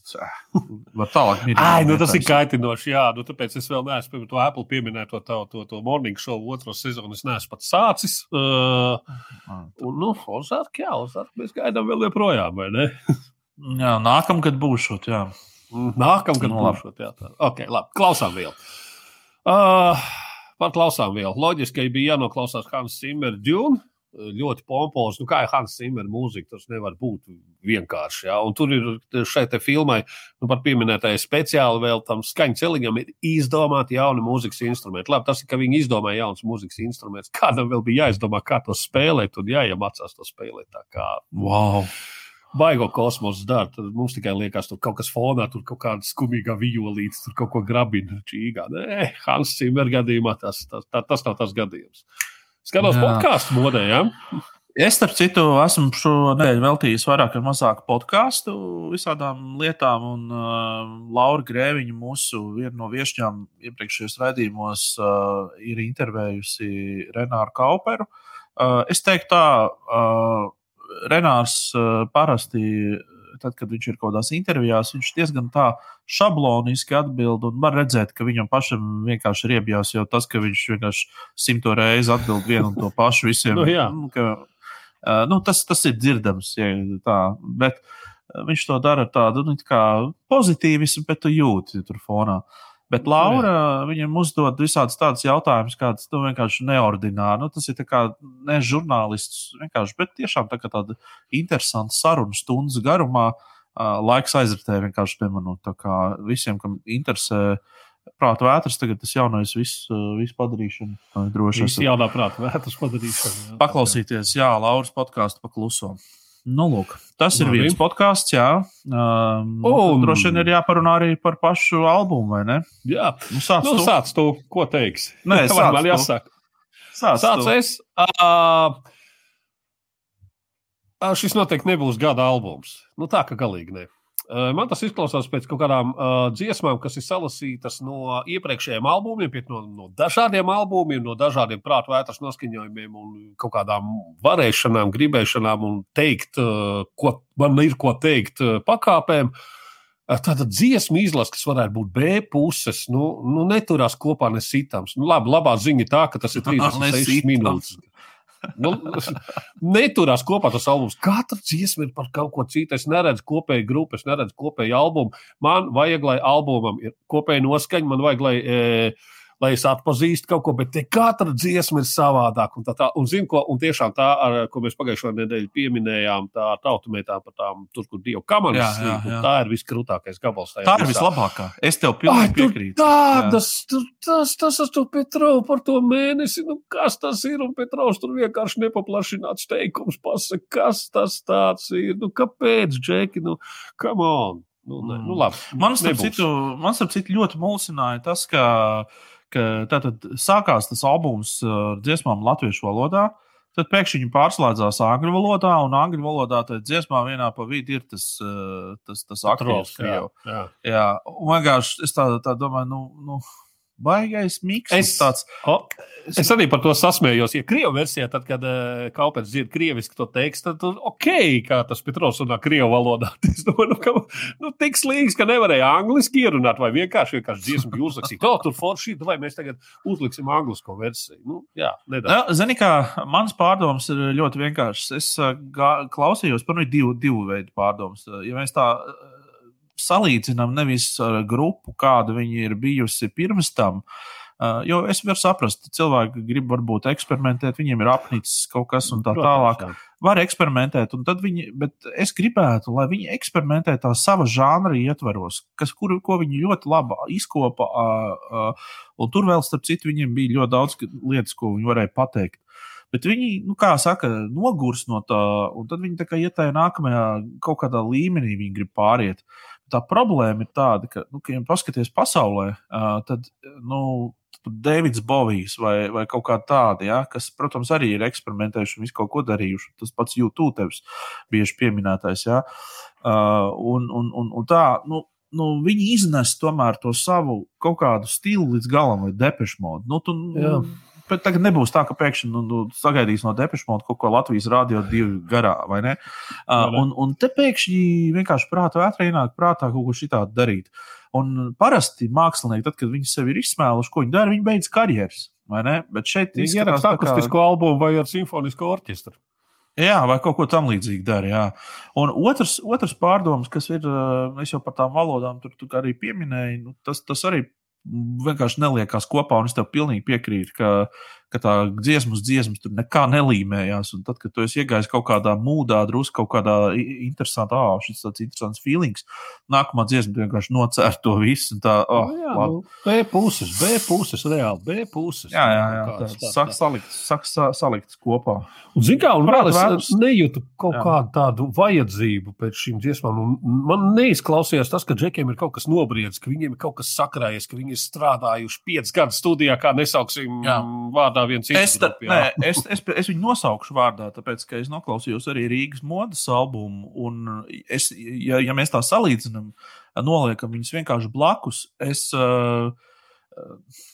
var tālāk mierīgi. Ai, nu tas ir kaitinoši, jā. Nu, tāpēc es vēl neesmu, piemēram, to Apple pieminēju, to, to, to, morning show otro sezonu. Es neesmu pat sācis. Uh, un, nu, Ozark, jā, Ozark, mēs gaidām vēl joprojām, vai ne? jā, nākamgad būšot, jā. Nākamgad Nu, būšot, jā. Tā. Ok, labi, klausām vēl. Uh, par klausām vēl. Loģiski, ka bija jānoklausās Hans Zimmer Dune. Ļoti pompos, nu kā ir Hans Zimmer mūzika, tas nevar būt vienkārši. Ja? Un tur ir šai filmai, nu pat pieminētajai speciāli vēl tam skaņu celiņam, ir izdomāti jauni mūzikas instrumenti. Labi, tas ir, ka viņi izdomāja jaunas mūzikas instrumentus. Kādam vēl bija jāizdomā, kā to spēlēt, un jāiemācās to spēlēt. Tā kā Wow! baigo kosmosa dara. Tad mums tikai liekas, tur kaut kas fonā, tur kaut kāda skumīga violīte, tur kaut ko grabina čīgā. Nē, Hans Zimmer gadījumā tas, tas, tas, tas nav tas gadījums. Skatos Jā. podkāstu modē, ja? Es, starp citu, esmu šo nedēļu veltījis vairāk vai mazāk podkāstu visādām lietām, un uh, Laura Grēviņa, mūsu viena no viesņām iepriekšējos raidījumos, uh, ir intervējusi Renāru Kauperu. Uh, es teiktu, tā, uh, Renārs uh, parasti, tad, kad viņš ir kaut kādās intervijās, viņš diezgan tā šabloniski atbild, un var redzēt, ka viņam pašam vienkārši ir iebjās jau tas, ka viņš vienkārši simto reizi atbild vienu un to pašu visiem. Nu, jā. Nu, ka, uh, nu, tas, tas ir dzirdams, ja tā, bet uh, viņš to dara ar tādu nu, tā kā pozitīvismu, bet tu jūti tur fonā. Bet Laura viņam uzdod visādus tādus jautājumus, kādus nu, vienkārši neordināri. Nu, tas ir kā ne žurnālists, vienkārši, bet tiešām tā tāda interesanta saruna stundas garumā. Laiks aizritēja vienkārši nemanot. Tā kā visiem, kam interesē prāta vētras, tagad tas jaunais viss, viss padarīšana. Droši vien. jaunā prāta vērtas padarīšana. jā. Paklausīties, jā, Lauras podkāstu pakluso. Nu, lūk, tas ir Labi. viens podkāsts, jā. Um, Un-. Droši vien ir jāparunā arī par pašu albumu, vai ne? Jā, Nu, sāc nu, tu. sāc tu, ko teiksi? Nē, Vai sāc tu. jāsaka. Sāc Sāc tu. es. Uh, šis noteikti nebūs gada albums. Nu, tā kā galīgi ne. Man tas izklausās pēc kaut kādām uh, dziesmām, kas ir salasītas no iepriekšējiem albumiem, no, no dažādiem albumiem, no dažādiem prātu vētras noskaņojumiem un kaut kādām varēšanām, gribēšanām un teikt, uh, ko man ir ko teikt uh, pakāpēm. Uh, Tāda dziesmu izlase, kas varētu būt B puses, nu, nu neturās kopā nesitams. Nu, labi, labā ziņa ir tā, ka tas ir 36 Nesitams. minūtes. Nu, neturās kopā tas albums. Katra dziesma ir par kaut ko citu. Es neredzu kopēju grupu, es neredzu kopēju albumu. Man vajag, lai albumam ir kopēja noskaņa, man vajag, lai, e, lai es atpazīstu kaut ko, bet katra dziesma ir savādāka. Un, tā, tā, un, zinu, ko, un tiešām tā, ar, ko mēs pagājušā nedēļā pieminējām, tā tautumētā par tām, tur, kur Dieva kamanas slīd, tā ir viskrūtākais gabals. Tā ir visā. vislabākā. Es tev pilnīgi tur piekrītu. Tādas, tur, tas, tas ar to Petrovu par to mēnesi, nu kas tas ir? Un Petrovs tur vienkārši nepaplašināts teikums pasaka, kas tas tāds ir. Nu kāpēc, Džeki, nu, come on. Nu, ne, nu labi. Man, starp citu, man starp citu ļoti mulsināja tas, ka, ka tātad sākās tas albums ar dziesmām latviešu valodā. Tad pēkšņi viņi pārslēdzās angļu valodā, un angļu valodā tajā dziesmā vienā pa vidu ir tas, eh, tas, tas aktieris. Jā, jā. Jā, un vienkārši es tā, tā domāju, nu, nu baigais miks. Es- tāds, O, es arī par to sasmējos. Ja krievu versijā, tad, kad uh, Kaupers dzird krieviski to tekstu, tad tur ok, kā tas Petrovs runā krievu valodā. Es domāju, nu, ka, nu, tik slīgs, ka nevarēja angliski ierunāt, vai vienkārši, vienkārši dziesmu bija uzrakstīt. O, tur forši, vai mēs tagad uzliksim anglisko versiju. Nu, jā. Jā, Zini, kā mans pārdoms ir ļoti vienkāršs. Es ā, gā- klausījos par viņu divu, divu veidu pārdomus. Ja mēs tā ā, salīdzinām nevis ar grupu, kāda viņi ir bijusi pirms tam, ā, jo es varu saprast, cilvēki grib varbūt eksperimentēt, viņiem ir apnicis kaut kas un tā tālāk. Var eksperimentēt, un tad viņi, bet es gribētu, lai viņi eksperimentē tā sava žanra ietvaros, kas, kur, ko viņi ļoti labi izkopa. ā, ā, Un tur vēl, starp citu, viņiem bija ļoti daudz lietas, ko viņi varēja pateikt. Bet viņi, nu, kā saka, nogurs no tā, un tad viņi tā kā iet tajā nākamajā kaut kādā līmenī, viņi grib pāriet. Tā problēma ir tāda, ka, nu, ka ja paskaties pasaulē, ā, tad, nu, Davids Bovijs vai, vai kaut kā tāda, ja, kas, protams, arī ir eksperimentējuši un visu kaut ko darījuši. Tas pats YouTube tevis bieži pieminētais. Ja. Uh, un, un, un, un tā, nu, nu, viņi iznes tomēr to savu kaut kādu stilu līdz galam, vai depešu modu. Nu, tu, Jā. Bet tagad nebūs tā, ka pēkšņi nu, nu, sagaidīs no depešmonta kaut ko Latvijas rādio divu garā, vai ne? Uh, un, un te pēkšņi vienkārši prātā vētrā ienāk prātā kaut ko šitādu darīt. Un parasti mākslinieki, tad, kad viņi sevi ir izsmēluši, ko viņi dara, viņi beidz karjeras. Bet šeit ir arī akustisko kā... albumu vai ar simfonisko orķestru. Jā, vai kaut ko tamlīdzīgu dara. Un otrs, otrs pārdoms, kas ir, es jau par tām valodām tur, tur arī pieminēju, nu, tas, tas arī vienkārši neliekās kopā. Un es tev pilnīgi piekrītu, ka ka tā dziesmas, dziesmas tur nekā nelīmējās. Un tad, kad tu iegājies kaut kādā mūdā, drusku kaut kādā interesantā, ah, šis tāds interesants feelings, nākamā dziesma vienkārši nocērt to visu. Tā, oh, jā, nu, B puses, B puses, reāli B puses. Jā, jā, jā tā, tā, sāk salikt, sāk salikt kopā. Un, zin kā, un vēl es nejūtu kaut jā. kādu tādu vajadzību pēc šīm dziesmām. Un man neizklausījās tas, ka džekiem ir kaut kas nobriedis, ka viņiem ir kaut kas sakrājies, ka viņi ir strādājuši piecus gadus studijā, kā nesauksim jā. vārdā vārdā viens cits. Es, ta, nē, es, es, es viņu nosaukšu vārdā, tāpēc, ka es noklausījos arī Rīgas modes albumu. Un es, ja, ja mēs tā salīdzinām, noliekam viņus vienkārši blakus, es. Uh, uh,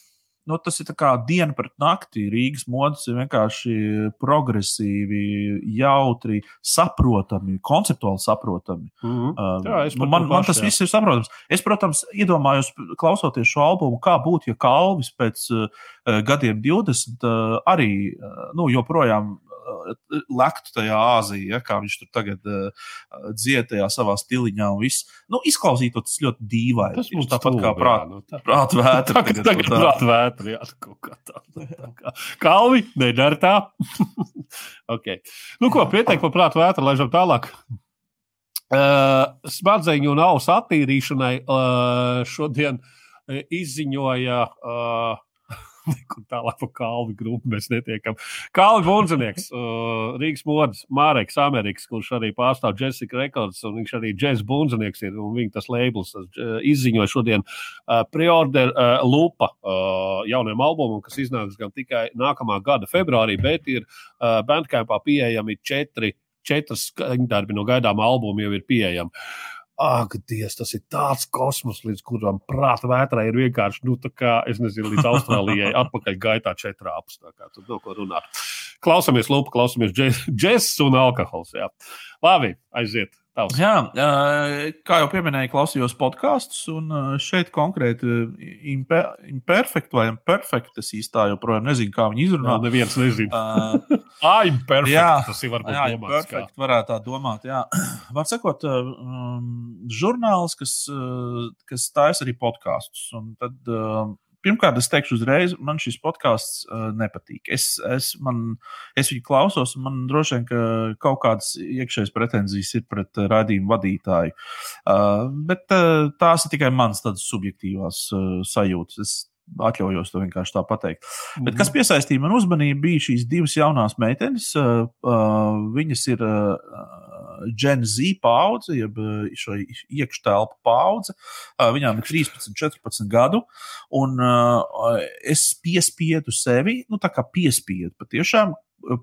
nu, tas ir kā diena pret nakti. Rīgas modes ir vienkārši progresīvi, jautri, saprotami, konceptuāli saprotami. Mm -hmm. jā, nu, man, man tas viss ir saprotams. Es, protams, iedomājos, klausoties šo albumu, kā būtu, ja Kalvis pēc uh, gadiem 20 uh, arī uh, nu, joprojām lektu tajā Āzijā, ja, kā viņš tur tagad uh, dzied tajā savā stiliņā. Viss, nu, izklausītos tas ļoti dīvaini. Tas mums tāpat kā prāta nu, tā. prāt vētra. Tagad, tagad tā. prāt vētra, jā, kaut kā tā. tā kā. Kalvi, nedara tā. okay. Nu, ko, pieteikt par prāta vētru, laižam tālāk. Uh, smadzeņu un ausu attīrīšanai uh, šodien izziņoja uh, Kur tālāk pa kalnu grupu mēs netiekam. Kalnu bunzinieks, uh, Rīgas modes, Māreks Amerikas, kurš arī pārstāv Jessica Records, un viņš arī džēzus bunzinieks ir, un viņa tas labels tas, uh, izziņoja šodien uh, preorder uh, lupa uh, jaunajam albumam, kas iznāks gan tikai nākamā gada februārī, bet ir uh, bandcampā pieejami četri, četras darbi no gaidāmā albuma jau ir pieejami. Ak, Dievs, tas ir tāds kosmos, līdz kuram prāta vētrā ir vienkārši, nu, tā kā, es nezinu, līdz Austrālijai atpakaļ gaitā četrāpus. Tā kā tur nav ko runāt. Klausamies, lūpa, klausamies džēzus un alkohols. Jā. Labi, aiziet. Tavs. Jā, kā jau pieminēju, klausījos podkāstus, un šeit konkrēti imper, imperfekt vai imperfekt. Es īstenībā joprojām nezinu, kā viņi izrunā. Jā, neviens nezina. Uh, ah, imperfekt. Jā, tas ir varbūt jā, domāts. Perfekt, varētu tā domāt. Var sakot, um, žurnāls, kas, kas taisa arī podkāstus. Un tad um, Pirmkārt, es teikšu uzreiz, man šis podkāsts uh, nepatīk. Es, es, man, es viņu klausos, un man droši vien ka kaut kādas iekšējas pretenzijas ir pret uh, raidījumu vadītāju. Uh, bet uh, tās ir tikai manas subjektīvās uh, sajūtas. Es atļaujos to vienkārši tā pateikt. Mm -hmm. Bet kas mhm. piesaistīja man uzmanību, bija šīs divas jaunās meitenes. Uh, uh, viņas ir. Uh, Gen Z paudze, jeb šo iekštelpu paudze. Eh, viņām ir 13, 14 gadu, un eh, es piespiedu sevi, nu, tā kā piespiedu patiešām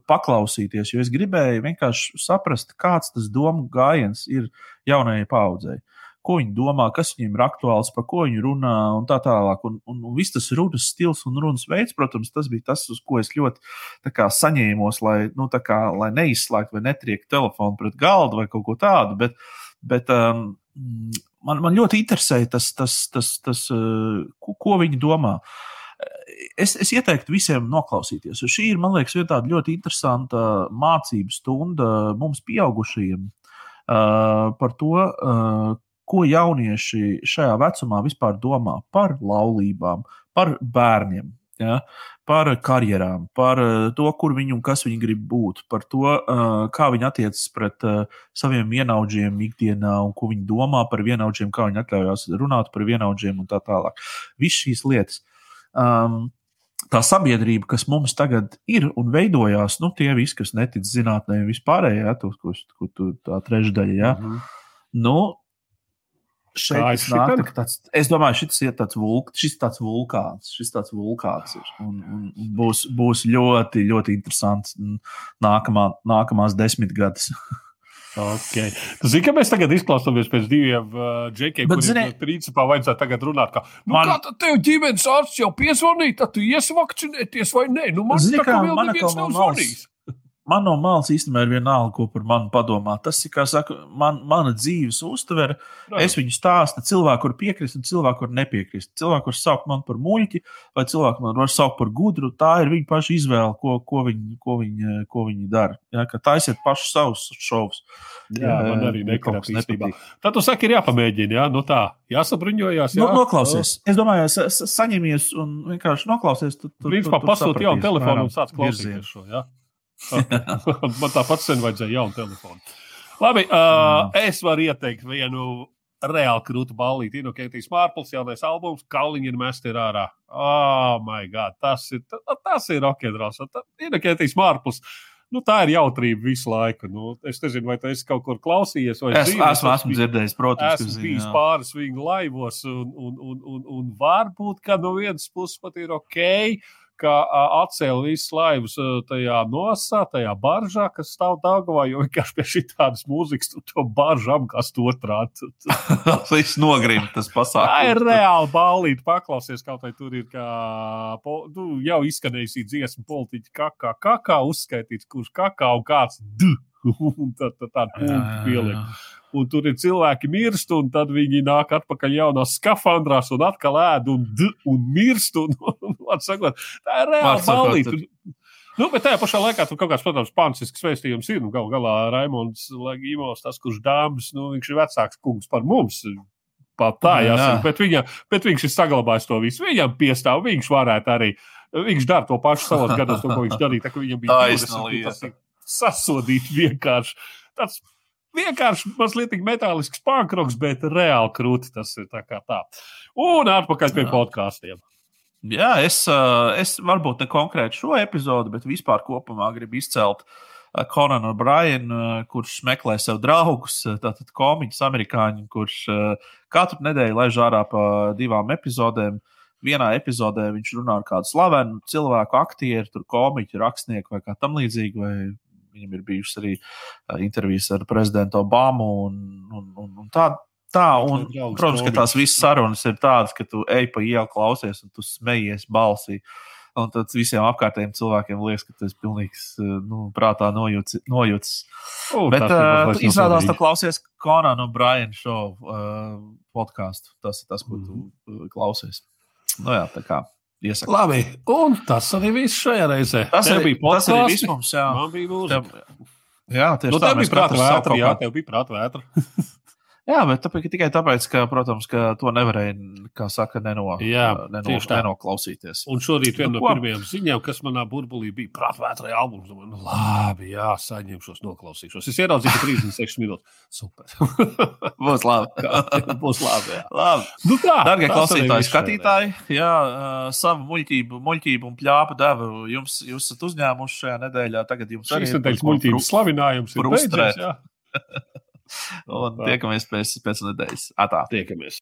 paklausīties, jo es gribēju vienkārši saprast, kāds tas domu gājiens ir jaunajai paudzei ko viņi domā, kas viņiem ir aktuāls, par ko viņi runā un tā tālāk. Un, un, un viss tas runas stils un runas veids, protams, tas bija tas, uz ko es ļoti kā, saņēmos, lai, nu, kā, lai neizslēgtu vai netriektu telefonu pret galdu vai kaut ko tādu. Bet, bet um, man, man ļoti interesēja tas, tas, tas, tas uh, ko, ko viņi domā. Es, es ieteiktu visiem noklausīties, šī ir, man liekas, tāda ļoti interesanta mācību stunda mums, pieaugušajiem, uh, par to, uh, ko jaunieši šajā vecumā vispār domā par laulībām, par bērniem. Ja, par karjerām, par uh, to, kur viņi un kas viņi grib būt, par to, uh, kā viņi attiecas pret uh, saviem vienaudžiem ikdienā un ko viņi domā par vienaudžiem, kā viņi atļaujās runāt par vienaudžiem un tā tālāk. Visas šīs lietas. Um, tā sabiedrība, kas mums tagad ir un veidojās, nu, tie visi, kas netic zinātnē, vispārējā, ja, to, ko, ko tu, tā trešdaļa, ja, mm -hmm. nu, Šeit nāk, tāds, es domāju, šis ir tāds, vulk, šis tāds vulkāns. Šis tāds vulkāns ir. Un, un būs, būs ļoti, ļoti interesants nākamā, nākamās desmitgades. Okay. Zini, ka mēs tagad izklausāmies pēc diviem uh, džekiem, Bet, kuriem zini- zini, principā vajadzētu tagad runāt, ka, nu, Man- kā tad tev ģimenes ārsts jau piezvanīja, tad tu iesi vakcinēties vai nē? Nu, man Zini, tā kā kā, vēl neviens nav zvanījis. Man no malas īstenībā ir vienalga, ko par mani padomā. Tas ir, kā saka, man, mana dzīves uztvere. Es viņu stāstu cilvēku, kur piekrist, un cilvēku, kur nepiekrist. Cilvēku, kurš sauc man par muļķi, vai cilvēku man var saukt par gudru, tā ir viņa paša izvēle, ko, ko, viņi, ko, viņi, ko viņi dara. Ja, taisiet pašus savus šovus. Jā, man arī Ja kaut kas nekrāt īstenībā. nepatīk. Tad tu saki, ir jāpamēģina, jā, nu tā, jāsabriņojās. Jā. Nu, noklausies. Es domāju, sa, sa, saņemies un vienkārši noklausies. Tu, tu, Principā tu- tu pasūti jaunu telefonu un sāc klausīties šo. Ja? Man tāpat sen vajadzēja jaunu telefonu. Labi, uh, es varu ieteikt vienu reāli krūtu ballīti. No Keitijas Mārpils jaunais albums, Kalniņa ir mest ir ārā. Oh, my God, tas ir, ta- tas ir rokenrols. Ir Keitijas Mārpils. Nu, tā ir jautrība visu laiku. Nu, es nezinu, vai tu esi kaut kur klausījies. vai Es dzīvē, esmu, tas esmu dzirdējis, protams, Esmu bijis jā. pāris viņa laivos, un, un, un, un, un varbūt, ka no vienas puses pat ir ok, ka atcēla visus laivus ā, tajā nosā, tajā baržā, kas stāv Dāngavā, jo vienkārši pie šī tādas mūzikas to baržu apgāzt otrādi. Viss nogrim tas pasākums. Tā ir reāli ballīte, paklausies, kaut vai tur ir kā, nu, jau izskanējusi dziesma politiķa kakā, kakā uzskaitīts, kurš kakā un kāds d. Un tad tā, tā, tā punktu pieliek un tur ir cilvēki mirst, un tad viņi nāk atpakaļ jaunā skafandrās un atkal ēd un, d, un mirst. Un, un, un, sakot, tā ir reāla balīte. Nu, bet tajā pašā laikā tur kaut kāds, protams, pancisks vēstījums ir. Nu, Galu galā Raimons Ligimos, tas, kurš dāmas, nu, viņš ir vecāks kungs par mums. Pat tā, Jā. jāsaka, bet, viņa, bet viņš ir saglabājis to visu. Viņam piestāv, viņš varētu arī. Viņš dara to pašu savos gados, to, ko viņš darīja. Tā, viņam bija Taisna 20, tas lieta. ir sasodīt vienkārši. Tas vienkārši mazliet metālisks pankroks, bet reāli krūti tas ir tā kā tā. Un atpakaļ pie podkāstiem. Jā, es, ā, es varbūt ne konkrēti šo epizodi, bet vispār kopumā gribu izcelt ā, Conanu O'Brienu, ā, kurš meklē sev draugus, tātad komiķis, amerikāņu, kurš katru nedēļu laiž ārā pa divām epizodēm. Vienā epizodē viņš runā ar kādu slavenu cilvēku, aktieru, tur komiķu, rakstnieku vai kā tam līdzīgi. Vai viņam ir bijušas arī intervijas ar prezidentu Obamu un, un, un, un tā. Tā, un, Draugs protams, ka tās visas sarunas ir tādas, ka tu ej pa ielu, klausies, un tu smejies balsī. Un tad visiem apkārtējiem cilvēkiem liekas, ka tas ir pilnīgs nu, prātā nojūts. nojūts. U, Bet uh, izrādās, ka klausies Konāna un Brian Show uh, podkāstu. Tas ir tas, ko tu uh, klausies. Nu jā, tā kā iesaku. Labi, un tas arī viss šajā reizē. Tas Tev arī, bija tas arī viss mums, jā. Man bija. Tev, jā, tieši Nu, tā. tev bija prāta vētra, jā, tev bija prāta vētra. Jā, bet tāpēc, tikai tāpēc, ka, protams, ka to nevarēja, kā saka, neno, Jā, neno, tā. nenoklausīties. Un šorīt viena Nu, no pirmajām ziņām, kas manā burbulī bija prātvētra albums. Domāju, Nu, labi, jā, saņemšos, noklausīšos. Es ieraudzīju, ka 36 minūtes. Super. Būs labi. Būs labi. Jā. labi. Nu tā, Darbie tas arī klausītāji, skatītāji, jā, savu muļķību, muļķību un plāpu devu jums, jūs esat uzņēmuši šajā nedēļā. Tagad jums šodien. arī Šīs ir nedēļas par ko muļķības slavinājums ir beidzies. Jā, Un tiekamies pēc, pēc nedēļas. Atā. tiekamies.